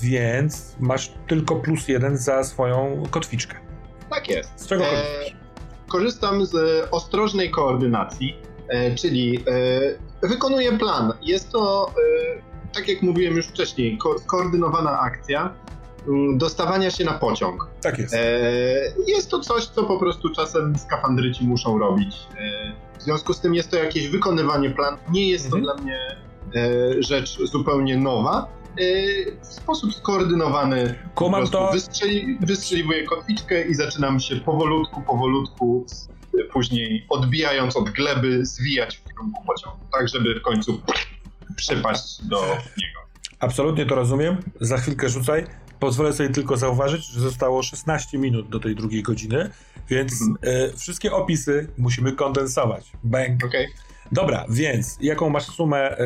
więc masz tylko plus jeden za swoją kotwiczkę. tak jest. Z czego E, korzystasz? korzystam z ostrożnej koordynacji, e, czyli e, wykonuję plan. Jest to, e, tak jak mówiłem już wcześniej, ko- skoordynowana akcja dostawania się na pociąg. Tak jest. E, jest to coś, co po prostu czasem skafandryci muszą robić. E, w związku z tym jest to jakieś wykonywanie planu. Nie jest Mhm. to dla mnie e, rzecz zupełnie nowa. W sposób skoordynowany po Kumam to. wystrzeli, wystrzeliwuję kotwiczkę i zaczynam się powolutku, powolutku, później odbijając od gleby, zwijać w kierunku pociągu, tak żeby w końcu przypaść do niego. Absolutnie to rozumiem. Za chwilkę rzucaj. Pozwolę sobie tylko zauważyć, że zostało 16 minut do tej drugiej godziny, więc e, wszystkie opisy musimy kondensować. Bang. Okej? Dobra, więc jaką masz sumę e,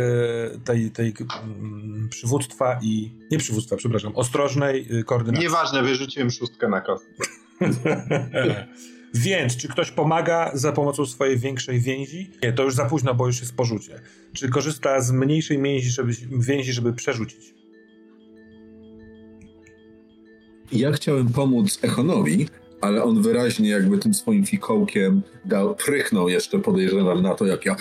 tej, tej mm, przywództwa i. Nie przywództwa, przepraszam, ostrożnej y, koordynacji. Nieważne, wyrzuciłem szóstkę na kostkę. *laughs* Więc, czy ktoś pomaga za pomocą swojej większej więzi? Nie, to już za późno, bo już jest porzucie. Czy korzysta z mniejszej więzi, żeby, więzi, żeby przerzucić? Ja chciałem pomóc Echonowi, ale on wyraźnie jakby tym swoim fikołkiem dał, prychnął jeszcze, podejrzewam na to, jak ja e,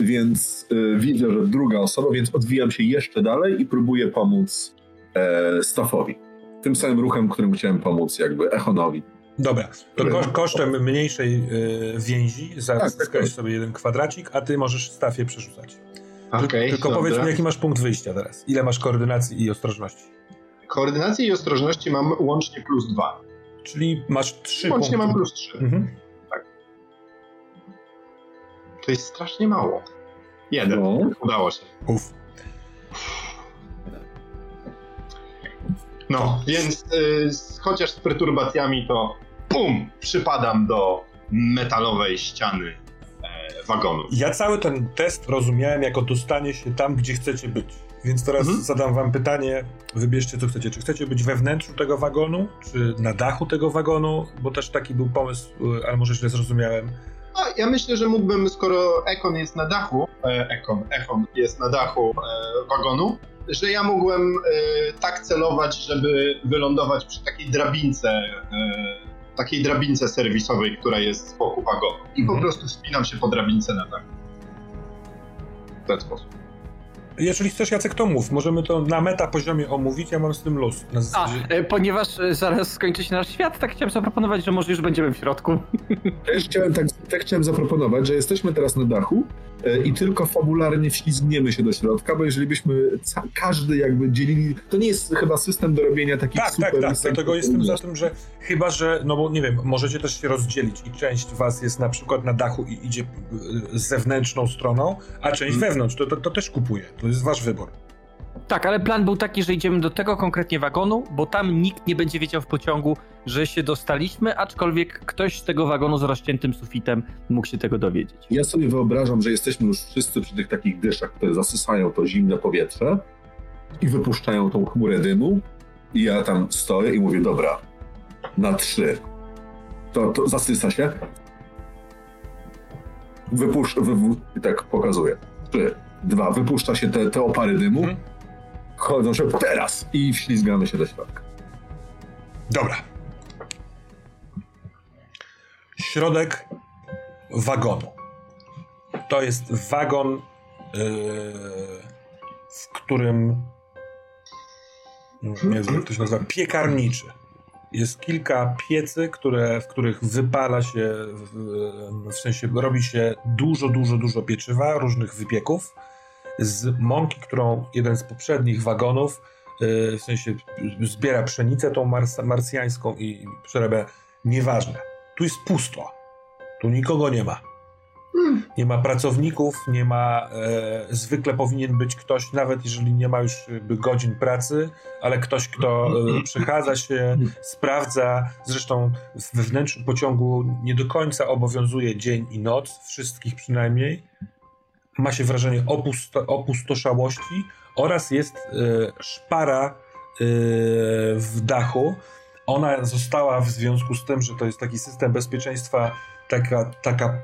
więc e, widzę, że druga osoba, więc odwijam się jeszcze dalej i próbuję pomóc e, Staffowi. Tym samym ruchem, którym chciałem pomóc jakby Echonowi. Dobra, to kosz, kosztem mniejszej y, więzi zazyskałeś tak, tak. sobie jeden kwadracik, a ty możesz stafie przerzucać. Okej, Tylko dobra. powiedz mi, jaki masz punkt wyjścia teraz? Ile masz koordynacji i ostrożności? Koordynacji i ostrożności mam łącznie plus dwa. Czyli masz trzy Łącznie punkty. mam plus trzy. Mhm. To jest strasznie mało. Jeden. No. Udało się. Uf. No, więc y, chociaż z perturbacjami to pum, przypadam do metalowej ściany e, wagonu. Ja cały ten test rozumiałem jako dostanie się tam, gdzie chcecie być. Więc teraz Mhm. zadam wam pytanie, wybierzcie co chcecie. Czy chcecie być we wnętrzu tego wagonu, czy na dachu tego wagonu? Bo też taki był pomysł, y, ale może źle zrozumiałem. A ja myślę, że mógłbym, skoro Ekon jest na dachu, e, Ekon, Echon jest na dachu e, wagonu, że ja mógłbym e, tak celować, żeby wylądować przy takiej drabince, e, takiej drabince serwisowej, która jest z boku wagonu. I po Mhm. prostu wspinam się po drabince na dach. W ten sposób. Jeżeli chcesz, Jacek, to mów. Możemy to na meta poziomie omówić, ja mam z tym luz. Na A, e, ponieważ e, zaraz skończy się nasz świat, tak chciałem zaproponować, że może już będziemy w środku. Też chciałem, tak, tak chciałem zaproponować, że jesteśmy teraz na dachu e, i tylko fabularnie wślizgniemy się do środka, bo jeżeli byśmy ca- każdy jakby dzielili, to nie jest chyba system do robienia takich Tak, super tak, tak. Dlatego jestem za tym, że chyba, że, no bo nie wiem, możecie też się rozdzielić i część was jest na przykład na dachu i idzie zewnętrzną stroną, a część wewnątrz. To, to, to też kupuje. To jest wasz wybór. Tak, ale plan był taki, że idziemy do tego konkretnie wagonu, bo tam nikt nie będzie wiedział w pociągu, że się dostaliśmy, aczkolwiek ktoś z tego wagonu z rozciętym sufitem mógł się tego dowiedzieć. Ja sobie wyobrażam, że jesteśmy już wszyscy przy tych takich dyszach, które zasysają to zimne powietrze i wypuszczają tą chmurę dymu i ja tam stoję i mówię, dobra, na trzy. To, to zasysa się. Wypuszcz, wy, i tak pokazuję. Trzy, dwa, wypuszcza się te, te opary dymu. Mhm. Chodzą się teraz i wślizgamy się do środka. Dobra. Środek wagonu. To jest wagon, yy, w którym. Nie to się nazywa. Piekarniczy. Jest kilka piecy, które, w których wypala się, w, w sensie robi się dużo, dużo, dużo pieczywa, różnych wypieków z mąki, którą jeden z poprzednich wagonów yy, w sensie zbiera pszenicę tą mars marsjańską i przerabia. Nieważne. Tu jest pusto. Tu nikogo nie ma. Nie ma pracowników, nie ma. E, zwykle powinien być ktoś, nawet jeżeli nie ma już jakby godzin pracy, ale ktoś, kto e, przechadza się, sprawdza. Zresztą we wnętrzu pociągu nie do końca obowiązuje dzień i noc, wszystkich przynajmniej. Ma się wrażenie opusto, opustoszałości oraz jest e, szpara e, w dachu. Ona została w związku z tym, że to jest taki system bezpieczeństwa, taka, taka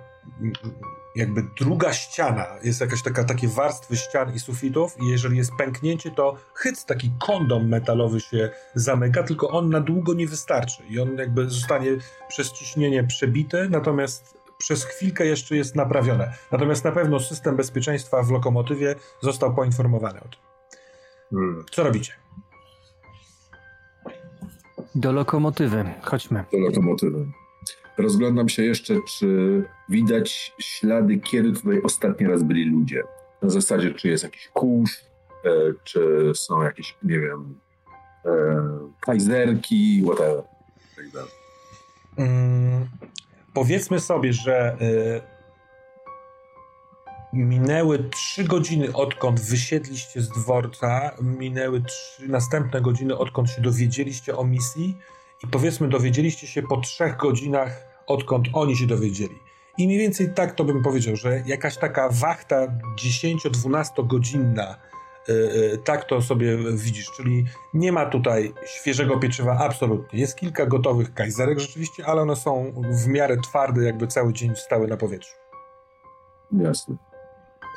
jakby druga ściana, jest jakaś taka, takie warstwy ścian i sufitów i jeżeli jest pęknięcie, to chyc taki kondom metalowy się zamyka, tylko on na długo nie wystarczy i on jakby zostanie przez ciśnienie przebity, natomiast przez chwilkę jeszcze jest naprawione. Natomiast na pewno system bezpieczeństwa w lokomotywie został poinformowany o tym. Hmm. Co robicie? Do lokomotywy. Chodźmy. Do lokomotywy. Rozglądam się jeszcze, czy widać ślady, kiedy tutaj ostatni raz byli ludzie. Na zasadzie, czy jest jakiś kurz, e, czy są jakieś, nie wiem, e, kajzerki, whatever. Tak. Mm, powiedzmy sobie, że y, minęły trzy godziny odkąd wysiedliście z dworca, minęły trzy następne godziny odkąd się dowiedzieliście o misji i powiedzmy dowiedzieliście się po trzech godzinach odkąd oni się dowiedzieli. I mniej więcej tak to bym powiedział, że jakaś taka wachta 10-12 godzinna tak to sobie widzisz, czyli nie ma tutaj świeżego pieczywa absolutnie. Jest kilka gotowych kajzerek rzeczywiście, ale one są w miarę twarde, jakby cały dzień stały na powietrzu. Jasne.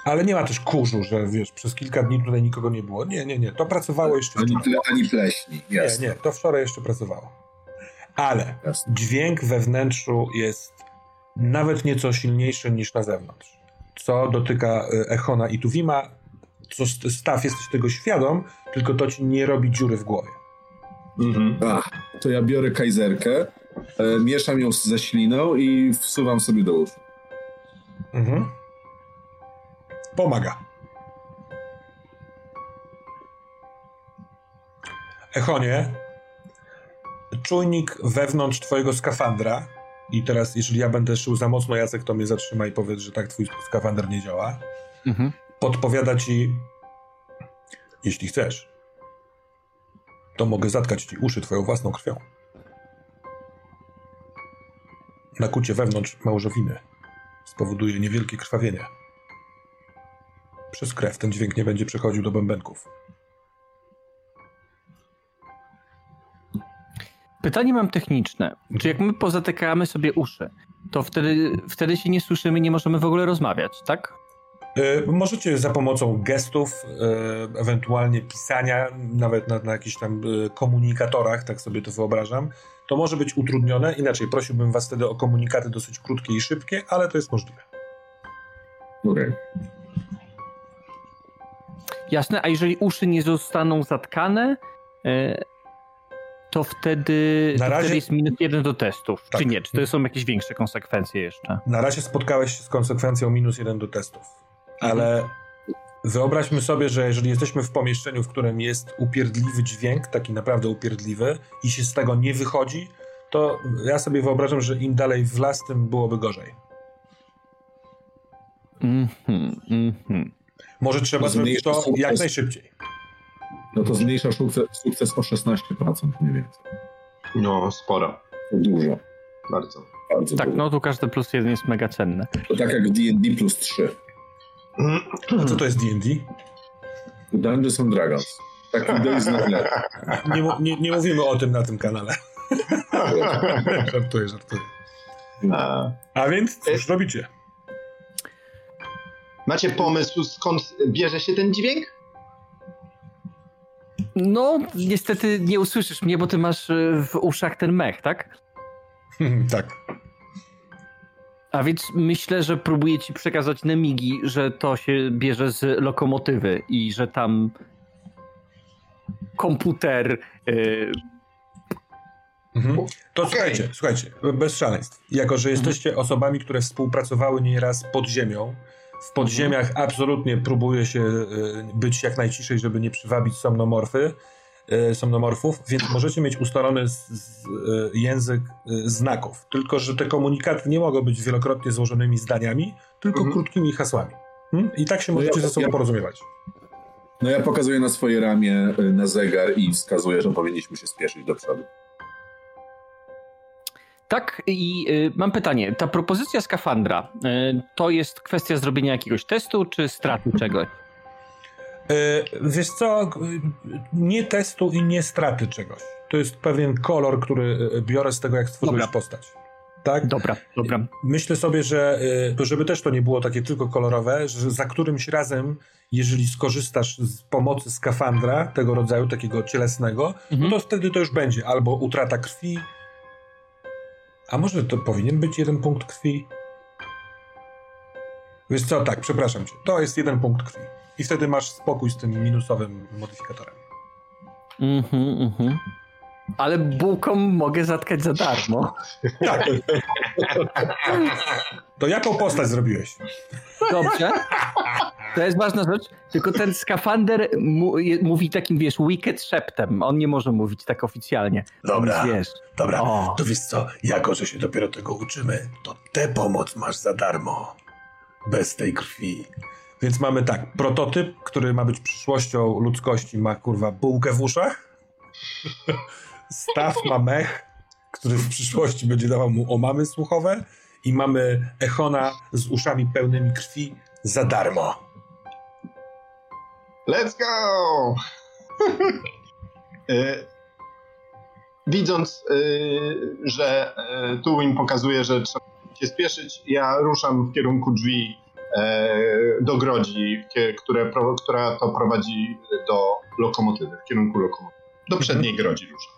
Ale nie ma też kurzu, że wiesz, przez kilka dni tutaj nikogo nie było. Nie, nie, nie, to pracowało jeszcze Ani, wczoraj. ani pleśni, Nie, jasne. nie, to wczoraj jeszcze pracowało. Ale jasne. dźwięk we wnętrzu jest nawet nieco silniejszy niż na zewnątrz. Co dotyka y, Echona i Tuwima, co st- staw jesteś tego świadom, tylko to ci nie robi dziury w głowie. Mhm. Ach, to ja biorę kajzerkę, e, mieszam ją ze śliną i wsuwam sobie do uszu. Mhm. Pomaga. Echonie, czujnik wewnątrz twojego skafandra i teraz, jeżeli ja będę szył za mocno, Jacek, to mnie zatrzyma i powiedz, że tak twój skafander nie działa. Mhm. Podpowiada ci, jeśli chcesz, to mogę zatkać ci uszy twoją własną krwią. Nakucie wewnątrz małżowiny spowoduje niewielkie krwawienie. Przez krew ten dźwięk nie będzie przechodził do bębenków. Pytanie mam techniczne. Czy jak my pozatykamy sobie uszy, to wtedy, wtedy się nie słyszymy, nie możemy w ogóle rozmawiać, tak? Y, możecie za pomocą gestów, y, ewentualnie pisania, nawet na, na jakichś tam y, komunikatorach, tak sobie to wyobrażam, to może być utrudnione. Inaczej prosiłbym was wtedy o komunikaty dosyć krótkie i szybkie, ale to jest możliwe. Okej. Jasne, a jeżeli uszy nie zostaną zatkane, e, to wtedy, Na to razie- wtedy jest minus jeden do testów. Tak. Czy nie? Czy to są jakieś większe konsekwencje jeszcze? Na razie spotkałeś się z konsekwencją minus jeden do testów, ale wyobraźmy sobie, że jeżeli jesteśmy w pomieszczeniu, w którym jest upierdliwy dźwięk, taki naprawdę upierdliwy, i się z tego nie wychodzi, to ja sobie wyobrażam, że im dalej w las, tym byłoby gorzej. Mhm, mhm. Może trzeba zrobić to sukces. jak najszybciej. No to zmniejsza sukces, sukces o 16% mniej więcej. No, sporo. To dużo. Bardzo. Bardzo Tak, dużo. no tu każdy plus jeden jest mega cenne. To tak jak w D&D plus 3. A co to jest D&D? Dungeons and Dragons. Taki dość znany. Nie, nie, nie mówimy o tym na tym kanale. *laughs* żartuję, żartuję. A, A więc cóż robicie? Macie pomysł, skąd bierze się ten dźwięk? No, niestety nie usłyszysz mnie, bo ty masz e, w uszach ten mech, tak? *laughs* tak. A więc myślę, że próbuję ci przekazać Nemigi, że to się bierze z lokomotywy i że tam komputer. y, Mhm. To Okej. słuchajcie, słuchajcie, bez szaleństw. Jako, że jesteście osobami, które współpracowały nieraz pod ziemią, w podziemiach absolutnie próbuje się y, być jak najciszej, żeby nie przywabić somnomorfy. E, somnomorfów, więc możecie mieć ustalony z, z, e, język e, znaków. Tylko, że te komunikaty nie mogą być wielokrotnie złożonymi zdaniami, tylko Mhm. krótkimi hasłami. Hmm? I tak się No możecie ja- ze sobą ja- porozumiewać. No ja pokazuję na swoje ramię na zegar i wskazuję, że powinniśmy się spieszyć do przodu. Tak, i y, mam pytanie. Ta propozycja skafandra y, to jest kwestia zrobienia jakiegoś testu, czy straty czegoś? E, Wiesz co, nie testu i nie straty czegoś. To jest pewien kolor, który e, biorę z tego, jak stworzyłeś Dobra. postać. Tak? Dobra, dobra. Myślę sobie, że to żeby też to nie było takie tylko kolorowe, że za którymś razem, jeżeli skorzystasz z pomocy skafandra tego rodzaju, takiego cielesnego, Mhm. no to wtedy to już będzie albo utrata krwi, a może to powinien być jeden punkt krwi? Wiesz co, tak, przepraszam cię, to jest jeden punkt krwi. I wtedy masz spokój z tym minusowym modyfikatorem. Mhm, mhm. Ale bułką mogę zatkać za darmo. Tak. To jaką postać zrobiłeś? Dobrze. To jest ważna rzecz. Tylko ten skafander mówi takim, wiesz, wicked szeptem. On nie może mówić tak oficjalnie. Dobra. Wiesz. Dobra, O. to wiesz co, jako że się dopiero tego uczymy, to tę pomoc masz za darmo. Bez tej krwi. Więc mamy tak, prototyp, który ma być przyszłością ludzkości, ma kurwa bułkę w uszach. Staw ma mech, który w przyszłości będzie dawał mu omamy słuchowe. I mamy Echona z uszami pełnymi krwi za darmo. Let's go! E, *laughs* Widząc, e, że e, tu im pokazuje, że trzeba się spieszyć, ja ruszam w kierunku drzwi do grodzi, które, która to prowadzi do lokomotywy, w kierunku lokomotywy. Do przedniej grodzi ruszam.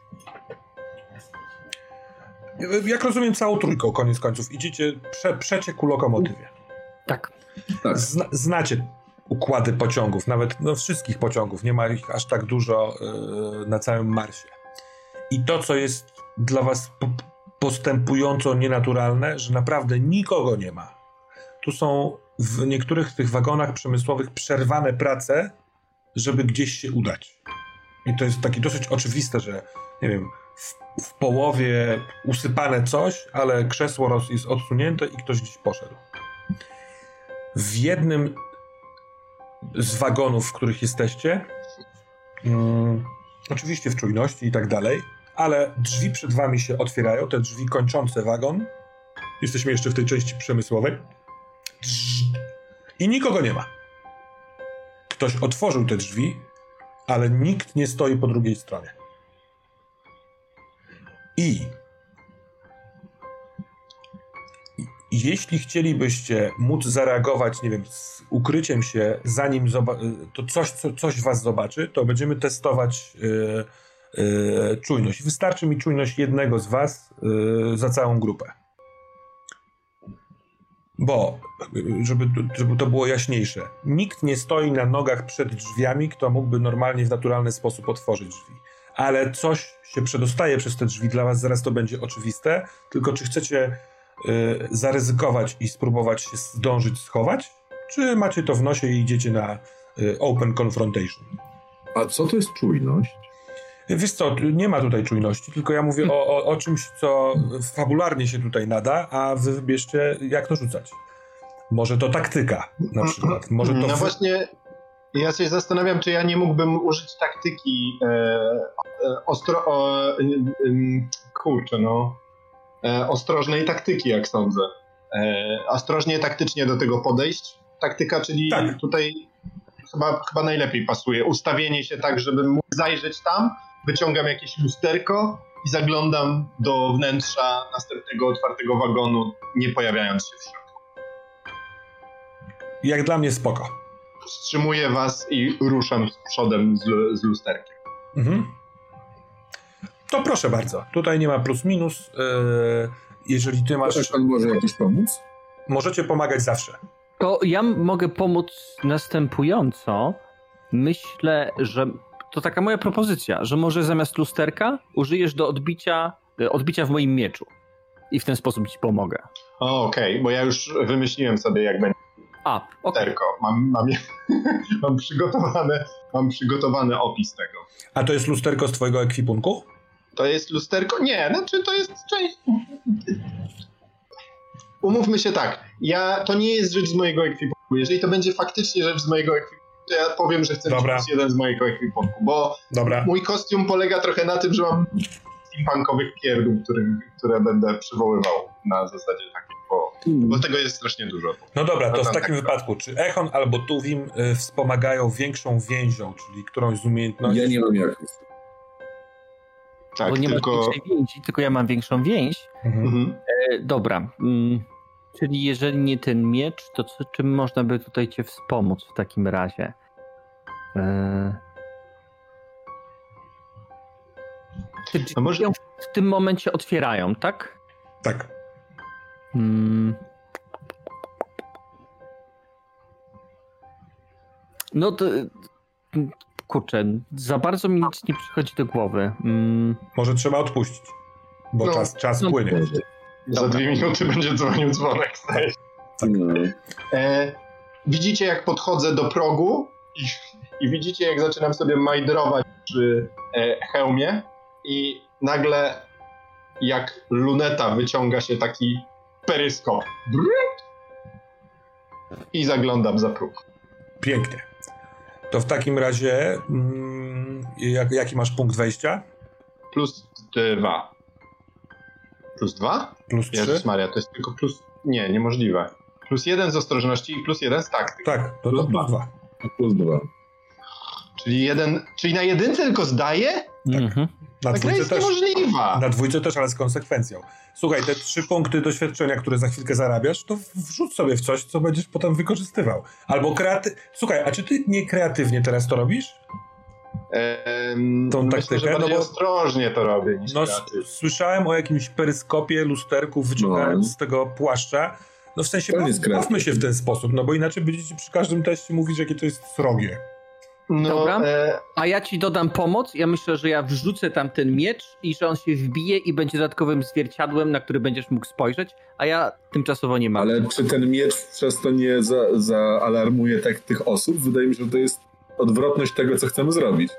Jak rozumiem, całą trójką, koniec końców. Idziecie, prze, przecie ku lokomotywie. Tak. Tak. Zna, znacie układy pociągów, nawet no, wszystkich pociągów, nie ma ich aż tak dużo yy, na całym Marsie. I to, co jest dla was po, postępująco nienaturalne, że naprawdę nikogo nie ma. Tu są w niektórych tych wagonach przemysłowych przerwane prace, żeby gdzieś się udać. I to jest takie dosyć oczywiste, że nie wiem, w, w połowie usypane coś, ale krzesło jest odsunięte i ktoś gdzieś poszedł. W jednym z wagonów, w których jesteście, mm, oczywiście w czujności i tak dalej, ale drzwi przed wami się otwierają, te drzwi kończące wagon. Jesteśmy jeszcze w tej części przemysłowej. Drz- I nikogo nie ma. Ktoś otworzył te drzwi, ale nikt nie stoi po drugiej stronie. I jeśli chcielibyście móc zareagować, nie wiem, z ukryciem się, zanim to coś, co, coś was zobaczy, to będziemy testować yy, yy, czujność. Wystarczy mi czujność jednego z was yy, za całą grupę. Bo, żeby, żeby to było jaśniejsze, nikt nie stoi na nogach przed drzwiami, kto mógłby normalnie w naturalny sposób otworzyć drzwi. Ale coś się przedostaje przez te drzwi, dla was zaraz to będzie oczywiste, tylko czy chcecie y, zaryzykować i spróbować się zdążyć schować? Czy macie to w nosie i idziecie na y, open confrontation? A co to jest czujność? Wiesz co, nie ma tutaj czujności, tylko ja mówię o, o, o czymś, co fabularnie się tutaj nada, a wy wybierzcie, jak to rzucać. Może to taktyka na przykład. Może to No właśnie, ja się zastanawiam, czy ja nie mógłbym użyć taktyki e, e, ostro... O, e, kurczę, no... E, ostrożnej taktyki, jak sądzę. Ostrożnie taktycznie do tego podejść. Taktyka, czyli Tak. tutaj chyba, chyba najlepiej pasuje. Ustawienie się tak, żebym mógł zajrzeć tam, wyciągam jakieś lusterko i zaglądam do wnętrza następnego otwartego wagonu, nie pojawiając się w środku. jak dla mnie spoko. wstrzymuję was i ruszam z przodem z, z lusterkiem. Mhm. To proszę bardzo. Tutaj nie ma plus minus. Yy, jeżeli ty masz. Ktoś pan może jakoś pomóc? Możecie pomagać zawsze. To ja mogę pomóc następująco. Myślę, że to taka moja propozycja, że może zamiast lusterka użyjesz do odbicia, e, odbicia w moim mieczu. I w ten sposób ci pomogę. O, Okej, bo ja już wymyśliłem sobie, jak będzie. A, okej. Terko. Mam, mam, *laughs* mam, przygotowane, mam przygotowany opis tego. A to jest lusterko z twojego ekwipunku? To jest lusterko? Nie, znaczy to jest część. Umówmy się tak. Ja, to nie jest rzecz z mojego ekwipunku. Jeżeli to będzie faktycznie rzecz z mojego ekwipunku, ja powiem, że chcę Dobra. mieć jeden z mojego ekwipunku, bo Dobra. mój kostium polega trochę na tym, że mam steampunkowych pierdół, które, które będę przywoływał na zasadzie takiej, bo, bo tego jest strasznie dużo. No dobra, to w takim tak. wypadku, czy Echon albo Tuwim y, wspomagają większą więzią, czyli którąś z umiejętności? Ja nie mam jak. Tak, Bo nie tylko... masz większej więzi, tylko ja mam większą więź. Mhm. Mhm. E, dobra. Mm, czyli jeżeli nie ten miecz, to co, czym można by tutaj cię wspomóc w takim razie? E... Drzwi A może- w tym momencie otwierają, tak? Tak. Mm. No to... Kurczę, za bardzo mi nic nie przychodzi do głowy. Mm. Może trzeba odpuścić, bo No. czas, czas No. płynie. Za dwie minuty będzie dzwonił dzwonek. się. No. E, widzicie, jak podchodzę do progu i, i widzicie, jak zaczynam sobie majdrować przy e, hełmie i nagle jak luneta wyciąga się taki peryskop. I zaglądam za próg. Pięknie. To w takim razie, mm, jak, jaki masz punkt wejścia? Plus dwa. Plus dwa? Plus trzy? Jezus Maria, to jest tylko plus... Nie, niemożliwe. Plus jeden z ostrożności i plus jeden z taktyki. Tak, to, to Plus plus dwa. dwa. Plus dwa. Czyli jeden... Czyli na jedynce tylko zdaje? Mhm. Na Ta gra dwójce jest też. niemożliwa. Na dwójce też, ale z konsekwencją. Słuchaj, te trzy punkty doświadczenia, które za chwilkę zarabiasz, to wrzuć sobie w coś, co będziesz potem wykorzystywał. Albo kreaty... Słuchaj, a czy ty nie kreatywnie teraz to robisz? Tą myślę, taktykę, że bardziej no bo- ostrożnie to robię niż No, słyszałem o jakimś peryskopie, lusterku wyciągając No. z tego płaszcza. No w sensie, bawmy się w ten sposób, no bo inaczej będziecie przy każdym teście mówić, jakie to jest srogie. No, Dobra. e, A ja ci dodam pomoc. Ja myślę, że ja wrzucę tam ten miecz i że on się wbije i będzie dodatkowym zwierciadłem, na który będziesz mógł spojrzeć, a ja tymczasowo nie mam. Ale czy ten miecz przez to nie za, zaalarmuje tak tych osób? Wydaje mi się, że to jest odwrotność tego, co chcemy zrobić.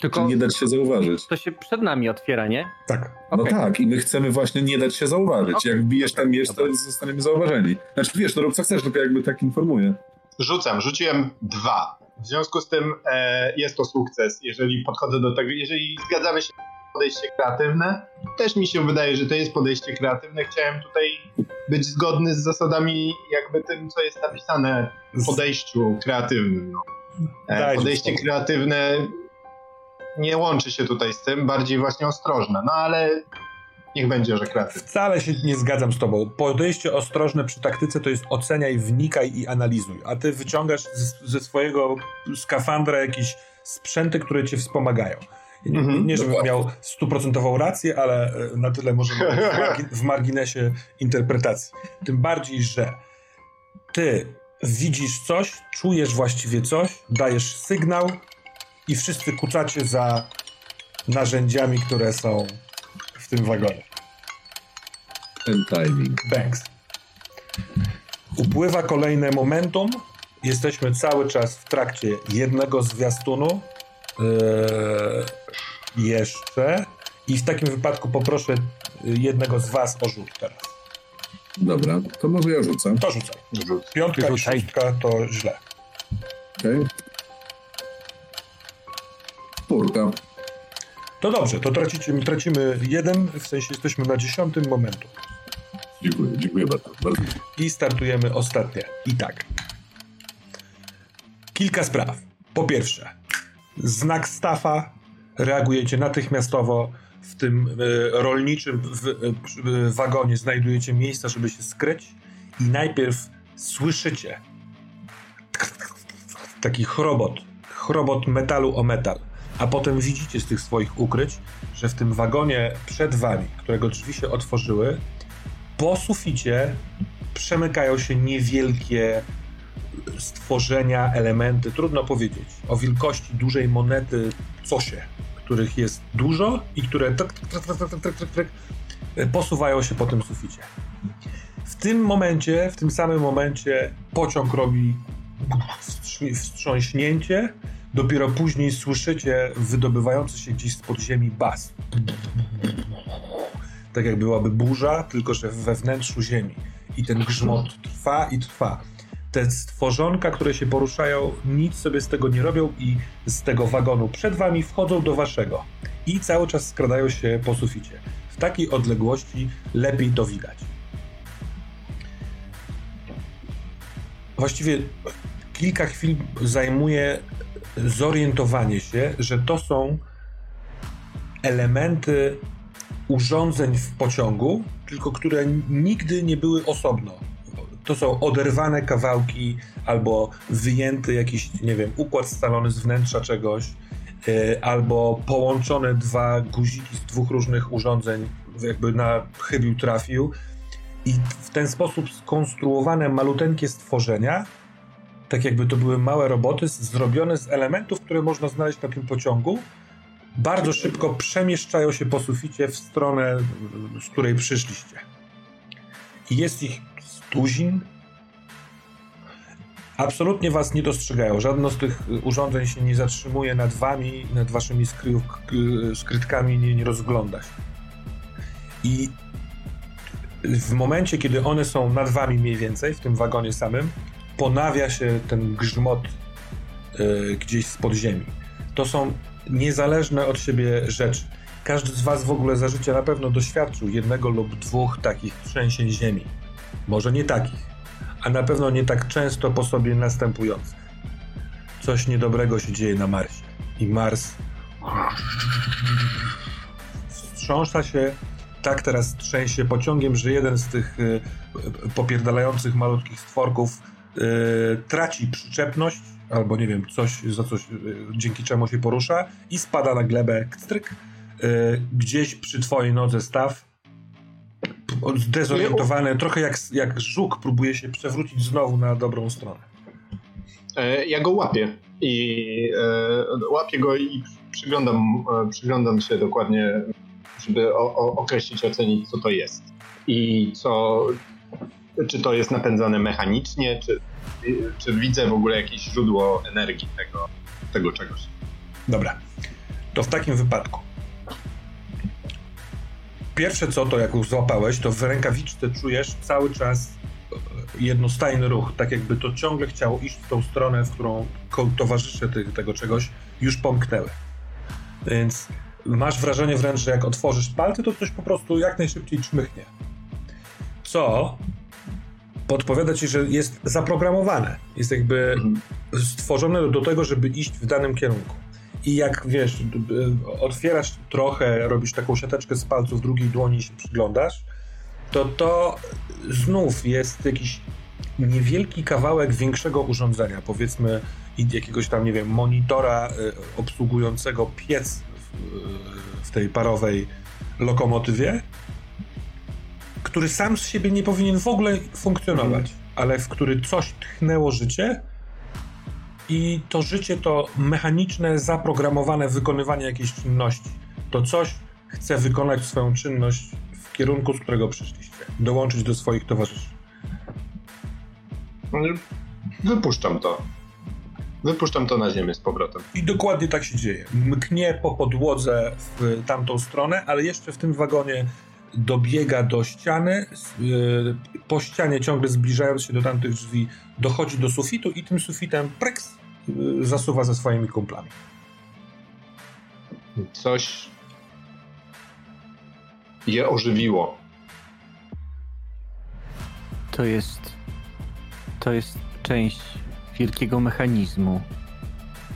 Tylko Czyli nie dać się zauważyć. to się przed nami otwiera, nie? Tak. No Okej. tak, i my chcemy właśnie nie dać się zauważyć. Okej. Jak bijesz ten miecz, to zostaniemy zauważeni. Znaczy wiesz, to rób co chcesz, tylko jakby tak informuję. rzucam, rzuciłem dwa. W związku z tym e, jest to sukces, jeżeli podchodzę do tego, jeżeli zgadzamy się na podejście kreatywne, też mi się wydaje, że to jest podejście kreatywne. Chciałem tutaj być zgodny z zasadami jakby tym, co jest napisane w podejściu kreatywnym. No. E, podejście kreatywne nie łączy się tutaj z tym, bardziej właśnie ostrożne, no ale niech będzie, że kreatywne. Wcale się nie zgadzam z tobą. Podejście ostrożne przy taktyce to jest oceniaj, wnikaj i analizuj. A ty wyciągasz ze, ze swojego skafandra jakieś sprzęty, które cię wspomagają. Nie, Mhm, nie żebym dokładnie. miał stuprocentową rację, ale e, na tyle margi w marginesie interpretacji. Tym bardziej, że ty widzisz coś, czujesz właściwie coś, dajesz sygnał i wszyscy kucacie za narzędziami, które są w tym wagonie. Ten timing. Banks. Upływa kolejne momentum. Jesteśmy cały czas w trakcie jednego zwiastunu. Eee, jeszcze. I w takim wypadku poproszę jednego z Was o rzut teraz. Dobra, to może ja rzucam. To rzucaj. Piątka i Rzucaj. szóstka to źle. Okej. Czwórka. To dobrze, to tracicie, tracimy jeden, w sensie jesteśmy na dziesiątym momentu. Dziękuję, dziękuję bardzo. bardzo. I startujemy ostatnie. I tak. Kilka spraw. Po pierwsze, znak stafa. Reagujecie natychmiastowo. W tym e, rolniczym w, e, e, wagonie znajdujecie miejsca, żeby się skryć. I najpierw słyszycie taki chrobot. Chrobot metalu o metal. A potem widzicie z tych swoich ukryć, że w tym wagonie przed wami, którego drzwi się otworzyły, po suficie przemykają się niewielkie stworzenia, elementy, trudno powiedzieć, o wielkości dużej monety cosie, których jest dużo i które tryk, posuwają się po tym suficie. W tym momencie, w tym samym momencie pociąg robi wstrząśnięcie. Dopiero później słyszycie wydobywający się gdzieś z podziemi bas. Tak jak byłaby burza, tylko że we wnętrzu ziemi. I ten grzmot trwa i trwa. Te stworzonka, które się poruszają, nic sobie z tego nie robią i z tego wagonu przed wami wchodzą do waszego. I cały czas skradają się po suficie. W takiej odległości lepiej to widać. Właściwie kilka chwil zajmuje zorientowanie się, że to są elementy urządzeń w pociągu, tylko które nigdy nie były osobno. To są oderwane kawałki albo wyjęty jakiś, nie wiem, układ scalony z wnętrza czegoś, yy, albo połączone dwa guziki z dwóch różnych urządzeń, jakby na chybił trafił. I w ten sposób skonstruowane maluteńkie stworzenia tak jakby to były małe roboty zrobione z elementów, które można znaleźć na tym pociągu. Bardzo szybko przemieszczają się po suficie w stronę, z której przyszliście. I jest ich stuzin. Absolutnie was nie dostrzegają. Żadno z tych urządzeń się nie zatrzymuje nad wami, nad waszymi skrytkami nie, nie rozgląda się. I w momencie, kiedy one są nad wami mniej więcej, w tym wagonie samym, ponawia się ten grzmot y, gdzieś z podziemi. To są niezależne od siebie rzeczy. Każdy z Was w ogóle za życie na pewno doświadczył jednego lub dwóch takich trzęsień ziemi. Może nie takich, a na pewno nie tak często po sobie następujących. Coś niedobrego się dzieje na Marsie. I Mars wstrząsa się, tak teraz trzęsie pociągiem, że jeden z tych y, popierdalających malutkich stworków Y, traci przyczepność, albo nie wiem, coś, za coś, y, dzięki czemu się porusza i spada na glebę kstryk. Y, gdzieś przy twojej nodze staw zdezorientowany, trochę jak, jak żuk próbuje się przewrócić znowu na dobrą stronę. E, ja go łapię i e, łapię go i przyglądam, e, przyglądam się dokładnie, żeby o, o, określić, ocenić, co to jest. I co, czy to jest napędzane mechanicznie, czy, czy widzę w ogóle jakieś źródło energii tego, tego czegoś. Dobra. To w takim wypadku. Pierwsze co to, jak już złapałeś, to w rękawiczce czujesz cały czas e, jednostajny ruch, tak jakby to ciągle chciało iść w tą stronę, w którą towarzysze tego czegoś już pomknęły. Więc masz wrażenie wręcz, że jak otworzysz palce, to coś po prostu jak najszybciej czmychnie. Co podpowiada ci, że jest zaprogramowane. Jest jakby mhm. stworzone do tego, żeby iść w danym kierunku. I jak wiesz, otwierasz trochę, robisz taką siateczkę z palców drugiej dłoni i się przyglądasz, to to znów jest jakiś niewielki kawałek większego urządzenia, powiedzmy jakiegoś tam, nie wiem, monitora y, obsługującego piec w, w tej parowej lokomotywie, który sam z siebie nie powinien w ogóle funkcjonować, mhm. ale w który coś tchnęło życie i to życie to mechaniczne, zaprogramowane wykonywanie jakiejś czynności. To coś chce wykonać swoją czynność w kierunku, z którego przyszliście. Dołączyć do swoich towarzyszy. Wypuszczam to. Wypuszczam to na ziemię z powrotem. I dokładnie tak się dzieje. Mknie po podłodze w tamtą stronę, ale jeszcze w tym wagonie dobiega do ściany, y, po ścianie ciągle zbliżając się do tamtych drzwi, dochodzi do sufitu i tym sufitem preks y, zasuwa ze swoimi kumplami. Coś je ożywiło. To jest. To jest część wielkiego mechanizmu.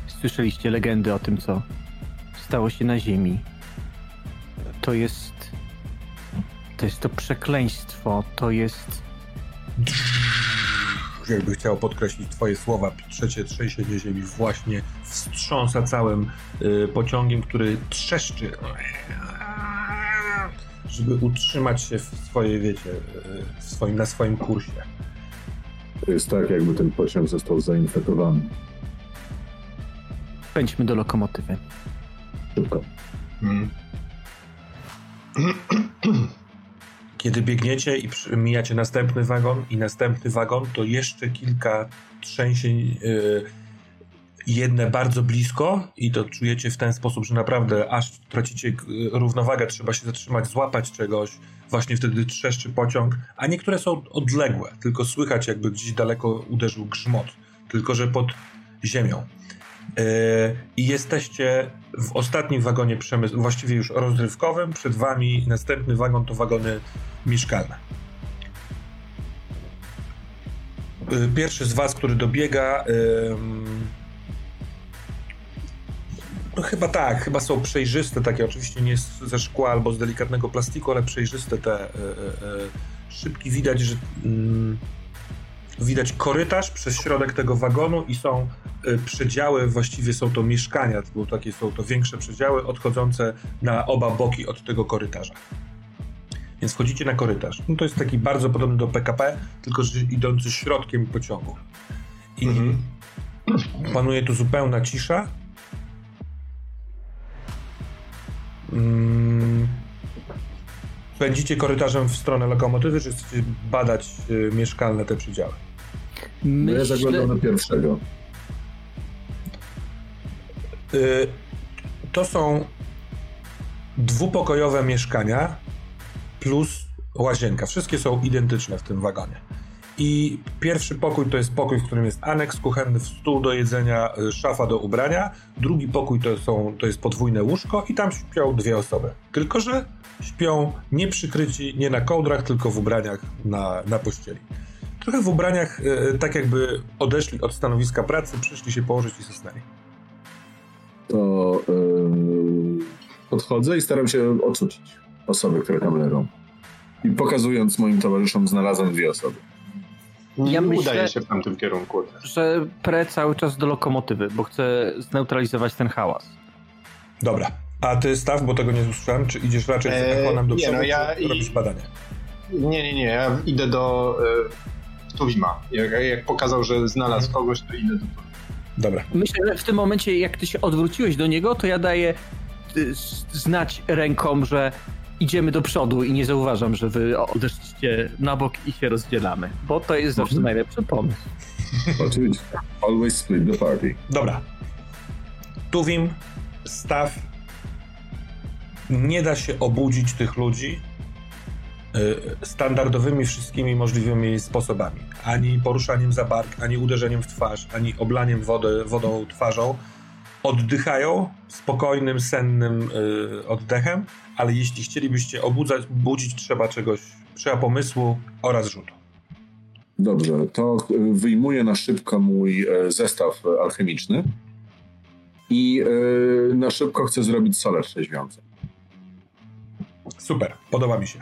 Słyszeliście legendy o tym, co stało się na Ziemi. To jest to jest to przekleństwo, to jest... Jakby chciał podkreślić twoje słowa, trzecie trzęsienie ziemi właśnie wstrząsa całym y, pociągiem, który trzeszczy żeby utrzymać się w swojej, wiecie, y, w swoim, na swoim kursie. To jest tak, jakby ten pociąg został zainfekowany. Pędźmy do lokomotywy. Szybko. Hmm. *clears throat* Kiedy biegniecie i mijacie następny wagon i następny wagon, to jeszcze kilka trzęsień, yy, jedne bardzo blisko i to czujecie w ten sposób, że naprawdę aż tracicie równowagę, trzeba się zatrzymać, złapać czegoś, właśnie wtedy trzeszczy pociąg, a niektóre są odległe, tylko słychać jakby gdzieś daleko uderzył grzmot, tylko że pod ziemią. Yy, I jesteście w ostatnim wagonie przemysł, właściwie już rozrywkowym. Przed wami następny wagon to wagony mieszkalne. Yy, pierwszy z was, który dobiega. No chyba tak, chyba są przejrzyste takie, oczywiście nie ze szkła albo z delikatnego plastiku, ale przejrzyste te szybki. Widać, że mm, widać korytarz przez środek tego wagonu i są y, przedziały, właściwie są to mieszkania, bo takie są to większe przedziały odchodzące na oba boki od tego korytarza. Więc wchodzicie na korytarz. No to jest taki bardzo podobny do PKP, tylko że idący środkiem pociągu. I mhm. panuje tu zupełna cisza. Mm. Pędzicie korytarzem w stronę lokomotywy, czy chcecie badać y, mieszkalne te przedziały? Myślę... Ja zaglądam na pierwszego. Y, to są dwupokojowe mieszkania plus łazienka. Wszystkie są identyczne w tym wagonie. I pierwszy pokój to jest pokój, w którym jest aneks kuchenny, stół do jedzenia, y, szafa do ubrania. Drugi pokój to, są, to jest podwójne łóżko i tam śpią dwie osoby. Tylko, że śpią nie przykryci, nie na kołdrach, tylko w ubraniach na, na pościeli trochę w ubraniach, e, tak jakby odeszli od stanowiska pracy, przyszli się położyć i zasnęli. To yy, podchodzę i staram się odrzucić osoby, które tam leżą. I pokazując moim towarzyszom, znalazłem dwie osoby. Ja myślę, udaje się w tamtym kierunku. Że pre cały czas do lokomotywy, bo chcę zneutralizować ten hałas. Dobra. A ty staw, bo tego nie usłyszałem, czy idziesz raczej z eee, do przodu, no ja czy robisz badanie? Nie, nie, nie. Ja idę do e, Tuwima. Jak, jak pokazał, że znalazł mhm. kogoś, to idę do Tuwima. Dobra. Myślę, że w tym momencie, jak ty się odwróciłeś do niego, to ja daję y, znać ręką, że idziemy do przodu i nie zauważam, że wy odeszliście na bok i się rozdzielamy, bo to jest zawsze mhm. najlepszy pomysł. Oczywiście. Always split the party. Dobra. Tuwim, staw. Nie da się obudzić tych ludzi, Y, standardowymi wszystkimi możliwymi sposobami. Ani poruszaniem za bark, ani uderzeniem w twarz, ani oblaniem wody, wodą twarzą. Oddychają spokojnym, sennym y, oddechem, ale jeśli chcielibyście obudzać, budzić, trzeba czegoś, trzeba pomysłu oraz rzutu. Dobrze, to y, wyjmuję na szybko mój zestaw alchemiczny i na szybko chcę zrobić soler trzeźwiący. Super, podoba mi się.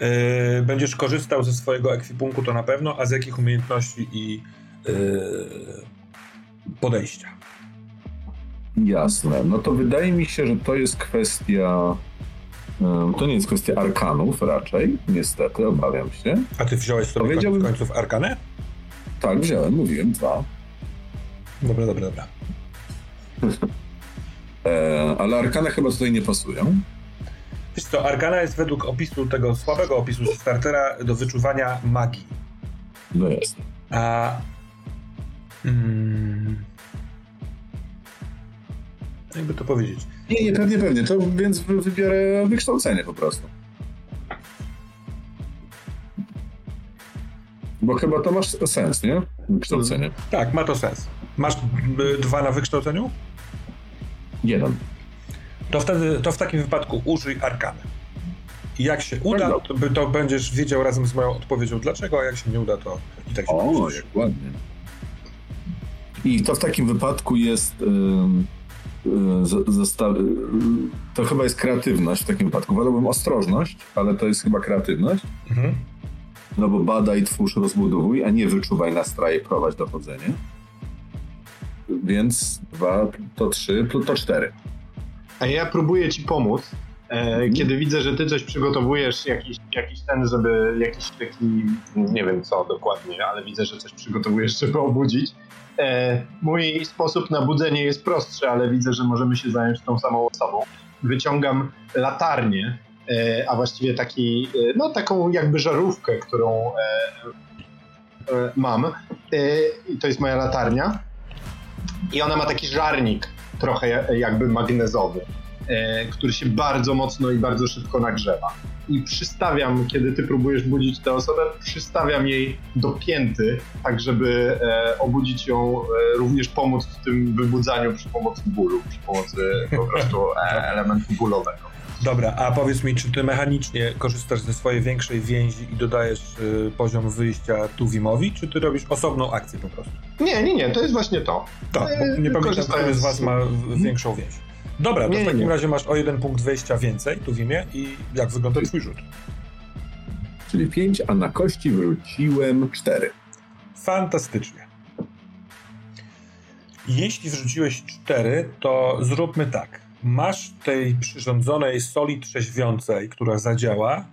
Yy, będziesz korzystał ze swojego ekwipunku, to na pewno, a z jakich umiejętności i yy, podejścia? Jasne. No to wydaje mi się, że to jest kwestia. Yy, to nie jest kwestia arkanów raczej, niestety, obawiam się. A ty wziąłeś sobie Powiedziałbym... końców arkanę? Tak, wziąłem, mówiłem dwa. Dobra, dobra, dobra. *laughs* e, ale arkane chyba tutaj nie pasują. Wiesz co, Argana jest według opisu tego słabego opisu startera do wyczuwania magii. No jest. A... Mm, jakby to powiedzieć? Nie, nie, pewnie, pewnie. To więc wybiorę wykształcenie po prostu. Bo chyba to masz sens, nie? Wykształcenie. Tak, ma to sens. Masz dwa na wykształceniu? Jeden to wtedy, to w takim wypadku użyj arkany. I jak się uda, to, to, będziesz wiedział razem z moją odpowiedzią dlaczego, a jak się nie uda, to i tak się O, jak ładnie. I to w takim wypadku jest yy, yy, to chyba jest kreatywność w takim wypadku. Wolałbym ostrożność, ale to jest chyba kreatywność. Mhm. No bo badaj, twórz, rozbudowuj, a nie wyczuwaj, nastraj, prowadź dochodzenie. Więc dwa to trzy, to cztery. A ja próbuję ci pomóc, e, mhm. kiedy widzę, że ty coś przygotowujesz, jakiś, jakiś ten, żeby jakiś taki, nie wiem co dokładnie, ale widzę, że coś przygotowujesz, żeby obudzić. E, mój sposób na budzenie jest prostszy, ale widzę, że możemy się zająć tą samą osobą. Wyciągam latarnię a właściwie taki, no taką jakby żarówkę, którą mam. I to jest moja latarnia. I ona ma taki żarnik, trochę jakby magnezowy, który się bardzo mocno i bardzo szybko nagrzewa i przystawiam, kiedy ty próbujesz budzić tę osobę, przystawiam jej do pięty, tak żeby e, obudzić ją, e, również pomóc w tym wybudzaniu przy pomocy bólu, przy pomocy po prostu e, elementu bólowego. Dobra, a powiedz mi, czy ty mechanicznie korzystasz ze swojej większej więzi i dodajesz y, poziom wyjścia Tuwimowi, czy ty robisz osobną akcję po prostu? Nie, nie, nie, to jest właśnie to. Tak, bo nie pamiętam, który z was ma większą więź. Dobra, to nie, w takim nie. razie masz o jeden punkt wejścia więcej tu w imię i jak wygląda twój rzut? Czyli 5, a na kości wróciłem 4. Fantastycznie. Jeśli wrzuciłeś 4, to zróbmy tak. Masz tej przyrządzonej soli trzeźwiącej, która zadziała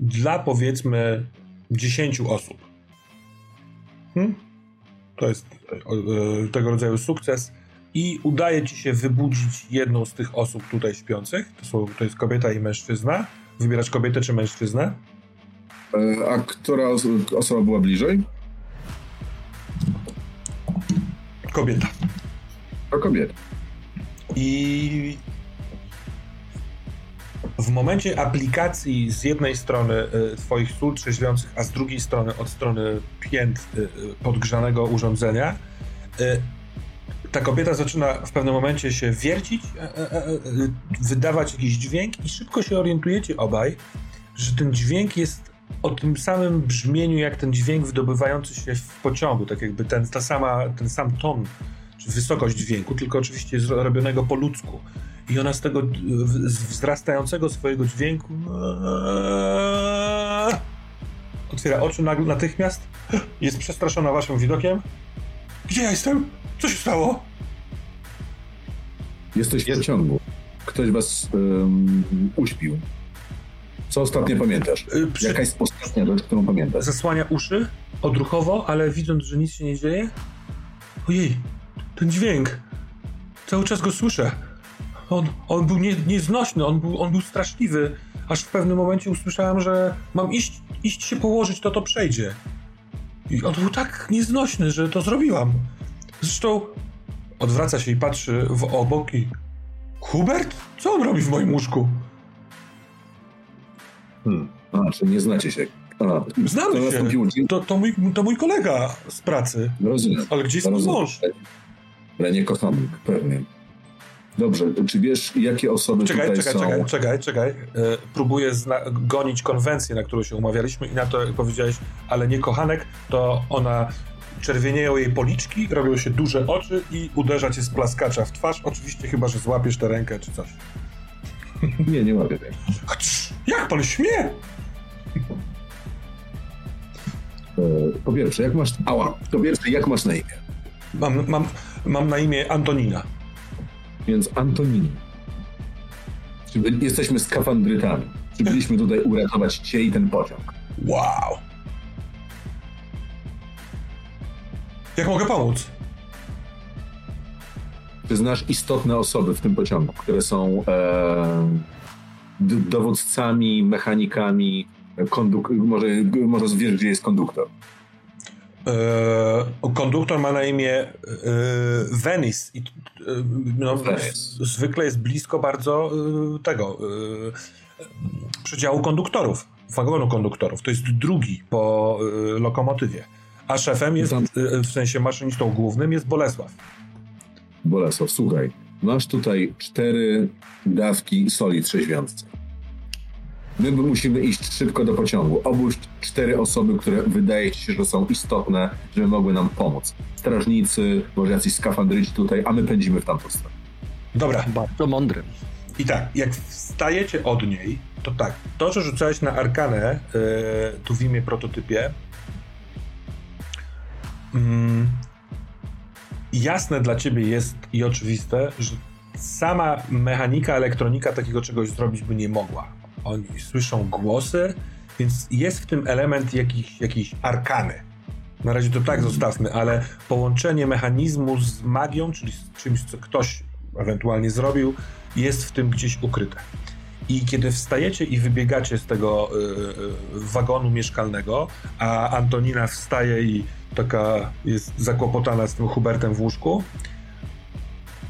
dla powiedzmy 10 osób. Hmm? To jest e, e, tego rodzaju sukces i udaje ci się wybudzić jedną z tych osób tutaj śpiących. To, są, to jest kobieta i mężczyzna. Wybierasz kobietę czy mężczyznę? E, a która osoba była bliżej? Kobieta. To kobieta. I w momencie aplikacji z jednej strony y, twoich sól trzeźwiących, a z drugiej strony od strony pięt y, podgrzanego urządzenia, y, ta kobieta zaczyna w pewnym momencie się wiercić, e, e, e, wydawać jakiś dźwięk i szybko się orientujecie obaj, że ten dźwięk jest o tym samym brzmieniu, jak ten dźwięk wydobywający się w pociągu, tak jakby ten, ta sama, ten sam ton, wysokość dźwięku, tylko oczywiście jest robionego po ludzku. I ona z tego wzrastającego swojego dźwięku otwiera oczy natychmiast, jest przestraszona waszym widokiem. Gdzie ja jestem? Co się stało? Jesteś w pociągu. Ktoś was um, uśpił. Co ostatnio pamiętasz? Y, przy... Jaka jest ostatnia rzecz, którą pamiętasz? Zasłania uszy odruchowo, ale widząc, że nic się nie dzieje. Ojej, ten dźwięk. Cały czas go słyszę. On, on był nie, nieznośny, on był, on był straszliwy. Aż w pewnym momencie usłyszałem, że mam iść, iść się położyć, to to przejdzie. I on był tak nieznośny, że to zrobiłam. Zresztą odwraca się i patrzy w obok i... Hubert? Co on robi w moim łóżku? Hmm. A, czy nie znacie się. A, Znamy się. To, to, mój, to mój kolega z pracy. Rozumiem. Ale gdzie jest mój mąż? Ale nie kochanek, pewnie. Dobrze, czy wiesz, jakie osoby czekaj, tutaj czekaj, są? Czekaj, czekaj, czekaj. E, próbuję gonić konwencję, na którą się umawialiśmy i na to, powiedziałeś, ale nie kochanek, to ona czerwienieją jej policzki, robią się duże oczy i uderza cię z plaskacza w twarz. Oczywiście chyba, że złapiesz tę rękę czy coś. *laughs* Nie, nie łapię tej. Jak pan śmie? E, po pierwsze, jak masz... Ała. Po pierwsze, jak masz na imię? Mam, mam, mam na imię Antonina. Więc Antonina. Czy jesteśmy skafandrytami? Czy byliśmy tutaj uratować cię i ten pociąg? Wow. Jak mogę pomóc? Ty znasz istotne osoby w tym pociągu, które są e, dowódcami, mechanikami, konduk może, może wiesz, gdzie jest konduktor. E, konduktor ma na imię e, Venice i e, no, Venice. zwykle jest blisko bardzo tego przedziału konduktorów, wagonu konduktorów. To jest drugi po lokomotywie. A szefem jest, w sensie maszynistą głównym jest Bolesław. Bolesław, słuchaj, masz tutaj cztery dawki soli trzeźwiącej. My musimy iść szybko do pociągu. Obóz cztery osoby, które wydaje ci się, że są istotne, żeby mogły nam pomóc. Strażnicy, może jacyś skafandryci tutaj, a my pędzimy w tamtą stronę. Dobra. Bardzo mądry. I tak, jak wstajecie od niej, to tak, to, że rzucałeś na arkanę yy, tu w imię prototypie, mm, jasne dla ciebie jest i oczywiste, że sama mechanika, elektronika takiego czegoś zrobić by nie mogła. Oni słyszą głosy, więc jest w tym element jakiś, jakiejś arkany. Na razie to tak zostawmy, ale połączenie mechanizmu z magią, czyli z czymś, co ktoś ewentualnie zrobił, jest w tym gdzieś ukryte. I kiedy wstajecie i wybiegacie z tego y, y, wagonu mieszkalnego, a Antonina wstaje i taka jest zakłopotana z tym Hubertem w łóżku,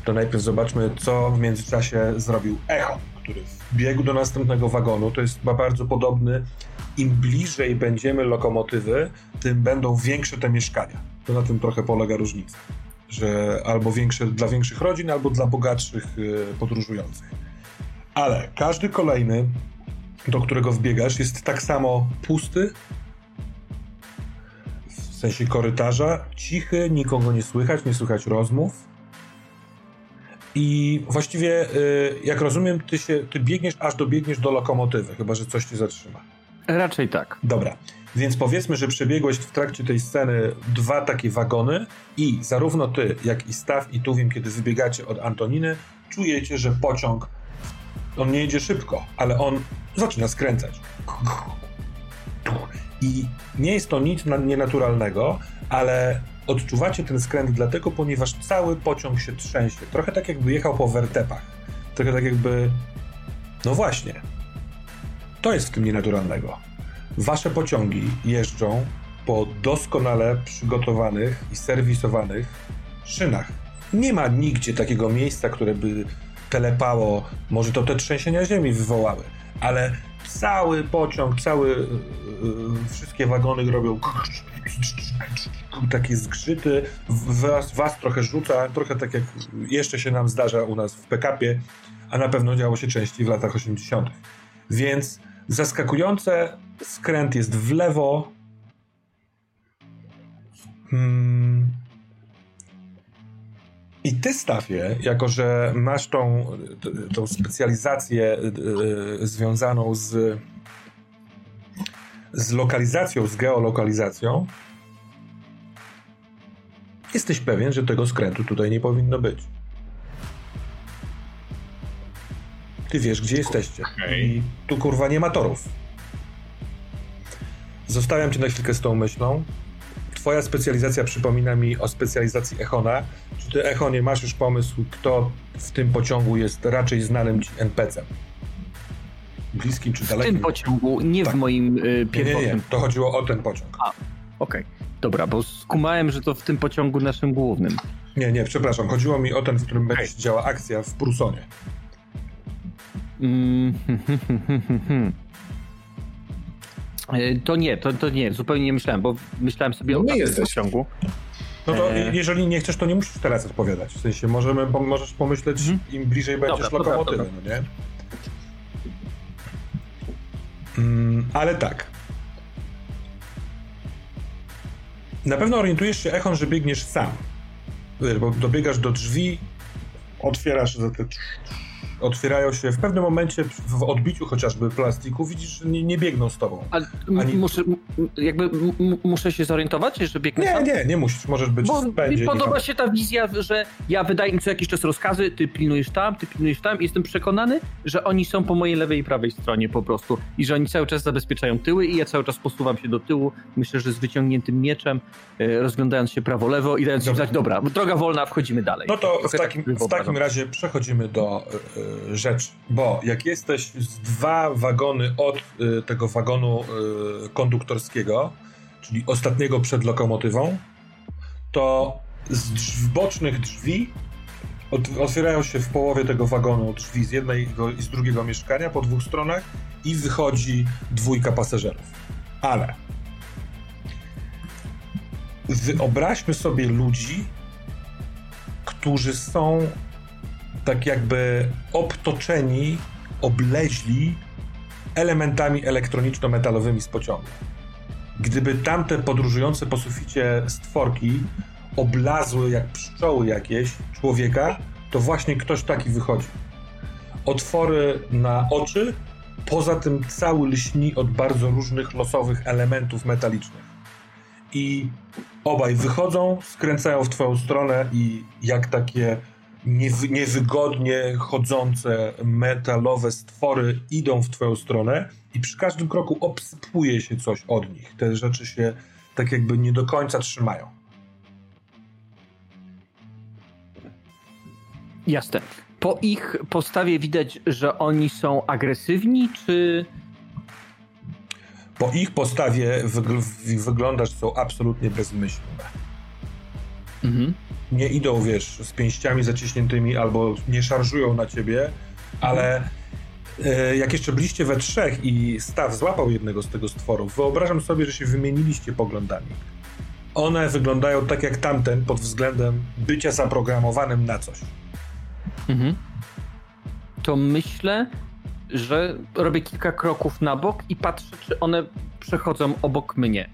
to najpierw zobaczmy, co w międzyczasie zrobił Echo, który wbiegł do następnego wagonu. To jest chyba bardzo podobny. Im bliżej będziemy lokomotywy, tym będą większe te mieszkania. To na tym trochę polega różnica. Że albo większe dla większych rodzin, albo dla bogatszych y, podróżujących. Ale każdy kolejny, do którego wbiegasz, jest tak samo pusty, w sensie korytarza, cichy, nikogo nie słychać, nie słychać rozmów. I właściwie, y, jak rozumiem, ty, się, ty biegniesz, aż dobiegniesz do lokomotywy, chyba że coś cię zatrzyma. Raczej tak. Dobra, więc powiedzmy, że przebiegłeś w trakcie tej sceny dwa takie wagony i zarówno ty, jak i Staw i Tuwim, kiedy wybiegacie od Antoniny, czujecie, że pociąg, on nie jedzie szybko, ale on zaczyna skręcać. I nie jest to nic nienaturalnego, ale odczuwacie ten skręt dlatego, ponieważ cały pociąg się trzęsie. Trochę tak jakby jechał po wertepach. Trochę tak jakby... No właśnie. To jest w tym nienaturalnego. Wasze pociągi jeżdżą po doskonale przygotowanych i serwisowanych szynach. Nie ma nigdzie takiego miejsca, które by telepało, może to te trzęsienia ziemi wywołały, ale cały pociąg, cały, yy, wszystkie wagony robią takie zgrzyty, was, was trochę rzuca, trochę tak jak jeszcze się nam zdarza u nas w PKP, a na pewno działo się częściej w latach 80. Więc zaskakujące, skręt jest w lewo. Hmm. I ty, Stafie, jako że masz tą, tą specjalizację yy, związaną z, z lokalizacją, z geolokalizacją, jesteś pewien, że tego skrętu tutaj nie powinno być. Ty wiesz, gdzie jesteście. Okay. I tu kurwa nie ma torów. Zostawiam cię na chwilkę z tą myślą. Twoja specjalizacja przypomina mi o specjalizacji Echona. Czy ty, Echonie, masz już pomysł, kto w tym pociągu jest raczej znanym ci NPC-em? Bliskim czy W dalekim? tym pociągu, nie Tak. w moim y, nie, nie, pierwotnym. nie. To chodziło o ten pociąg. Okej, dobra, bo skumałem, że to w tym pociągu naszym głównym. Nie, nie, przepraszam. Chodziło mi o ten, w którym będzie się działa akcja w Prusonie. Mm, hmm, hmm, hmm, hmm, hmm. Y, To nie, to, to nie, zupełnie nie myślałem, bo myślałem sobie No o nie tamtym jesteś. pociągu. No to Eee. jeżeli nie chcesz, to nie musisz teraz odpowiadać. W sensie możemy, możesz pomyśleć, Mhm. im bliżej będziesz Dobra, dobra, lokomotywy, no nie? Mm, ale tak. Na pewno orientujesz się, Echon, że biegniesz sam. Bo dobiegasz do drzwi, otwierasz za te... Otwierają się w pewnym momencie, w odbiciu chociażby plastiku, widzisz, że nie, nie biegną z tobą. Ale Ani- muszę, jakby muszę się zorientować, że biegnę Nie, sam? nie, nie musisz, możesz być Bo w mi podoba tam- się ta wizja, że ja wydaję im co jakiś czas rozkazy, ty pilnujesz tam, ty pilnujesz tam i jestem przekonany, że oni są po mojej lewej i prawej stronie po prostu i że oni cały czas zabezpieczają tyły i ja cały czas posuwam się do tyłu, myślę, że z wyciągniętym mieczem, e, rozglądając się prawo-lewo i dając im znać, dobra, droga wolna, wchodzimy dalej. No to w takim, tak w takim razie przechodzimy do rzeczy, bo jak jesteś z dwa wagony od y, tego wagonu y, konduktorskiego, czyli ostatniego przed lokomotywą, to z bocznych drzwi otwierają się w połowie tego wagonu drzwi z jednego i z drugiego mieszkania po dwóch stronach i wychodzi dwójka pasażerów. Ale wyobraźmy sobie ludzi, którzy są tak jakby obtoczeni, obleźli elementami elektroniczno-metalowymi z pociągu. Gdyby tamte podróżujące po suficie stworki oblazły jak pszczoły jakieś człowieka, to właśnie ktoś taki wychodzi. Otwory na oczy, poza tym cały lśni od bardzo różnych losowych elementów metalicznych. I obaj wychodzą, skręcają w twoją stronę i jak takie niewygodnie chodzące metalowe stwory idą w twoją stronę i przy każdym kroku obsypuje się coś od nich. Te rzeczy się tak jakby nie do końca trzymają. Jasne. Po ich postawie widać, że oni są agresywni, czy. Po ich postawie wygl- wygląda, że są absolutnie bezmyślne. Mhm. Nie idą, wiesz, z pięściami zaciśniętymi albo nie szarżują na ciebie, ale e, jak jeszcze byliście we trzech i Staw złapał jednego z tego stworów, wyobrażam sobie, że się wymieniliście poglądami. One wyglądają tak jak tamten pod względem bycia zaprogramowanym na coś. Mhm. To myślę, że robię kilka kroków na bok i patrzę, czy one przechodzą obok mnie.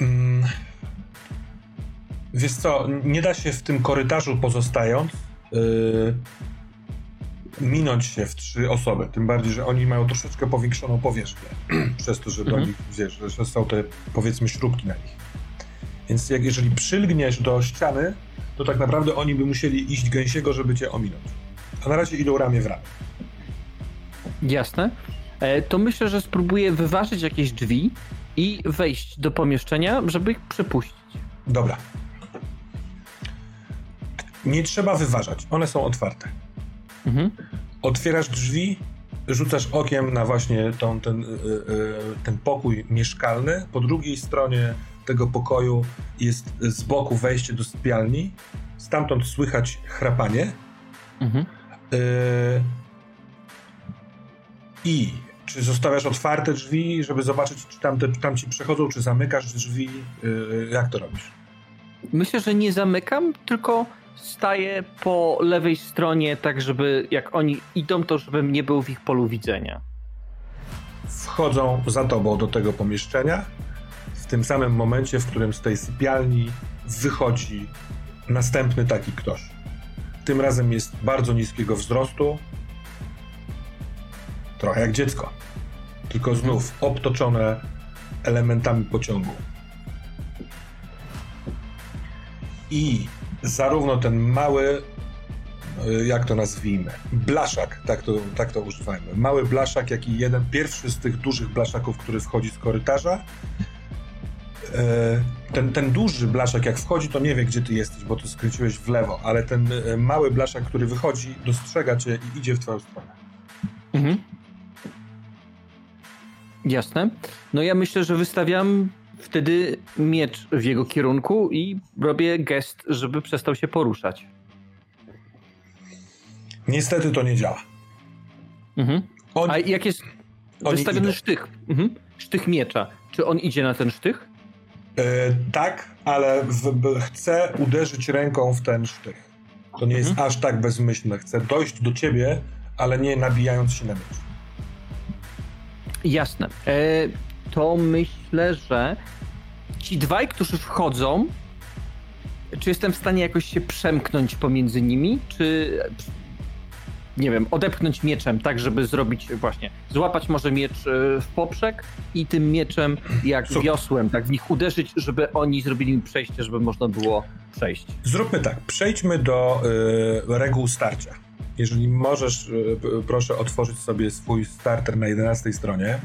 Mm. Wiesz co, nie da się w tym korytarzu pozostając yy, minąć się w trzy osoby. Tym bardziej, że oni mają troszeczkę powiększoną powierzchnię. *clears throat* przez to, że do Mhm. nich, wiesz, że są te powiedzmy śrubki na nich. Więc jak, jeżeli przylgniesz do ściany, to tak naprawdę oni by musieli iść gęsiego, żeby cię ominąć. A na razie idą ramię w ramię. Jasne. E, To myślę, że spróbuję wyważyć jakieś drzwi i wejść do pomieszczenia, żeby ich przepuścić. Dobra. Nie trzeba wyważać. One są otwarte. Mhm. Otwierasz drzwi, rzucasz okiem na właśnie tą, ten, y, y, ten pokój mieszkalny. Po drugiej stronie tego pokoju jest z boku wejście do sypialni. Stamtąd słychać chrapanie. Mhm. Y, I czy zostawiasz otwarte drzwi, żeby zobaczyć, czy tam, te, tam ci przechodzą, czy zamykasz drzwi? Jak to robisz? Myślę, że nie zamykam, tylko staję po lewej stronie, tak żeby jak oni idą, to żebym nie był w ich polu widzenia. wchodzą za tobą do tego pomieszczenia w tym samym momencie, w którym z tej sypialni wychodzi następny taki ktoś. Tym razem jest bardzo niskiego wzrostu, trochę jak dziecko, tylko znów obtoczone elementami pociągu. I zarówno ten mały, y, jak to nazwijmy, blaszak, tak to, tak to używajmy, mały blaszak, jak i jeden, pierwszy z tych dużych blaszaków, który wchodzi z korytarza, e, ten, ten duży blaszak, jak wchodzi, to nie wie, gdzie ty jesteś, bo ty skręciłeś w lewo, ale ten e, mały blaszak, który wychodzi, dostrzega cię i idzie w twoją stronę. Mhm. Jasne. No ja myślę, że wystawiam wtedy miecz w jego kierunku i robię gest, żeby przestał się poruszać. Niestety to nie działa. Mhm. A jak jest wystawiony idą. sztych? Mhm. Sztych miecza. Czy on idzie na ten sztych? E, tak, ale w, b, chce uderzyć ręką w ten sztych. To nie jest aż tak bezmyślne. Chce dojść do ciebie, ale nie nabijając się na miecz. Jasne. E, to myślę, że ci dwaj, którzy wchodzą, czy jestem w stanie jakoś się przemknąć pomiędzy nimi, czy nie wiem, odepchnąć mieczem, tak żeby zrobić właśnie, złapać może miecz e, w poprzek i tym mieczem jak wiosłem, tak w nich uderzyć, żeby oni zrobili mi przejście, żeby można było przejść. Zróbmy tak. Przejdźmy do y, reguł starcia. Jeżeli możesz, y, proszę otworzyć sobie swój starter na 11 stronie.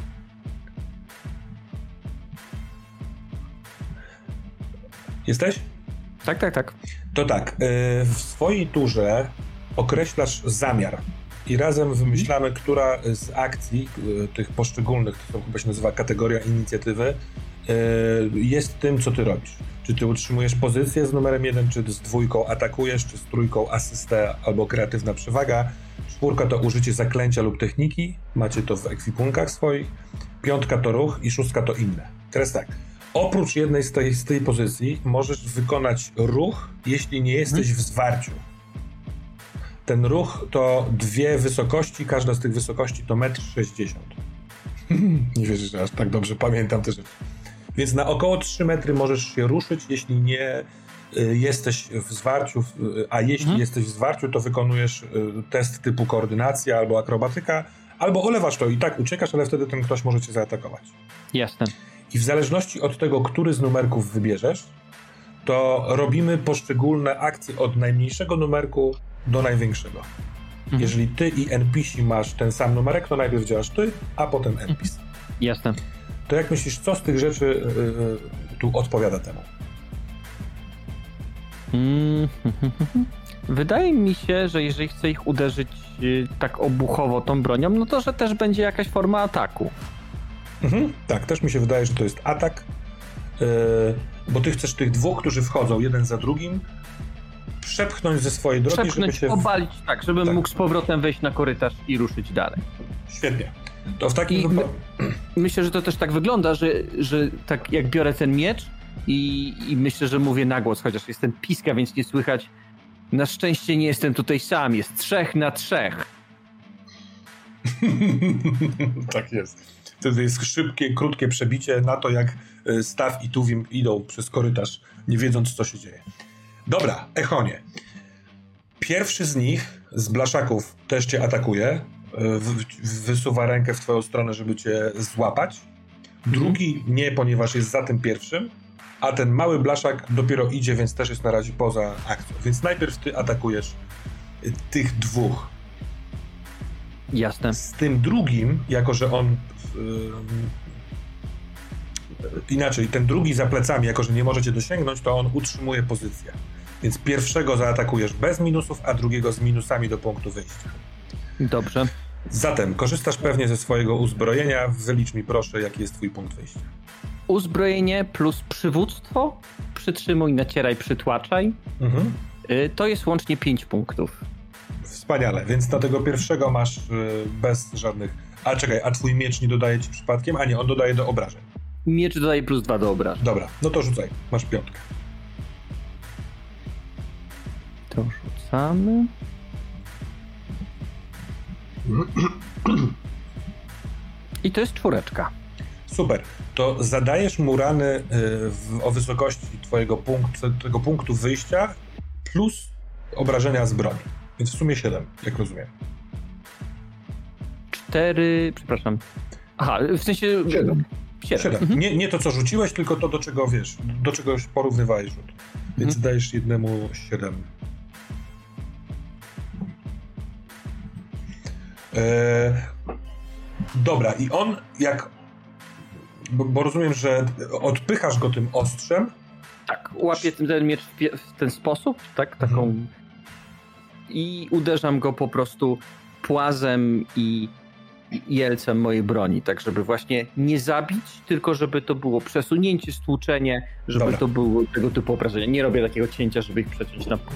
Jesteś? Tak, tak, tak. To tak. y, w swojej turze określasz zamiar i razem wymyślamy, która z akcji y, tych poszczególnych, to chyba się nazywa kategoria inicjatywy, y, jest tym, co ty robisz. Czy ty utrzymujesz pozycję z numerem jeden, czy z dwójką atakujesz, czy z trójką asystę albo kreatywna przewaga. Czwórka to użycie zaklęcia lub techniki, macie to w ekwipunkach swoich. Piątka to ruch i szóstka to inne. Teraz tak, oprócz jednej z tej, z tej pozycji możesz wykonać ruch, jeśli nie jesteś w zwarciu. Ten ruch to dwie wysokości, każda z tych wysokości to 1,60 m. *laughs* nie wierzysz, że aż tak dobrze pamiętam te rzeczy. Więc na około 3 metry możesz się ruszyć, jeśli nie y, jesteś w zwarciu, y, a jeśli Mhm. jesteś w zwarciu, to wykonujesz y, test typu koordynacja albo akrobatyka, albo olewasz to i tak uciekasz, ale wtedy ten ktoś może cię zaatakować. Jasne. I w zależności od tego, który z numerków wybierzesz, to robimy poszczególne akcje od najmniejszego numerku do największego. Mhm. Jeżeli ty i NPC masz ten sam numerek, to najpierw działasz ty, a potem NPC. Jasne. To jak myślisz, co z tych rzeczy yy, tu odpowiada temu? Mm, *laughs* Wydaje mi się, że jeżeli chce ich uderzyć y, tak obuchowo tą bronią, no to że też będzie jakaś forma ataku. Mhm, tak, też mi się wydaje, że to jest atak, yy, bo ty chcesz tych dwóch, którzy wchodzą jeden za drugim, przepchnąć ze swojej drogi, Przepchnąć, żeby się... obalić, tak, żebym Tak. mógł z powrotem wejść na korytarz i ruszyć dalej. Świetnie. To w takim wypadku... Myślę, że to też tak wygląda, że, że tak jak biorę ten miecz i, i myślę, że mówię na głos, chociaż jestem piska, więc nie słychać. Na szczęście nie jestem tutaj sam, jest trzech na trzech. *laughs* tak jest. Wtedy jest szybkie, krótkie przebicie na to, jak y, Staw i Tuwim idą przez korytarz, nie wiedząc, co się dzieje. Dobra, Echonie. Pierwszy z nich, z blaszaków, też cię atakuje. w- Wysuwa rękę w twoją stronę, żeby cię złapać. Drugi nie, ponieważ jest za tym pierwszym, a ten mały blaszak dopiero idzie, więc też jest na razie poza akcją. Więc najpierw ty atakujesz y, tych dwóch. Jasne. Z tym drugim, jako że on. Inaczej, ten drugi za plecami, jako że nie możecie dosięgnąć, to on utrzymuje pozycję. Więc pierwszego zaatakujesz bez minusów, a drugiego z minusami do punktu wyjścia. Dobrze. Zatem korzystasz pewnie ze swojego uzbrojenia. Wylicz mi proszę, jaki jest twój punkt wyjścia. Uzbrojenie plus przywództwo, przytrzymuj, nacieraj, przytłaczaj. Mhm. Y, To jest łącznie 5 punktów. Wspaniale, więc na tego pierwszego masz y, bez żadnych. A czekaj, a twój miecz nie dodaje ci przypadkiem? A nie, on dodaje do obrażeń. Miecz dodaje plus 2 do obrażeń. Dobra, no to rzucaj, masz piątkę. To rzucamy. I to jest czwóreczka. Super. To zadajesz mu rany y, w, o wysokości twojego punktu, tego punktu wyjścia plus obrażenia z broni. Więc w sumie 7, jak rozumiem. Cztery, przepraszam. Aha, w sensie... Siedem. Siedem. 7. Nie, nie to, co rzuciłeś, tylko to, do czego wiesz, do czego porównywałeś rzut. Więc dajesz jednemu 7. E, dobra, i on jak. Bo, bo rozumiem, że odpychasz go tym ostrzem. Tak, łapię ten, ten miecz w ten sposób, tak, taką... Mhm. I uderzam go po prostu płazem i jelcem mojej broni, tak żeby właśnie nie zabić, tylko żeby to było przesunięcie, stłuczenie, żeby Dobra. to było tego typu obrażenia. Nie robię takiego cięcia, żeby ich przeciąć na pół.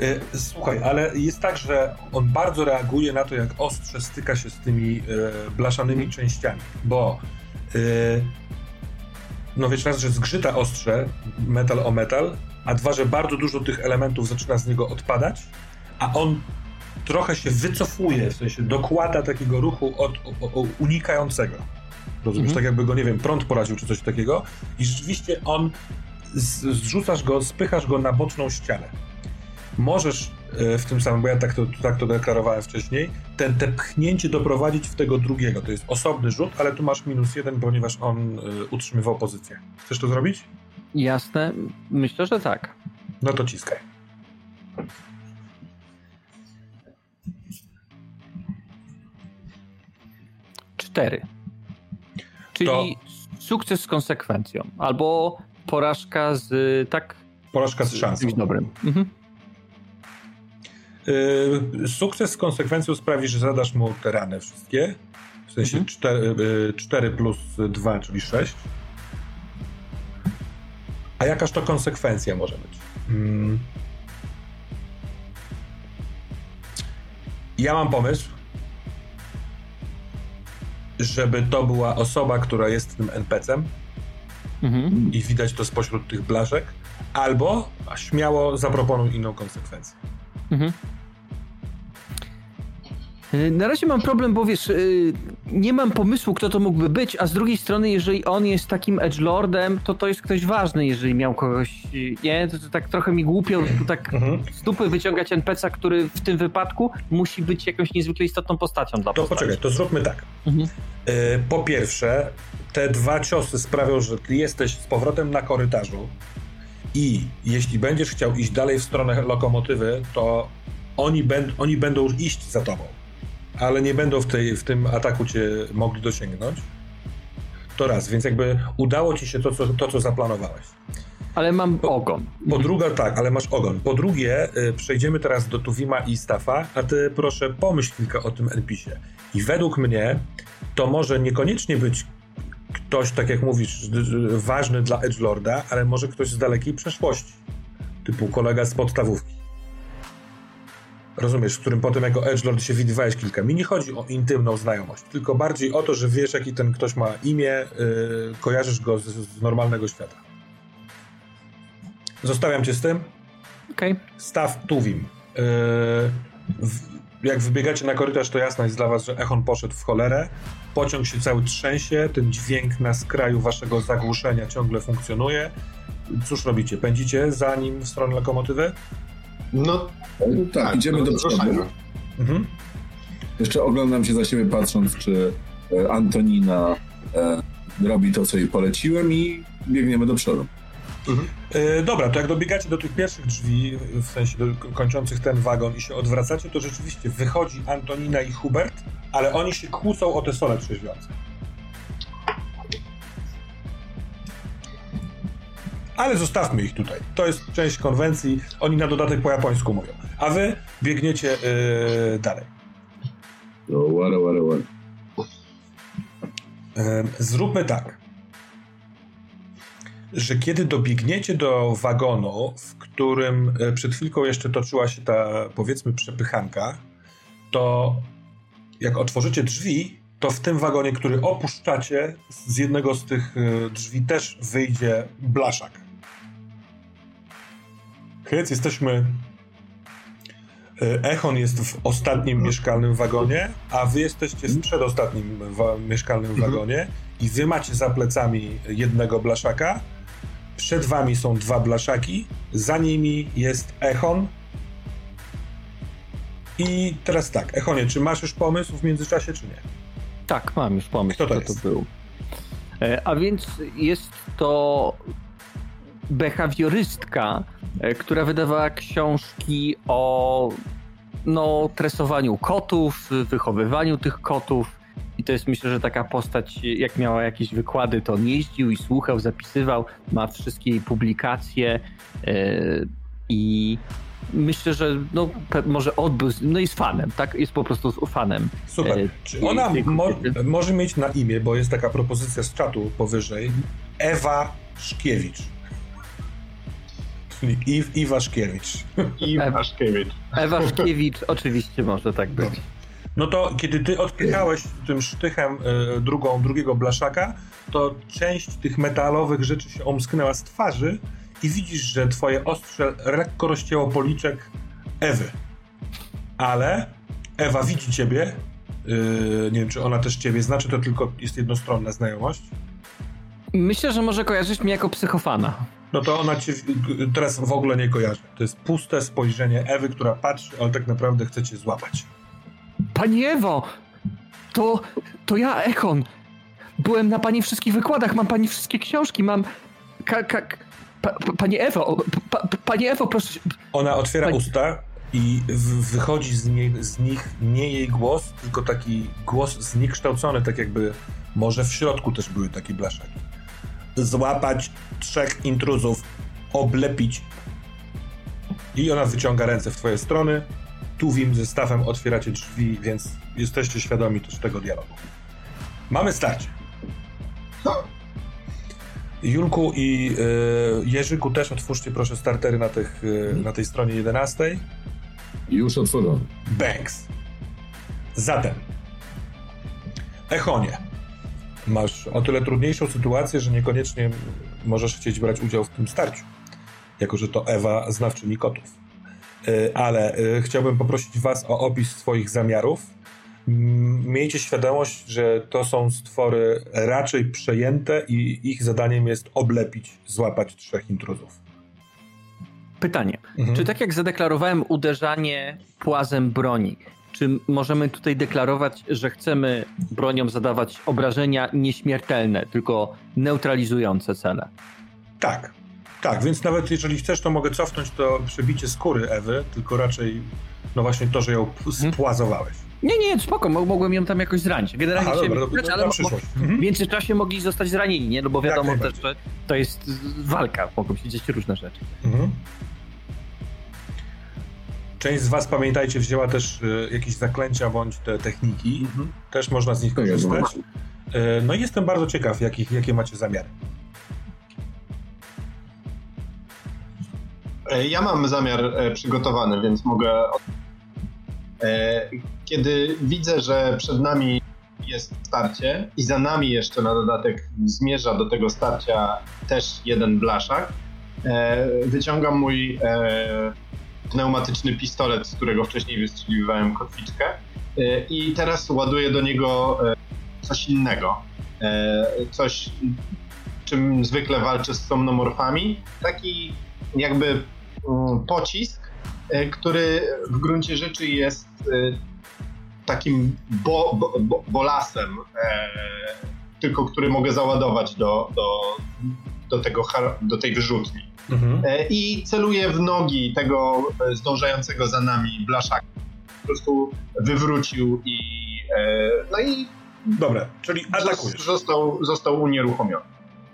E, Słuchaj, ale jest tak, że on bardzo reaguje na to, jak ostrze styka się z tymi e, blaszanymi częściami, bo e, no wiesz raz, że zgrzyta ostrze, metal o metal, a dwa, że bardzo dużo tych elementów zaczyna z niego odpadać, a on trochę się wycofuje, w sensie dokłada takiego ruchu od, unikającego. Rozumiesz, Mhm. tak jakby go, nie wiem, prąd poraził czy coś takiego i rzeczywiście on, z, zrzucasz go, spychasz go na boczną ścianę możesz e, w tym samym, bo ja tak to, tak to deklarowałem wcześniej, ten, te pchnięcie doprowadzić w tego drugiego. To jest osobny rzut, ale tu masz minus jeden, ponieważ on y, utrzymywał pozycję. Chcesz to zrobić? Jasne, myślę, że tak. No to ciskaj. Cztery. Czyli sukces z konsekwencją. Albo porażka z tak. Porażka z szansą. czymś dobrym. Mhm. Y, sukces z konsekwencją sprawi, że zadasz mu te rany wszystkie. W sensie Mhm. 4, 4 plus 2, czyli 6. A jakaż to konsekwencja może być? Mm. Ja mam pomysł, żeby to była osoba, która jest tym NPC-em Mhm. i widać to spośród tych blaszek, albo śmiało zaproponuj inną konsekwencję. Mhm. Na razie mam problem, bo wiesz, y, nie mam pomysłu, kto to mógłby być, a z drugiej strony, jeżeli on jest takim edgelordem, to to jest ktoś ważny, jeżeli miał kogoś, y, nie? To, to tak trochę mi głupio tu tak Mhm. z dupy wyciągać NPC-a, który w tym wypadku musi być jakąś niezwykle istotną postacią dla To postaci. poczekaj, to zróbmy tak. Mhm. Y, Po pierwsze, te dwa ciosy sprawią, że ty jesteś z powrotem na korytarzu i jeśli będziesz chciał iść dalej w stronę lokomotywy, to oni, będ, oni będą już iść za tobą, ale nie będą w, tej, w tym ataku cię mogli dosięgnąć. To raz, więc jakby udało ci się to, co, to, co zaplanowałeś. Ale mam ogon. Po drugie, tak, ale masz ogon. Po drugie, y, przejdziemy teraz do Tuwima i Staffa, a ty proszę pomyśl kilka o tym NPC-ie. I według mnie to może niekoniecznie być ktoś, tak jak mówisz, ważny dla Edgelorda, ale może ktoś z dalekiej przeszłości. Typu kolega z podstawówki. Rozumiesz, z którym potem jako Edgelord się widywałeś kilka. Mi nie chodzi o intymną znajomość, tylko bardziej o to, że wiesz, jaki ten ktoś ma imię, yy, kojarzysz go z, z normalnego świata. Zostawiam cię z tym. Okej. Okay. Staw Tuwim. Yy, w, jak wybiegacie na korytarz, to jasno jest dla was, że Echon poszedł w cholerę. Pociąg się cały trzęsie, ten dźwięk na skraju waszego zagłuszenia ciągle funkcjonuje. Cóż robicie? Pędzicie za nim w stronę lokomotywy? No tak, tak idziemy do przodu. Mhm. Jeszcze oglądam się za siebie patrząc, czy e, Antonina e, robi to, co jej poleciłem i biegniemy do przodu. Mhm. E, dobra, to jak dobiegacie do tych pierwszych drzwi, w sensie do, kończących ten wagon i się odwracacie, to rzeczywiście wychodzi Antonina i Hubert, ale oni się kłócą o te sole trzeźwiące. Ale zostawmy ich tutaj. To jest część konwencji. Oni na dodatek po japońsku mówią. A wy biegniecie yy, dalej. No, łara, łara, łara. Zróbmy tak że kiedy dobiegniecie do wagonu, w którym e, przed chwilką jeszcze toczyła się ta, powiedzmy, przepychanka, to jak otworzycie drzwi, to w tym wagonie, który opuszczacie, z jednego z tych e, drzwi też wyjdzie blaszak. Hyc, jesteśmy... E, Echon jest w ostatnim mieszkalnym wagonie, a wy jesteście w przedostatnim mieszkalnym mhm. wagonie i wy macie za plecami jednego blaszaka, przed wami są dwa blaszaki, za nimi jest Echon. I teraz tak, Echonie, czy masz już pomysł w międzyczasie, czy nie? Tak, mam już pomysł, kto to, kto to był. E, a więc jest to behawiorystka, e, która wydawała książki o no, tresowaniu kotów, wychowywaniu tych kotów. I to jest myślę, że taka postać, jak miała jakieś wykłady, to on jeździł i słuchał, zapisywał, ma wszystkie jej publikacje yy, i myślę, że no, może odbył, no jest fanem, tak? Jest po prostu fanem. Super. E, Czy ona mo może mieć na imię, bo jest taka propozycja z czatu powyżej, Ewa Szkiewicz. Czyli Iw, Iwa Szkiewicz. Iwa Szkiewicz. Ewa Szkiewicz oczywiście może tak być. Dobrze. No to kiedy ty odpychałeś tym sztychem y, drugą, drugiego blaszaka, to część tych metalowych rzeczy się omsknęła z twarzy i widzisz, że twoje ostrze lekko rozcięło policzek Ewy. Ale Ewa widzi ciebie. Yy, nie wiem, czy ona też ciebie zna, czy to tylko jest jednostronna znajomość? Myślę, że może kojarzyć mnie jako psychofana. No to ona cię teraz w ogóle nie kojarzy. To jest puste spojrzenie Ewy, która patrzy, ale tak naprawdę chce cię złapać. Pani Ewo! To, to ja, Echon. Byłem na pani wszystkich wykładach, mam pani wszystkie książki, mam... Ka, ka, pa, pani Ewo, pa, pani Ewo, proszę... Ona otwiera pani... usta i wychodzi z, z nich nie jej głos, tylko taki głos zniekształcony, tak jakby może w środku też były takie blaszaki. Złapać trzech intruzów, oblepić. I ona wyciąga ręce w twoje strony, Tuwim ze stawem otwieracie drzwi, więc jesteście świadomi też tego dialogu. Mamy starcie. Julku i y, Jerzyku też otwórzcie proszę startery na, tych, y, na tej stronie 11. Już otworzone. Banks. Zatem, Echonie, masz o tyle trudniejszą sytuację, że niekoniecznie możesz chcieć brać udział w tym starciu, jako że to Ewa znawczyni kotów. Y, ale y, chciałbym poprosić Was o opis swoich zamiarów. Miejcie świadomość, że to są stwory raczej przejęte i ich zadaniem jest oblepić, złapać trzech intruzów. Pytanie. Mhm. Czy tak jak zadeklarowałem uderzanie płazem broni, czy możemy tutaj deklarować, że chcemy bronią zadawać obrażenia nieśmiertelne, tylko neutralizujące cele? Tak. Tak, więc nawet jeżeli chcesz, to mogę cofnąć to przebicie skóry Ewy, tylko raczej no właśnie to, że ją mhm. spłazowałeś. Nie, nie, spoko, mogłem ją tam jakoś zranić. Generalnie Aha, dobra, ale przyszłość. w Mhm. międzyczasie mogli zostać zranieni, nie? No bo wiadomo też, że to jest walka, mogą się dziać różne rzeczy. Mhm. Część z was, pamiętajcie, wzięła też e, jakieś zaklęcia bądź te techniki. Też można z nich korzystać. E, no i jestem bardzo ciekaw, jakich, jakie macie zamiary. E, Ja mam zamiar e, przygotowany, więc mogę. E, Kiedy widzę, że przed nami jest starcie i za nami jeszcze na dodatek zmierza do tego starcia też jeden blaszak, e, wyciągam mój e, pneumatyczny pistolet, z którego wcześniej wystrzeliwałem kotwiczkę e, i teraz ładuję do niego e, coś innego. E, Coś, czym zwykle walczę z somnomorfami. Taki jakby mm, pocisk, który w gruncie rzeczy jest takim bo, bo, bo, bolasem, tylko który mogę załadować do, do, do, tego, do tej wyrzutni. Mhm. E, I celuję w nogi tego e, zdążającego za nami blaszaka. Po prostu wywrócił i e, no i Dobra, czyli atakujesz. został, został unieruchomiony.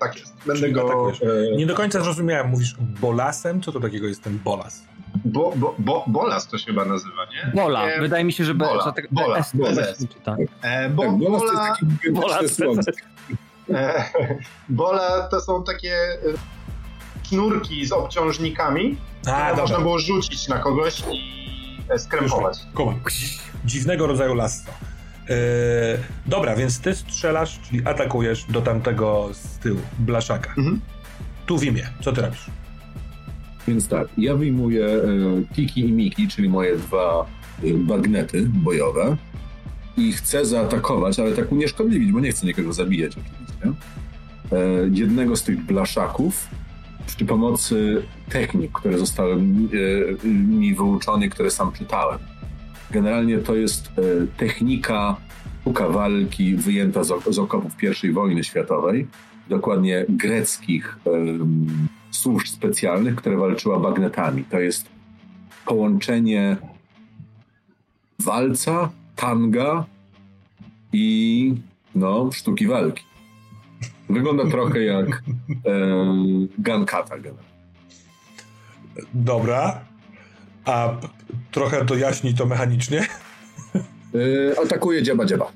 Tak jest. Będę Czyli go. atakujesz. E, Nie do końca zrozumiałem, mówisz bolasem? Co to takiego jest ten bolas? bo, bo, bo, bolas to się chyba nazywa, nie? Bola, Nie, wydaje mi się, że, Bola, tak, Bola. S. Tak. E, bo, Tak, bolas to jest bola, taki Bola, *laughs* e, bola to są takie e, sznurki z obciążnikami, A, które można było rzucić na kogoś i skrępować. Kuma. Dziwnego rodzaju lasso. E, dobra, więc ty strzelasz, czyli atakujesz do tamtego z tyłu, blaszaka. Mhm. Tu w imię. Co ty robisz? Więc tak, ja wyjmuję e, Tiki i Miki, czyli moje dwa e, bagnety bojowe i chcę zaatakować, ale tak unieszkodliwić, bo nie chcę nikogo zabijać oczywiście. E, jednego z tych blaszaków przy pomocy technik, które zostały mi, e, wyuczone, które sam czytałem. Generalnie to jest e, technika sztuka walki wyjęta z, ok- z okopów I wojny światowej, dokładnie greckich służb specjalnych, które walczyła bagnetami. To jest połączenie walca, tanga i no, sztuki walki. Wygląda trochę jak em, gankata. Dobra. A trochę to jaśni to mechanicznie? E, atakuje dziaba dziaba.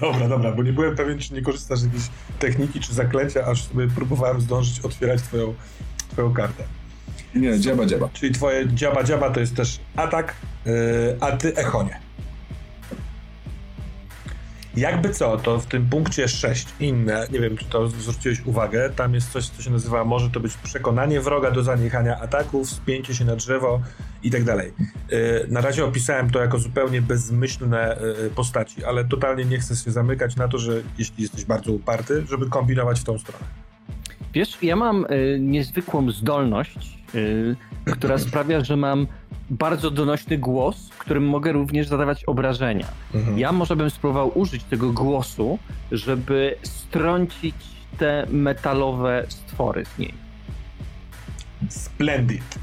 Dobra, dobra, bo nie byłem pewien, czy nie korzystasz z jakiejś techniki czy zaklęcia, aż sobie próbowałem zdążyć otwierać twoją, twoją kartę. Nie, dziaba dziaba. Czyli twoje dziaba dziaba to jest też atak, yy, a ty echonie. Jakby co, to w tym punkcie 6 inne, nie wiem czy to zwróciłeś uwagę, tam jest coś, co się nazywa, może to być przekonanie wroga do zaniechania ataków, spięcie się na drzewo i tak dalej. Yy, Na razie opisałem to jako zupełnie bezmyślne yy, postaci, ale totalnie nie chcę się zamykać na to, że jeśli jesteś bardzo uparty, żeby kombinować w tą stronę. Wiesz, ja mam y, niezwykłą zdolność, y, która sprawia, że mam bardzo donośny głos, którym mogę również zadawać obrażenia. Mhm. Ja może bym spróbował użyć tego głosu, żeby strącić te metalowe stwory z niej. Splendid.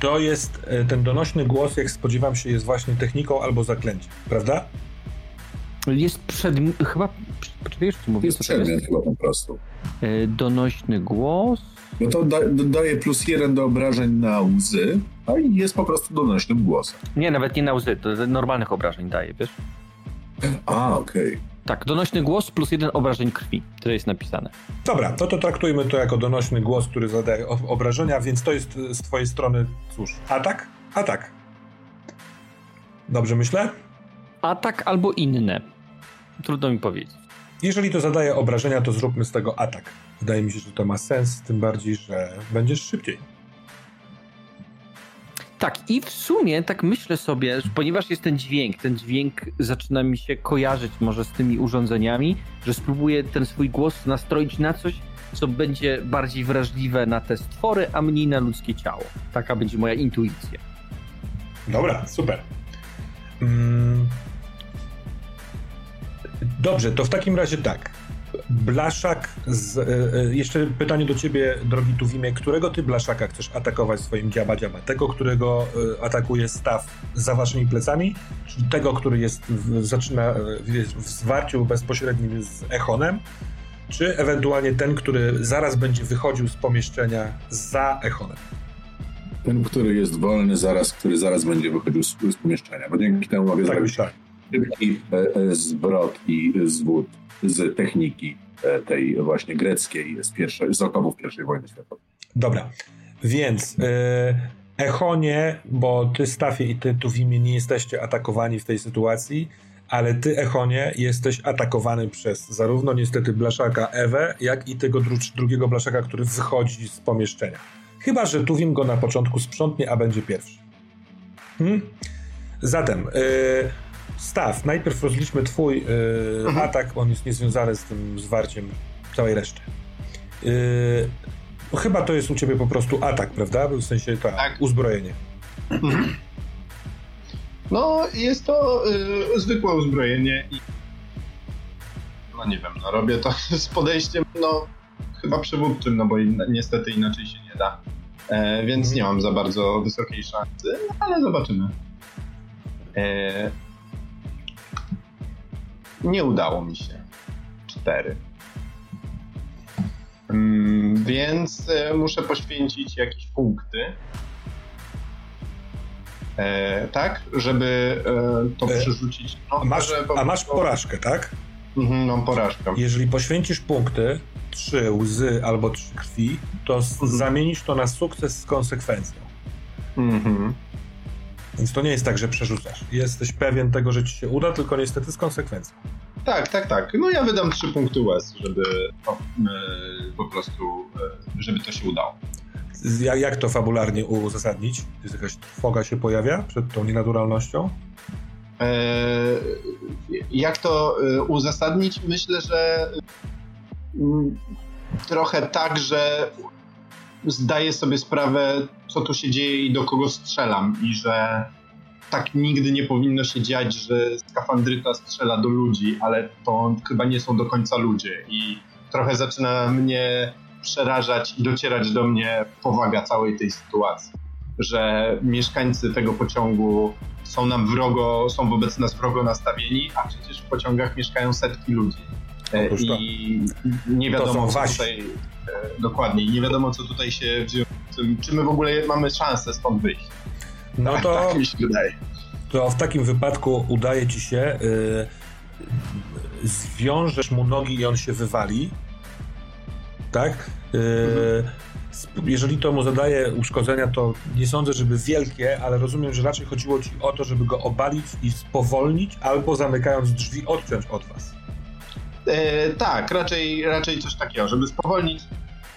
To jest e, ten donośny głos, jak spodziewam się, jest właśnie techniką albo zaklęciem, prawda? Jest przed... chyba... Poczekaj, już ci To mówię, jest co to jest. przedmiot chyba po prostu. Y, Donośny głos... No to da, dodaje plus jeden do obrażeń na łzy, a i jest po prostu donośnym głosem. Nie, nawet nie na łzy, to normalnych obrażeń daje, wiesz? A, okej. Tak, donośny głos plus jeden obrażeń krwi, to jest napisane. Dobra, no to traktujmy to jako donośny głos, który zadaje obrażenia, więc to jest e, z twojej strony, cóż, atak? Atak. Dobrze myślę? Atak albo inne. Trudno mi powiedzieć. Jeżeli to zadaje obrażenia, to zróbmy z tego atak. Wydaje mi się, że to ma sens, tym bardziej, że będziesz szybciej. Tak, i w sumie tak myślę sobie, że ponieważ jest ten dźwięk, ten dźwięk zaczyna mi się kojarzyć może z tymi urządzeniami, że spróbuję ten swój głos nastroić na coś, co będzie bardziej wrażliwe na te stwory, a mniej na ludzkie ciało. Taka będzie moja intuicja. Dobra, super. Mm. Dobrze, to w takim razie tak. Blaszak, z, e, e, jeszcze pytanie do ciebie, drogi Tuwimie, którego ty Blaszaka chcesz atakować swoim dziaba dziaba? Tego, którego e, atakuje staw za waszymi plecami, czy tego, który jest w, zaczyna w, zwarciu bezpośrednim z Echonem, czy ewentualnie ten, który zaraz będzie wychodził z pomieszczenia za Echonem? Ten, który jest wolny zaraz, który zaraz będzie wychodził z, z pomieszczenia, bo dzięki temu mogę Tak zrobić myślałem. Szybki e, e, zwrot i zwód z techniki e, tej właśnie greckiej z, pierwszej, z I wojny światowej. Dobra, więc Echonie, bo ty Stafie i ty Tuwimie nie jesteście atakowani w tej sytuacji, ale ty Echonie jesteś atakowany przez zarówno niestety Blaszaka Ewę, jak i tego dru- drugiego Blaszaka, który wychodzi z pomieszczenia. Chyba, że Tuwim go na początku sprzątnie, a będzie pierwszy. Hmm? Zatem, e, Staw, najpierw rozliczmy twój e, atak, on jest niezwiązany z tym zwarciem całej reszty. No chyba to jest u ciebie po prostu atak, prawda? W sensie ta, Tak. uzbrojenie. No, jest to y, zwykłe uzbrojenie i. No nie wiem, no robię to *laughs* z podejściem, no chyba przywódczym, no bo niestety inaczej się nie da. E, więc Mhm. nie mam za bardzo wysokiej szansy, no, ale zobaczymy. E, nie udało mi się. Cztery. Mm, więc e, muszę poświęcić jakieś punkty. E, tak, żeby e, to E, przerzucić. No, A masz, a masz porażkę, tak? Mhm, mam porażkę. Jeżeli poświęcisz punkty, trzy łzy albo trzy krwi, to Mhm. zamienisz to na sukces z konsekwencją. Mhm. Więc to nie jest tak, że przerzucasz. Jesteś pewien tego, że ci się uda, tylko niestety z konsekwencją. Tak, tak, tak. No ja wydam trzy punkty łez, żeby o, e, po prostu, e, żeby to się udało. Z- Jak, to fabularnie uzasadnić? Jest jakaś trwoga się pojawia przed tą nienaturalnością? E, jak to uzasadnić? Myślę, że mm, trochę tak, że zdaję sobie sprawę, co tu się dzieje i do kogo strzelam i że tak nigdy nie powinno się dziać, że skafandryta strzela do ludzi, ale to chyba nie są do końca ludzie i trochę zaczyna mnie przerażać i docierać do mnie powaga całej tej sytuacji, że mieszkańcy tego pociągu są nam wrogo, są wobec nas wrogo nastawieni, a przecież w pociągach mieszkają setki ludzi. E. I nie wiadomo, co tutaj dokładnie, i nie wiadomo, co tutaj się w związku z tym, czy my w ogóle mamy szansę stąd wyjść. No tak, to, tak mi się wydaje. to w takim wypadku udaje ci się, y, zwiążesz mu nogi i on się wywali. Tak? Y, sp- Jeżeli to mu zadaje uszkodzenia, to nie sądzę, żeby wielkie, ale rozumiem, że raczej chodziło ci o to, żeby go obalić i spowolnić, albo zamykając drzwi odciąć od was. E, tak, raczej, raczej coś takiego, żeby spowolnić,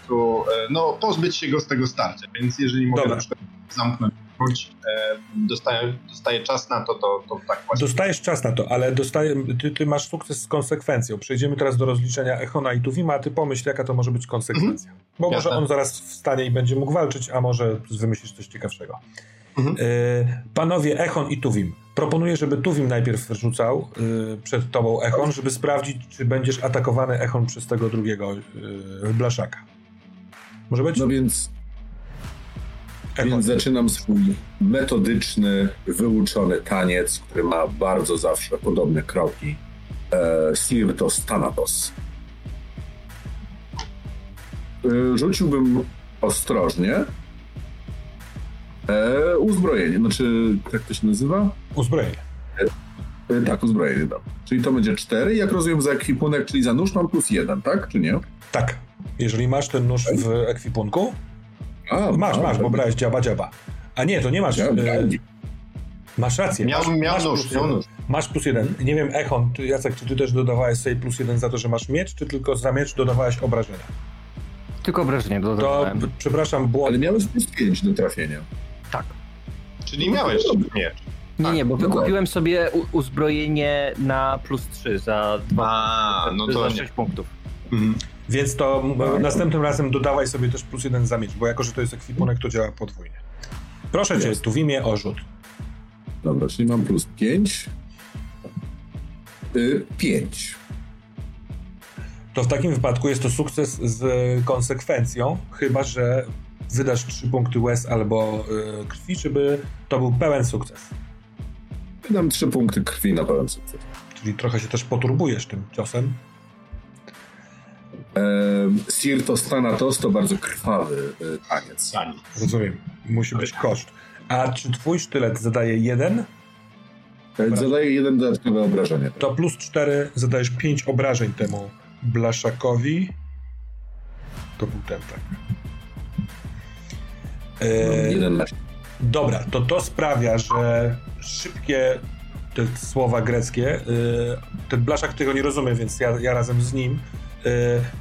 tu, e, no pozbyć się go z tego starcia, więc jeżeli mogę Dobra. na przykład zamknąć, wróć, e, dostaję, dostaję czas na to, to, to tak właśnie. Dostajesz czas na to, ale dostaje, ty, ty masz sukces z konsekwencją. Przejdziemy teraz do rozliczenia Echona i Tuwima, a ty pomyśl, jaka to może być konsekwencja. Bo może Jasne. on zaraz wstanie i będzie mógł walczyć, a może wymyślisz coś ciekawszego. Mhm. Y, panowie Echon i Tuwim. Proponuję, żeby Tuwim najpierw rzucał y, przed tobą Echon, żeby sprawdzić, czy będziesz atakowany Echon przez tego drugiego y, blaszaka. Może być? No więc, Echon. więc zaczynam swój metodyczny, wyuczony taniec, który ma bardzo zawsze podobne kroki. E, Sirtos Thanatos. E, rzuciłbym ostrożnie. E, uzbrojenie, znaczy, jak to się nazywa? Uzbrojenie. E, tak, uzbrojenie, dobra. Czyli to będzie 4, jak rozumiem za ekwipunek, czyli za nóż mam plus 1, tak? Czy nie? Tak. Jeżeli masz ten nóż w ekwipunku, A, masz, a, masz, bo brałeś dziaba dziaba. A nie, to nie masz. Ja, y, Masz rację. Miał, masz, miał masz nóż, plus miał jeden. nóż. Masz plus jeden. Nie wiem, Echon, ty, Jacek, czy ty też dodawałeś sobie plus jeden za to, że masz miecz, czy tylko za miecz dodawałeś obrażenia? Tylko obrażenie To, dodawałem. p- przepraszam, błąd. Ale miałeś plus 5 do trafienia. Tak. Czyli miałeś miecz. Nie, nie, bo no wykupiłem sobie uzbrojenie na plus 3 za 2 A, no to za nie. 6 punktów. Mhm. Więc to m, następnym razem dodawaj sobie też plus jeden za miecz, bo jako, że to jest ekwipunek, to działa podwójnie. Proszę cię, tu w imię o rzut. Dobra, czyli mam plus 5. Y, 5. to w takim wypadku jest to sukces z konsekwencją, chyba że wydasz trzy punkty łez albo y, krwi, żeby to był pełen sukces. Wydam trzy punkty krwi na pełen sukces. Czyli trochę się też poturbujesz tym ciosem. E, Sirtos Thanatos to bardzo krwawy e, taniec. Rozumiem. Musi być koszt. A czy twój sztylet zadaje jeden, E, Zadaje jeden dodatkowe obrażenie. to plus cztery zadajesz pięć obrażeń temu blaszakowi. To był ten, tak. E, 11. Dobra, to to sprawia, że szybkie te słowa greckie, y, ten blaszak tego nie rozumie, więc ja, ja razem z nim y,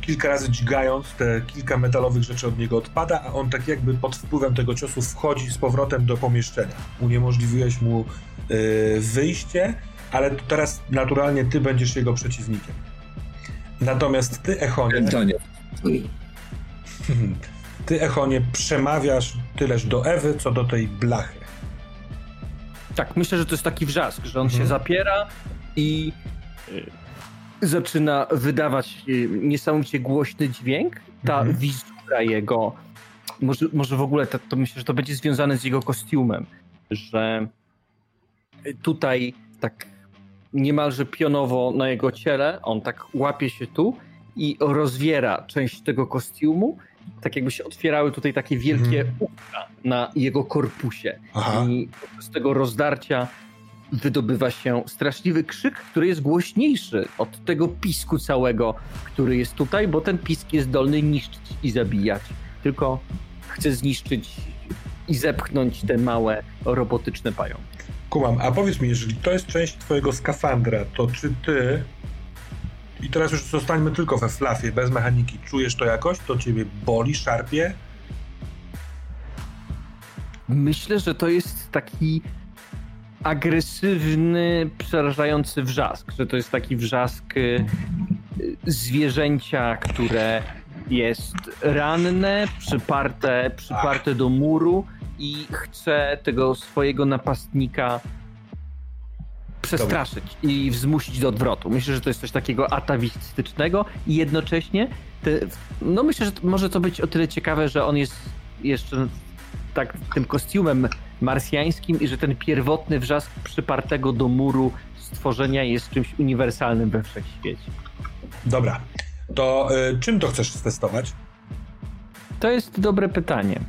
kilka razy dźgając te kilka metalowych rzeczy od niego odpada, a on tak jakby pod wpływem tego ciosu wchodzi z powrotem do pomieszczenia. Uniemożliwiłeś mu wyjście, ale teraz naturalnie ty będziesz jego przeciwnikiem. Natomiast ty, Echonie, Tanie. ty, Echonie, przemawiasz tyleż do Ewy, co do tej blachy. Tak, myślę, że to jest taki wrzask, że on Mhm. się zapiera i y, zaczyna wydawać y, niesamowicie głośny dźwięk. Ta Mhm. wizura jego, może, może w ogóle to, to myślę, że to będzie związane z jego kostiumem, że tutaj tak niemalże pionowo na jego ciele, on tak łapie się tu i rozwiera część tego kostiumu, tak jakby się otwierały tutaj takie wielkie Mhm. na jego korpusie. Aha. I z tego rozdarcia wydobywa się straszliwy krzyk, który jest głośniejszy od tego pisku całego, który jest tutaj, bo ten pisk jest zdolny niszczyć i zabijać. Tylko chce zniszczyć i zepchnąć te małe robotyczne pająki. Kumam, a powiedz mi, jeżeli to jest część twojego skafandra, to czy ty i teraz już zostańmy tylko we flafie, bez mechaniki, czujesz to jakoś? To ciebie boli, szarpie? Myślę, że to jest taki agresywny, przerażający wrzask, że to jest taki wrzask y, zwierzęcia, które jest ranne, przyparte, przyparte do muru i chce tego swojego napastnika przestraszyć i wzmusić do odwrotu. Myślę, że to jest coś takiego atawistycznego i jednocześnie te, no myślę, że może to być o tyle ciekawe, że on jest jeszcze tak tym kostiumem marsjańskim i że ten pierwotny wrzask przypartego do muru stworzenia jest czymś uniwersalnym we wszechświecie. Dobra, to y, czym to chcesz testować? To jest dobre pytanie.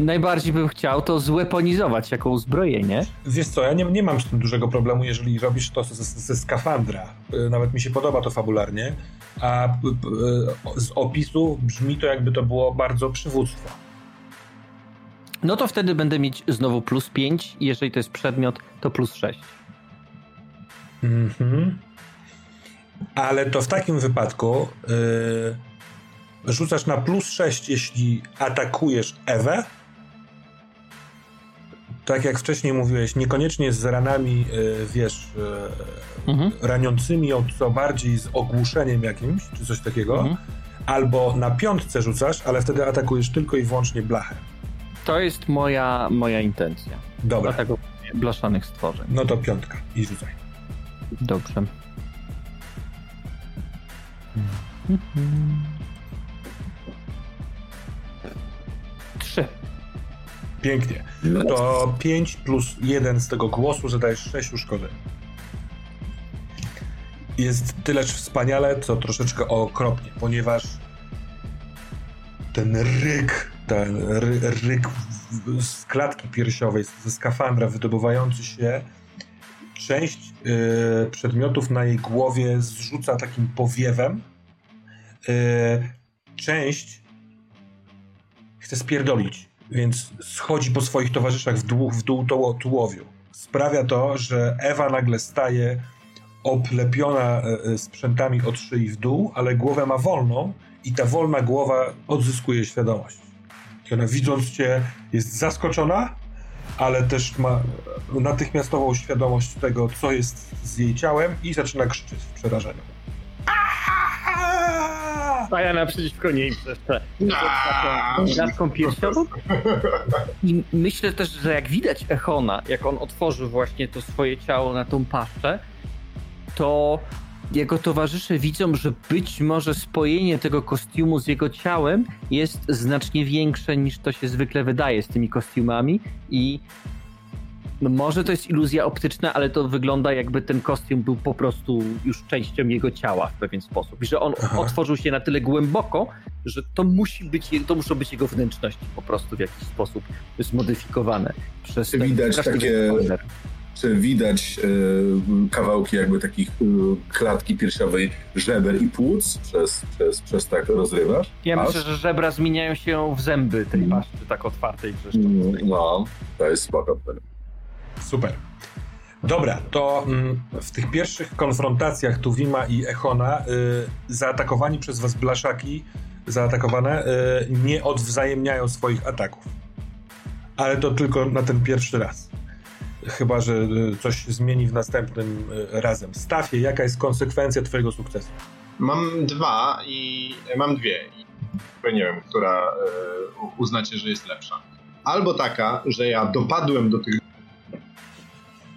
Najbardziej bym chciał to zweaponizować jako uzbrojenie. Wiesz co, ja nie, nie mam z tym dużego problemu, jeżeli robisz to ze, ze skafandra. Y, Nawet mi się podoba to fabularnie, a y, z opisu brzmi to jakby to było bardzo przywództwo. No to wtedy będę mieć znowu plus 5, jeżeli to jest przedmiot, to plus 6. Mhm. Ale to w takim wypadku yy, rzucasz na plus 6, jeśli atakujesz Ewę. Tak jak wcześniej mówiłeś, niekoniecznie z ranami, yy, wiesz, yy, Mhm. raniącymi ją, co bardziej z ogłuszeniem jakimś, czy coś takiego. Mhm. Albo na piątce rzucasz, ale wtedy atakujesz tylko i wyłącznie blachę. To jest moja, moja intencja. Dobra, Dlatego blaszanych stworzeń. no to piątka i rzucaj. Dobrze. Trzy. Pięknie. To 5 plus 1 z tego głosu zadajesz 6 szkody. Jest tyleż wspaniale, co troszeczkę okropnie, ponieważ ten ryk, ten ry, ryk z klatki piersiowej, ze skafandra wydobywający się, część y, przedmiotów na jej głowie zrzuca takim powiewem. Y, część chce spierdolić, więc schodzi po swoich towarzyszach w dół, w dół toło- tułowiu. Sprawia to, że Ewa nagle staje oplepiona e, e, sprzętami od szyi w dół, ale głowę ma wolną i ta wolna głowa odzyskuje świadomość. I ona widząc cię jest zaskoczona, ale też ma natychmiastową świadomość tego, co jest z jej ciałem i zaczyna krzyczeć w przerażeniu. Ja naprzeciwko niej jeszcze klatką piersiową. I myślę też, że jak widać Echona, jak on otworzył właśnie to swoje ciało na tą paszczę, to jego towarzysze widzą, że być może spojenie tego kostiumu z jego ciałem jest znacznie większe niż to się zwykle wydaje z tymi kostiumami i no może to jest iluzja optyczna, ale to wygląda jakby ten kostium był po prostu już częścią jego ciała w pewien sposób. I że on Aha. otworzył się na tyle głęboko, że to musi być, to muszą być jego wnętrzności po prostu w jakiś sposób zmodyfikowane przez Widać takie, czy widać y, kawałki jakby takich y, klatki piersiowej żeber i płuc przez, przez, przez tak rozrywasz? Ja myślę, że żebra zmieniają się w zęby tej mm. paszczy tak otwartej No, to jest spoko. Super. Dobra, to mm, w tych pierwszych konfrontacjach Tuwima i Echona y, zaatakowani przez was blaszaki, zaatakowane, y, nie odwzajemniają swoich ataków. Ale to tylko na ten pierwszy raz. Chyba, że y, coś zmieni w następnym razem. Stafie, jaka jest konsekwencja twojego sukcesu? Mam dwa i mam dwie. I nie wiem, która uznacie, że jest lepsza. Albo taka, że ja dopadłem do tych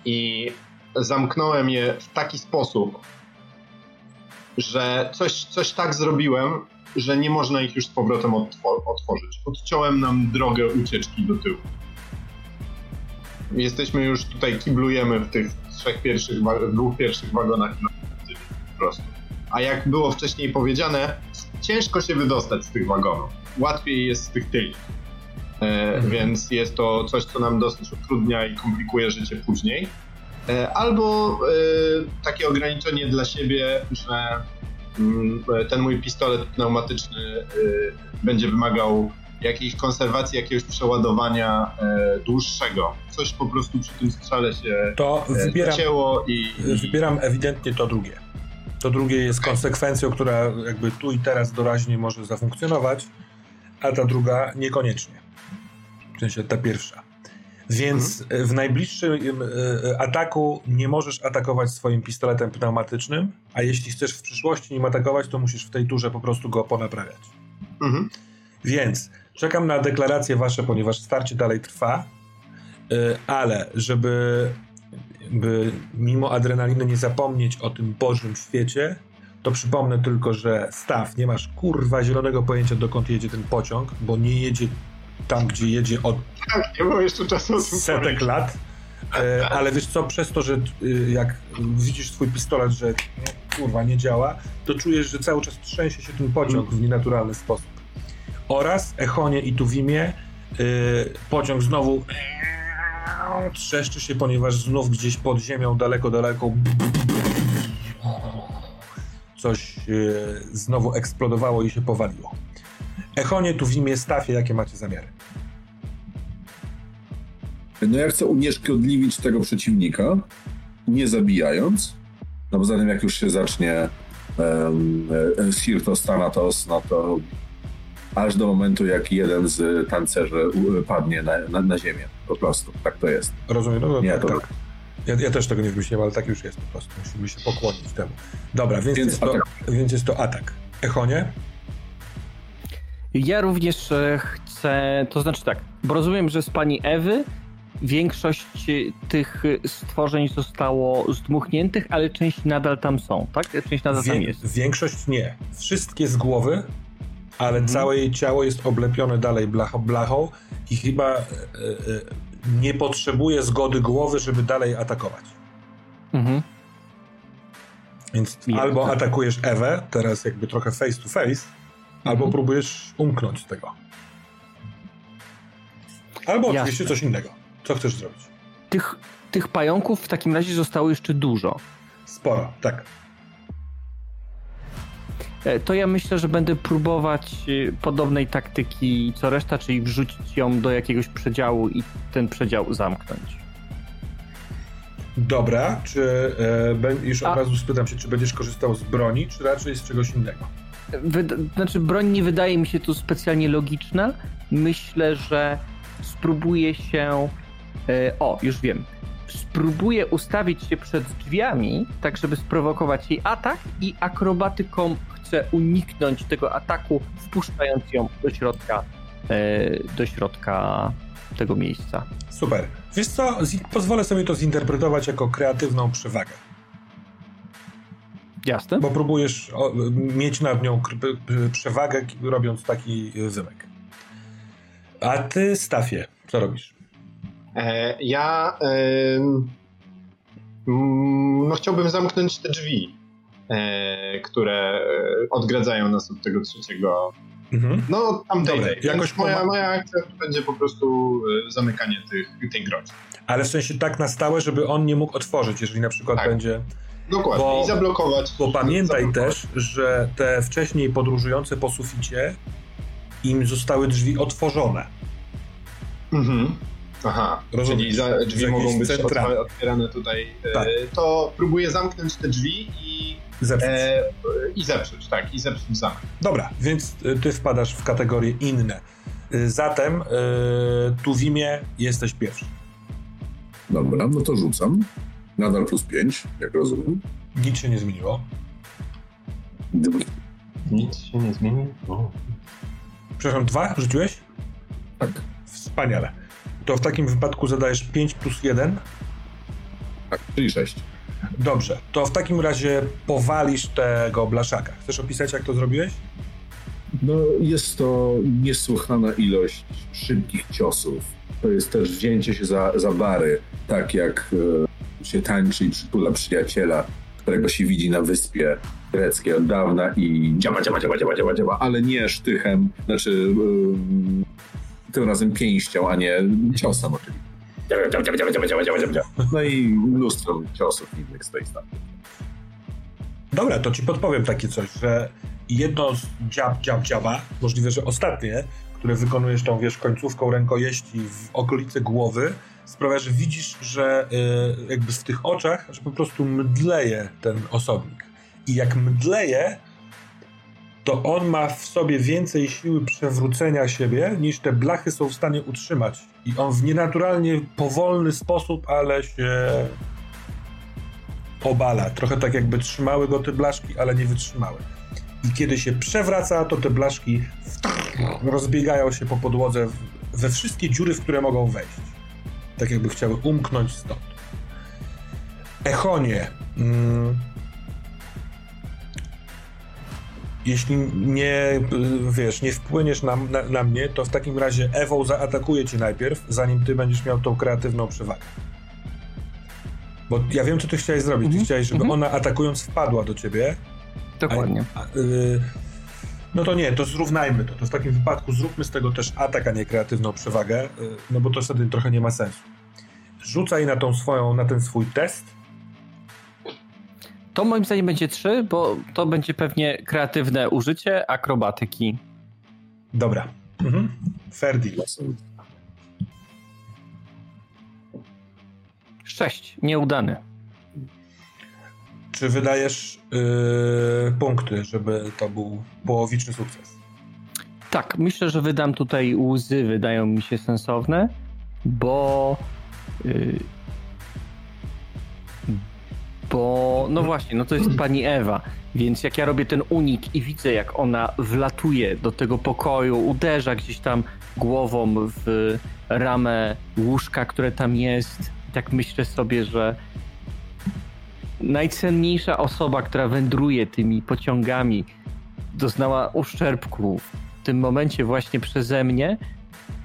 i zamknąłem je w taki sposób, że coś, coś tak zrobiłem, że nie można ich już z powrotem otworzyć. Odciąłem nam drogę ucieczki do tyłu. Jesteśmy już tutaj, kiblujemy w tych trzech pierwszych, dwóch pierwszych wagonach po prostu. A jak było wcześniej powiedziane, ciężko się wydostać z tych wagonów. Łatwiej jest z tych tyli. E, mhm. Więc jest to coś, co nam dosyć utrudnia i komplikuje życie później. E, albo e, takie ograniczenie dla siebie, że mm, ten mój pistolet pneumatyczny będzie wymagał jakiejś konserwacji, jakiegoś przeładowania dłuższego. Coś po prostu przy tym strzale się to wybieram, i, i... Wybieram ewidentnie to drugie. To drugie jest konsekwencją, która jakby tu i teraz doraźnie może zafunkcjonować, a ta druga niekoniecznie sensie ta pierwsza. Więc mhm. w najbliższym e, e, ataku nie możesz atakować swoim pistoletem pneumatycznym, a jeśli chcesz w przyszłości nim atakować, to musisz w tej turze po prostu go ponaprawiać. Mhm. Więc czekam na deklaracje wasze, ponieważ starcie dalej trwa, e, ale żeby by mimo adrenaliny nie zapomnieć o tym Bożym świecie, to przypomnę tylko, że staw, nie masz kurwa zielonego pojęcia dokąd jedzie ten pociąg, bo nie jedzie tam, gdzie jedzie od tak, nie jeszcze czasu setek lat. E, ale wiesz co, przez to, że y, jak widzisz swój pistolet, że no, kurwa nie działa, to czujesz, że cały czas trzęsie się ten pociąg w nienaturalny sposób. Oraz Echonie i Tuwimie y, pociąg znowu trzeszczy się, ponieważ znów gdzieś pod ziemią, daleko, daleko coś y, znowu eksplodowało i się powaliło. Echonie, tu w imię Stafie, jakie macie zamiary? No ja chcę unieszkodliwić tego przeciwnika, nie zabijając, no bo zanim jak już się zacznie um, Sirtos Thanatos, no to aż do momentu, jak jeden z tancerzy padnie na, na, na ziemię. Po prostu, tak to jest. Rozumiem, no, nie, tak, to... tak. Ja, ja, też tego nie wymyśliłem, ale tak już jest po prostu. Musimy się pokłonić temu. Dobra, więc, więc, jest, to, więc jest to atak. Echonie? Ja również e, chcę, to znaczy tak, bo rozumiem, że z pani Ewy większość tych stworzeń zostało zdmuchniętych, ale część nadal tam są, tak? Część nadal tam jest. Większość nie. Wszystkie z głowy, ale mhm. całe jej ciało jest oblepione dalej blachą, blachą i chyba e, e, nie potrzebuje zgody głowy, żeby dalej atakować. Mhm. Więc albo tak. atakujesz Ewę, teraz jakby trochę face to face, Albo mhm. próbujesz umknąć tego. Albo Jasne. oczywiście coś innego. Co chcesz zrobić? Tych, tych pająków w takim razie zostało jeszcze dużo. Sporo, tak. E, to ja myślę, że będę próbować e, podobnej taktyki co reszta, czyli wrzucić ją do jakiegoś przedziału i ten przedział zamknąć. Dobra, czy e, już od A... razu spytam się, czy będziesz korzystał z broni, czy raczej z czegoś innego? Znaczy, broń nie wydaje mi się tu specjalnie logiczna. Myślę, że spróbuję się. E, o, już wiem. Spróbuję ustawić się przed drzwiami, tak żeby sprowokować jej atak, i akrobatyką chcę uniknąć tego ataku, wpuszczając ją do środka, e, do środka tego miejsca. Super. Wiesz co, pozwolę sobie to zinterpretować jako kreatywną przewagę. Jasne. Bo próbujesz o, mieć nad nią przewagę, robiąc taki wymek. A ty, Stafie, co robisz? E, ja no, chciałbym zamknąć te drzwi, e, które odgradzają nas od tego trzeciego. Mhm. No, tam Dobra, jakoś moja, moja akcja będzie po prostu e, zamykanie tych, tej grozi. Ale w sensie tak na stałe, żeby on nie mógł otworzyć, jeżeli na przykład tak. będzie. Dokładnie, bo, i zablokować. Bo pamiętaj zablokować. też, że te wcześniej podróżujące po suficie im zostały drzwi otworzone. Mhm. Aha, Rozumiem. czyli za, drzwi mogą być centra. otwierane tutaj. E, tak. to próbuję zamknąć te drzwi i zepsuć. E, I zepsuć, tak, i zepsuć zamek. Dobra, więc e, ty wpadasz w kategorię inne. E, zatem tu w imię jesteś pierwszy. Dobra, no to rzucam. Nadal plus 5, jak rozumiem. Nic się nie zmieniło. Nic się nie zmieniło? Przepraszam, dwa rzuciłeś? Tak. Wspaniale to w takim wypadku zadajesz 5 plus 1. Tak, czyli 6. Dobrze, to w takim razie powalisz tego blaszaka. Chcesz opisać, jak to zrobiłeś? No, jest to niesłychana ilość szybkich ciosów. To jest też wzięcie się za, za bary, tak jak e, się tańczy i przytula przyjaciela, którego się widzi na wyspie greckiej od dawna i działa, działa, działa, działa, działa, działa, ale nie sztychem, znaczy tym razem pięścią, a nie ciosem oczywiście. No i mnóstwo ciosów innych z tej strony. Dobra, to ci podpowiem takie coś, że jedno z dziab, dziab, dziaba, możliwe, że ostatnie, które wykonujesz tą, wiesz, końcówką rękojeści w okolicy głowy, sprawia, że widzisz, że y, jakby w tych oczach, że po prostu mdleje ten osobnik. I jak mdleje, to on ma w sobie więcej siły przewrócenia siebie, niż te blachy są w stanie utrzymać. I on w nienaturalnie powolny sposób, ale się obala. Trochę tak jakby trzymały go te blaszki, ale nie wytrzymały. I kiedy się przewraca, to te blaszki rozbiegają się po podłodze we wszystkie dziury, w które mogą wejść. Tak jakby chciały umknąć stąd. Echonie. Mm jeśli nie, wiesz, nie wpłyniesz na, na, na, mnie, to w takim razie Ewą zaatakuje cię najpierw, zanim ty będziesz miał tą kreatywną przewagę. Bo ja wiem, co ty chciałeś zrobić. Ty mm -hmm. chciałeś, żeby mm -hmm. ona atakując wpadła do ciebie. Dokładnie. A, a, y, no to nie, to zrównajmy to. To w takim wypadku zróbmy z tego też atak, a nie kreatywną przewagę, y, no bo to wtedy trochę nie ma sensu. Rzucaj na tą swoją, na ten swój test to moim zdaniem będzie 3, bo to będzie pewnie kreatywne użycie akrobatyki. Dobra. Mhm. Fair deal. 6. Nieudany. Czy wydajesz yy, punkty, żeby to był połowiczny sukces? Tak, myślę, że wydam tutaj łzy, wydają mi się sensowne, bo yy, bo no właśnie, no to jest pani Ewa, więc jak ja robię ten unik i widzę jak ona wlatuje do tego pokoju, uderza gdzieś tam głową w ramę łóżka, które tam jest, tak myślę sobie, że najcenniejsza osoba, która wędruje tymi pociągami, doznała uszczerbku w tym momencie właśnie przeze mnie,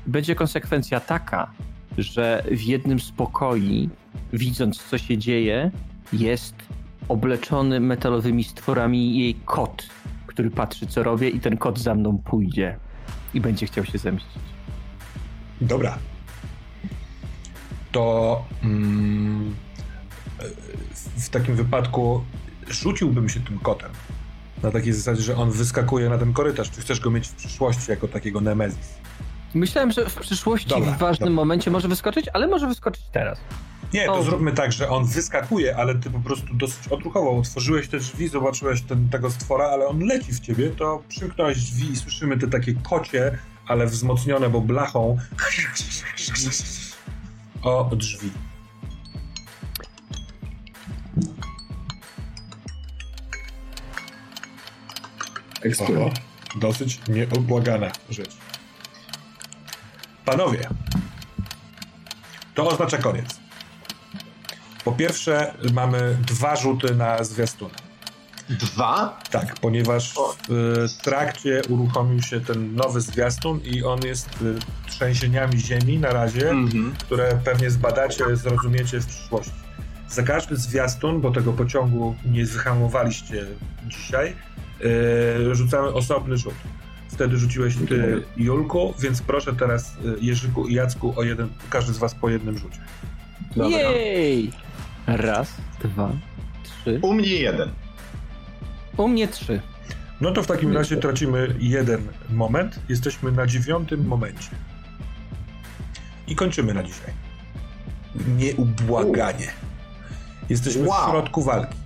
będzie konsekwencja taka, że w jednym z pokoi, widząc co się dzieje, jest obleczony metalowymi stworami jej kot, który patrzy, co robię, i ten kot za mną pójdzie i będzie chciał się zemścić. Dobra. To mm, w takim wypadku rzuciłbym się tym kotem. Na takiej zasadzie, że on wyskakuje na ten korytarz. Czy chcesz go mieć w przyszłości jako takiego Nemezis? Myślałem, że w przyszłości dobra, w ważnym dobra. momencie może wyskoczyć, ale może wyskoczyć teraz. Nie, to zróbmy tak, że on wyskakuje, ale ty po prostu dosyć odruchowo otworzyłeś te drzwi, zobaczyłeś ten, tego stwora, ale on leci w ciebie, to przymknąłeś drzwi i słyszymy te takie kocie, ale wzmocnione, bo blachą o drzwi. Oho, dosyć nieobłagana rzecz. Panowie, to oznacza koniec. Po pierwsze, mamy dwa rzuty na zwiastuny. Dwa? Tak, ponieważ w trakcie uruchomił się ten nowy zwiastun i on jest y, trzęsieniami ziemi na razie, Mhm. które pewnie zbadacie, zrozumiecie w przyszłości. Za każdy zwiastun, bo tego pociągu nie zhamowaliście dzisiaj, yy, rzucamy osobny rzut. Wtedy rzuciłeś ty, Julku, więc proszę teraz y, Jerzyku i Jacku o jeden, każdy z was po jednym rzucie. Dobra. Jej! Raz, dwa, trzy. U mnie jeden. U mnie trzy. No to w takim razie tracimy jeden moment. Jesteśmy na dziewiątym momencie. I kończymy na dzisiaj. Nieubłaganie. Jesteśmy w Wow. środku walki.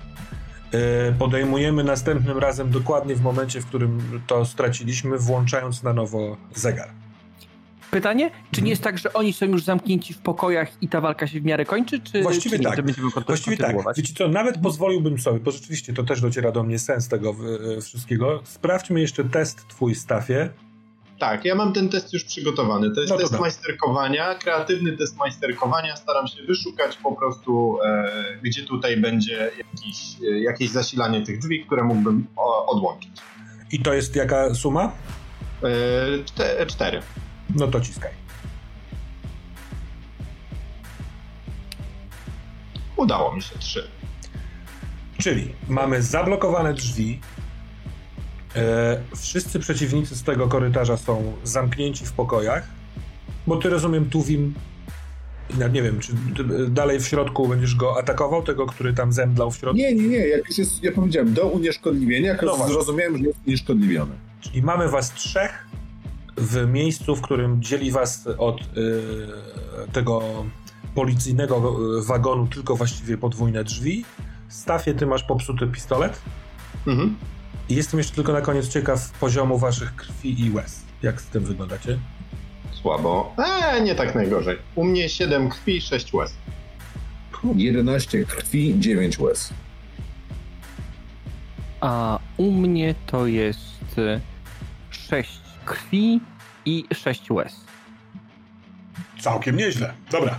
E, Podejmujemy następnym razem dokładnie w momencie, w którym to straciliśmy, włączając na nowo zegar. Pytanie, czy nie jest tak, że oni są już zamknięci w pokojach i ta walka się w miarę kończy, czy Właściwie czy tak. Będziemy Właściwie tak. Wiecie co, nawet pozwoliłbym sobie, bo rzeczywiście to też dociera do mnie sens tego e, wszystkiego. Sprawdźmy jeszcze test twój, Stafie. Tak, ja mam ten test już przygotowany. To jest No test da. majsterkowania, kreatywny test majsterkowania. Staram się wyszukać po prostu, e, gdzie tutaj będzie jakiś, e, jakieś zasilanie tych drzwi, które mógłbym o, odłączyć. I to jest jaka suma? E, czte, cztery. No to ciskaj. Udało mi się trzy. Czyli mamy zablokowane drzwi. E, wszyscy przeciwnicy z tego korytarza są zamknięci w pokojach. Bo ty rozumiem, Tuwim. Nie wiem, czy ty dalej w środku będziesz go atakował, tego, który tam zemdlał w środku. Nie, nie, nie, jak już jest, ja powiedziałem, do unieszkodliwienia, jak No zrozumiałem, że jest unieszkodliwiony. Czyli mamy was trzech w miejscu, w którym dzieli was od e, tego policyjnego e, wagonu tylko właściwie podwójne drzwi. Stafie, ty masz popsuty pistolet. Mhm. I jestem jeszcze tylko na koniec ciekaw poziomu waszych krwi i łez. Jak z tym wyglądacie? Słabo. Eee, nie tak najgorzej. U mnie 7 krwi, 6 łez. 11 krwi, 9 łez. A u mnie to jest y, sześć krwi i sześć łez. Całkiem nieźle. Dobra.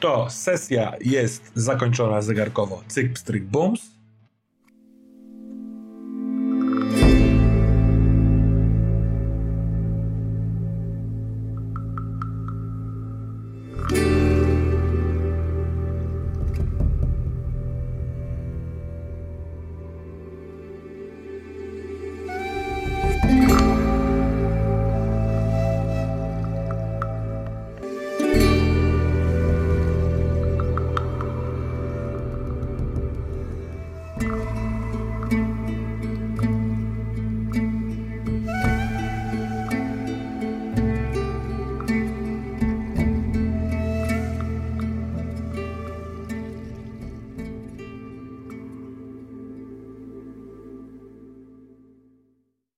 To sesja jest zakończona zegarkowo. Cyk, pstryk, bums.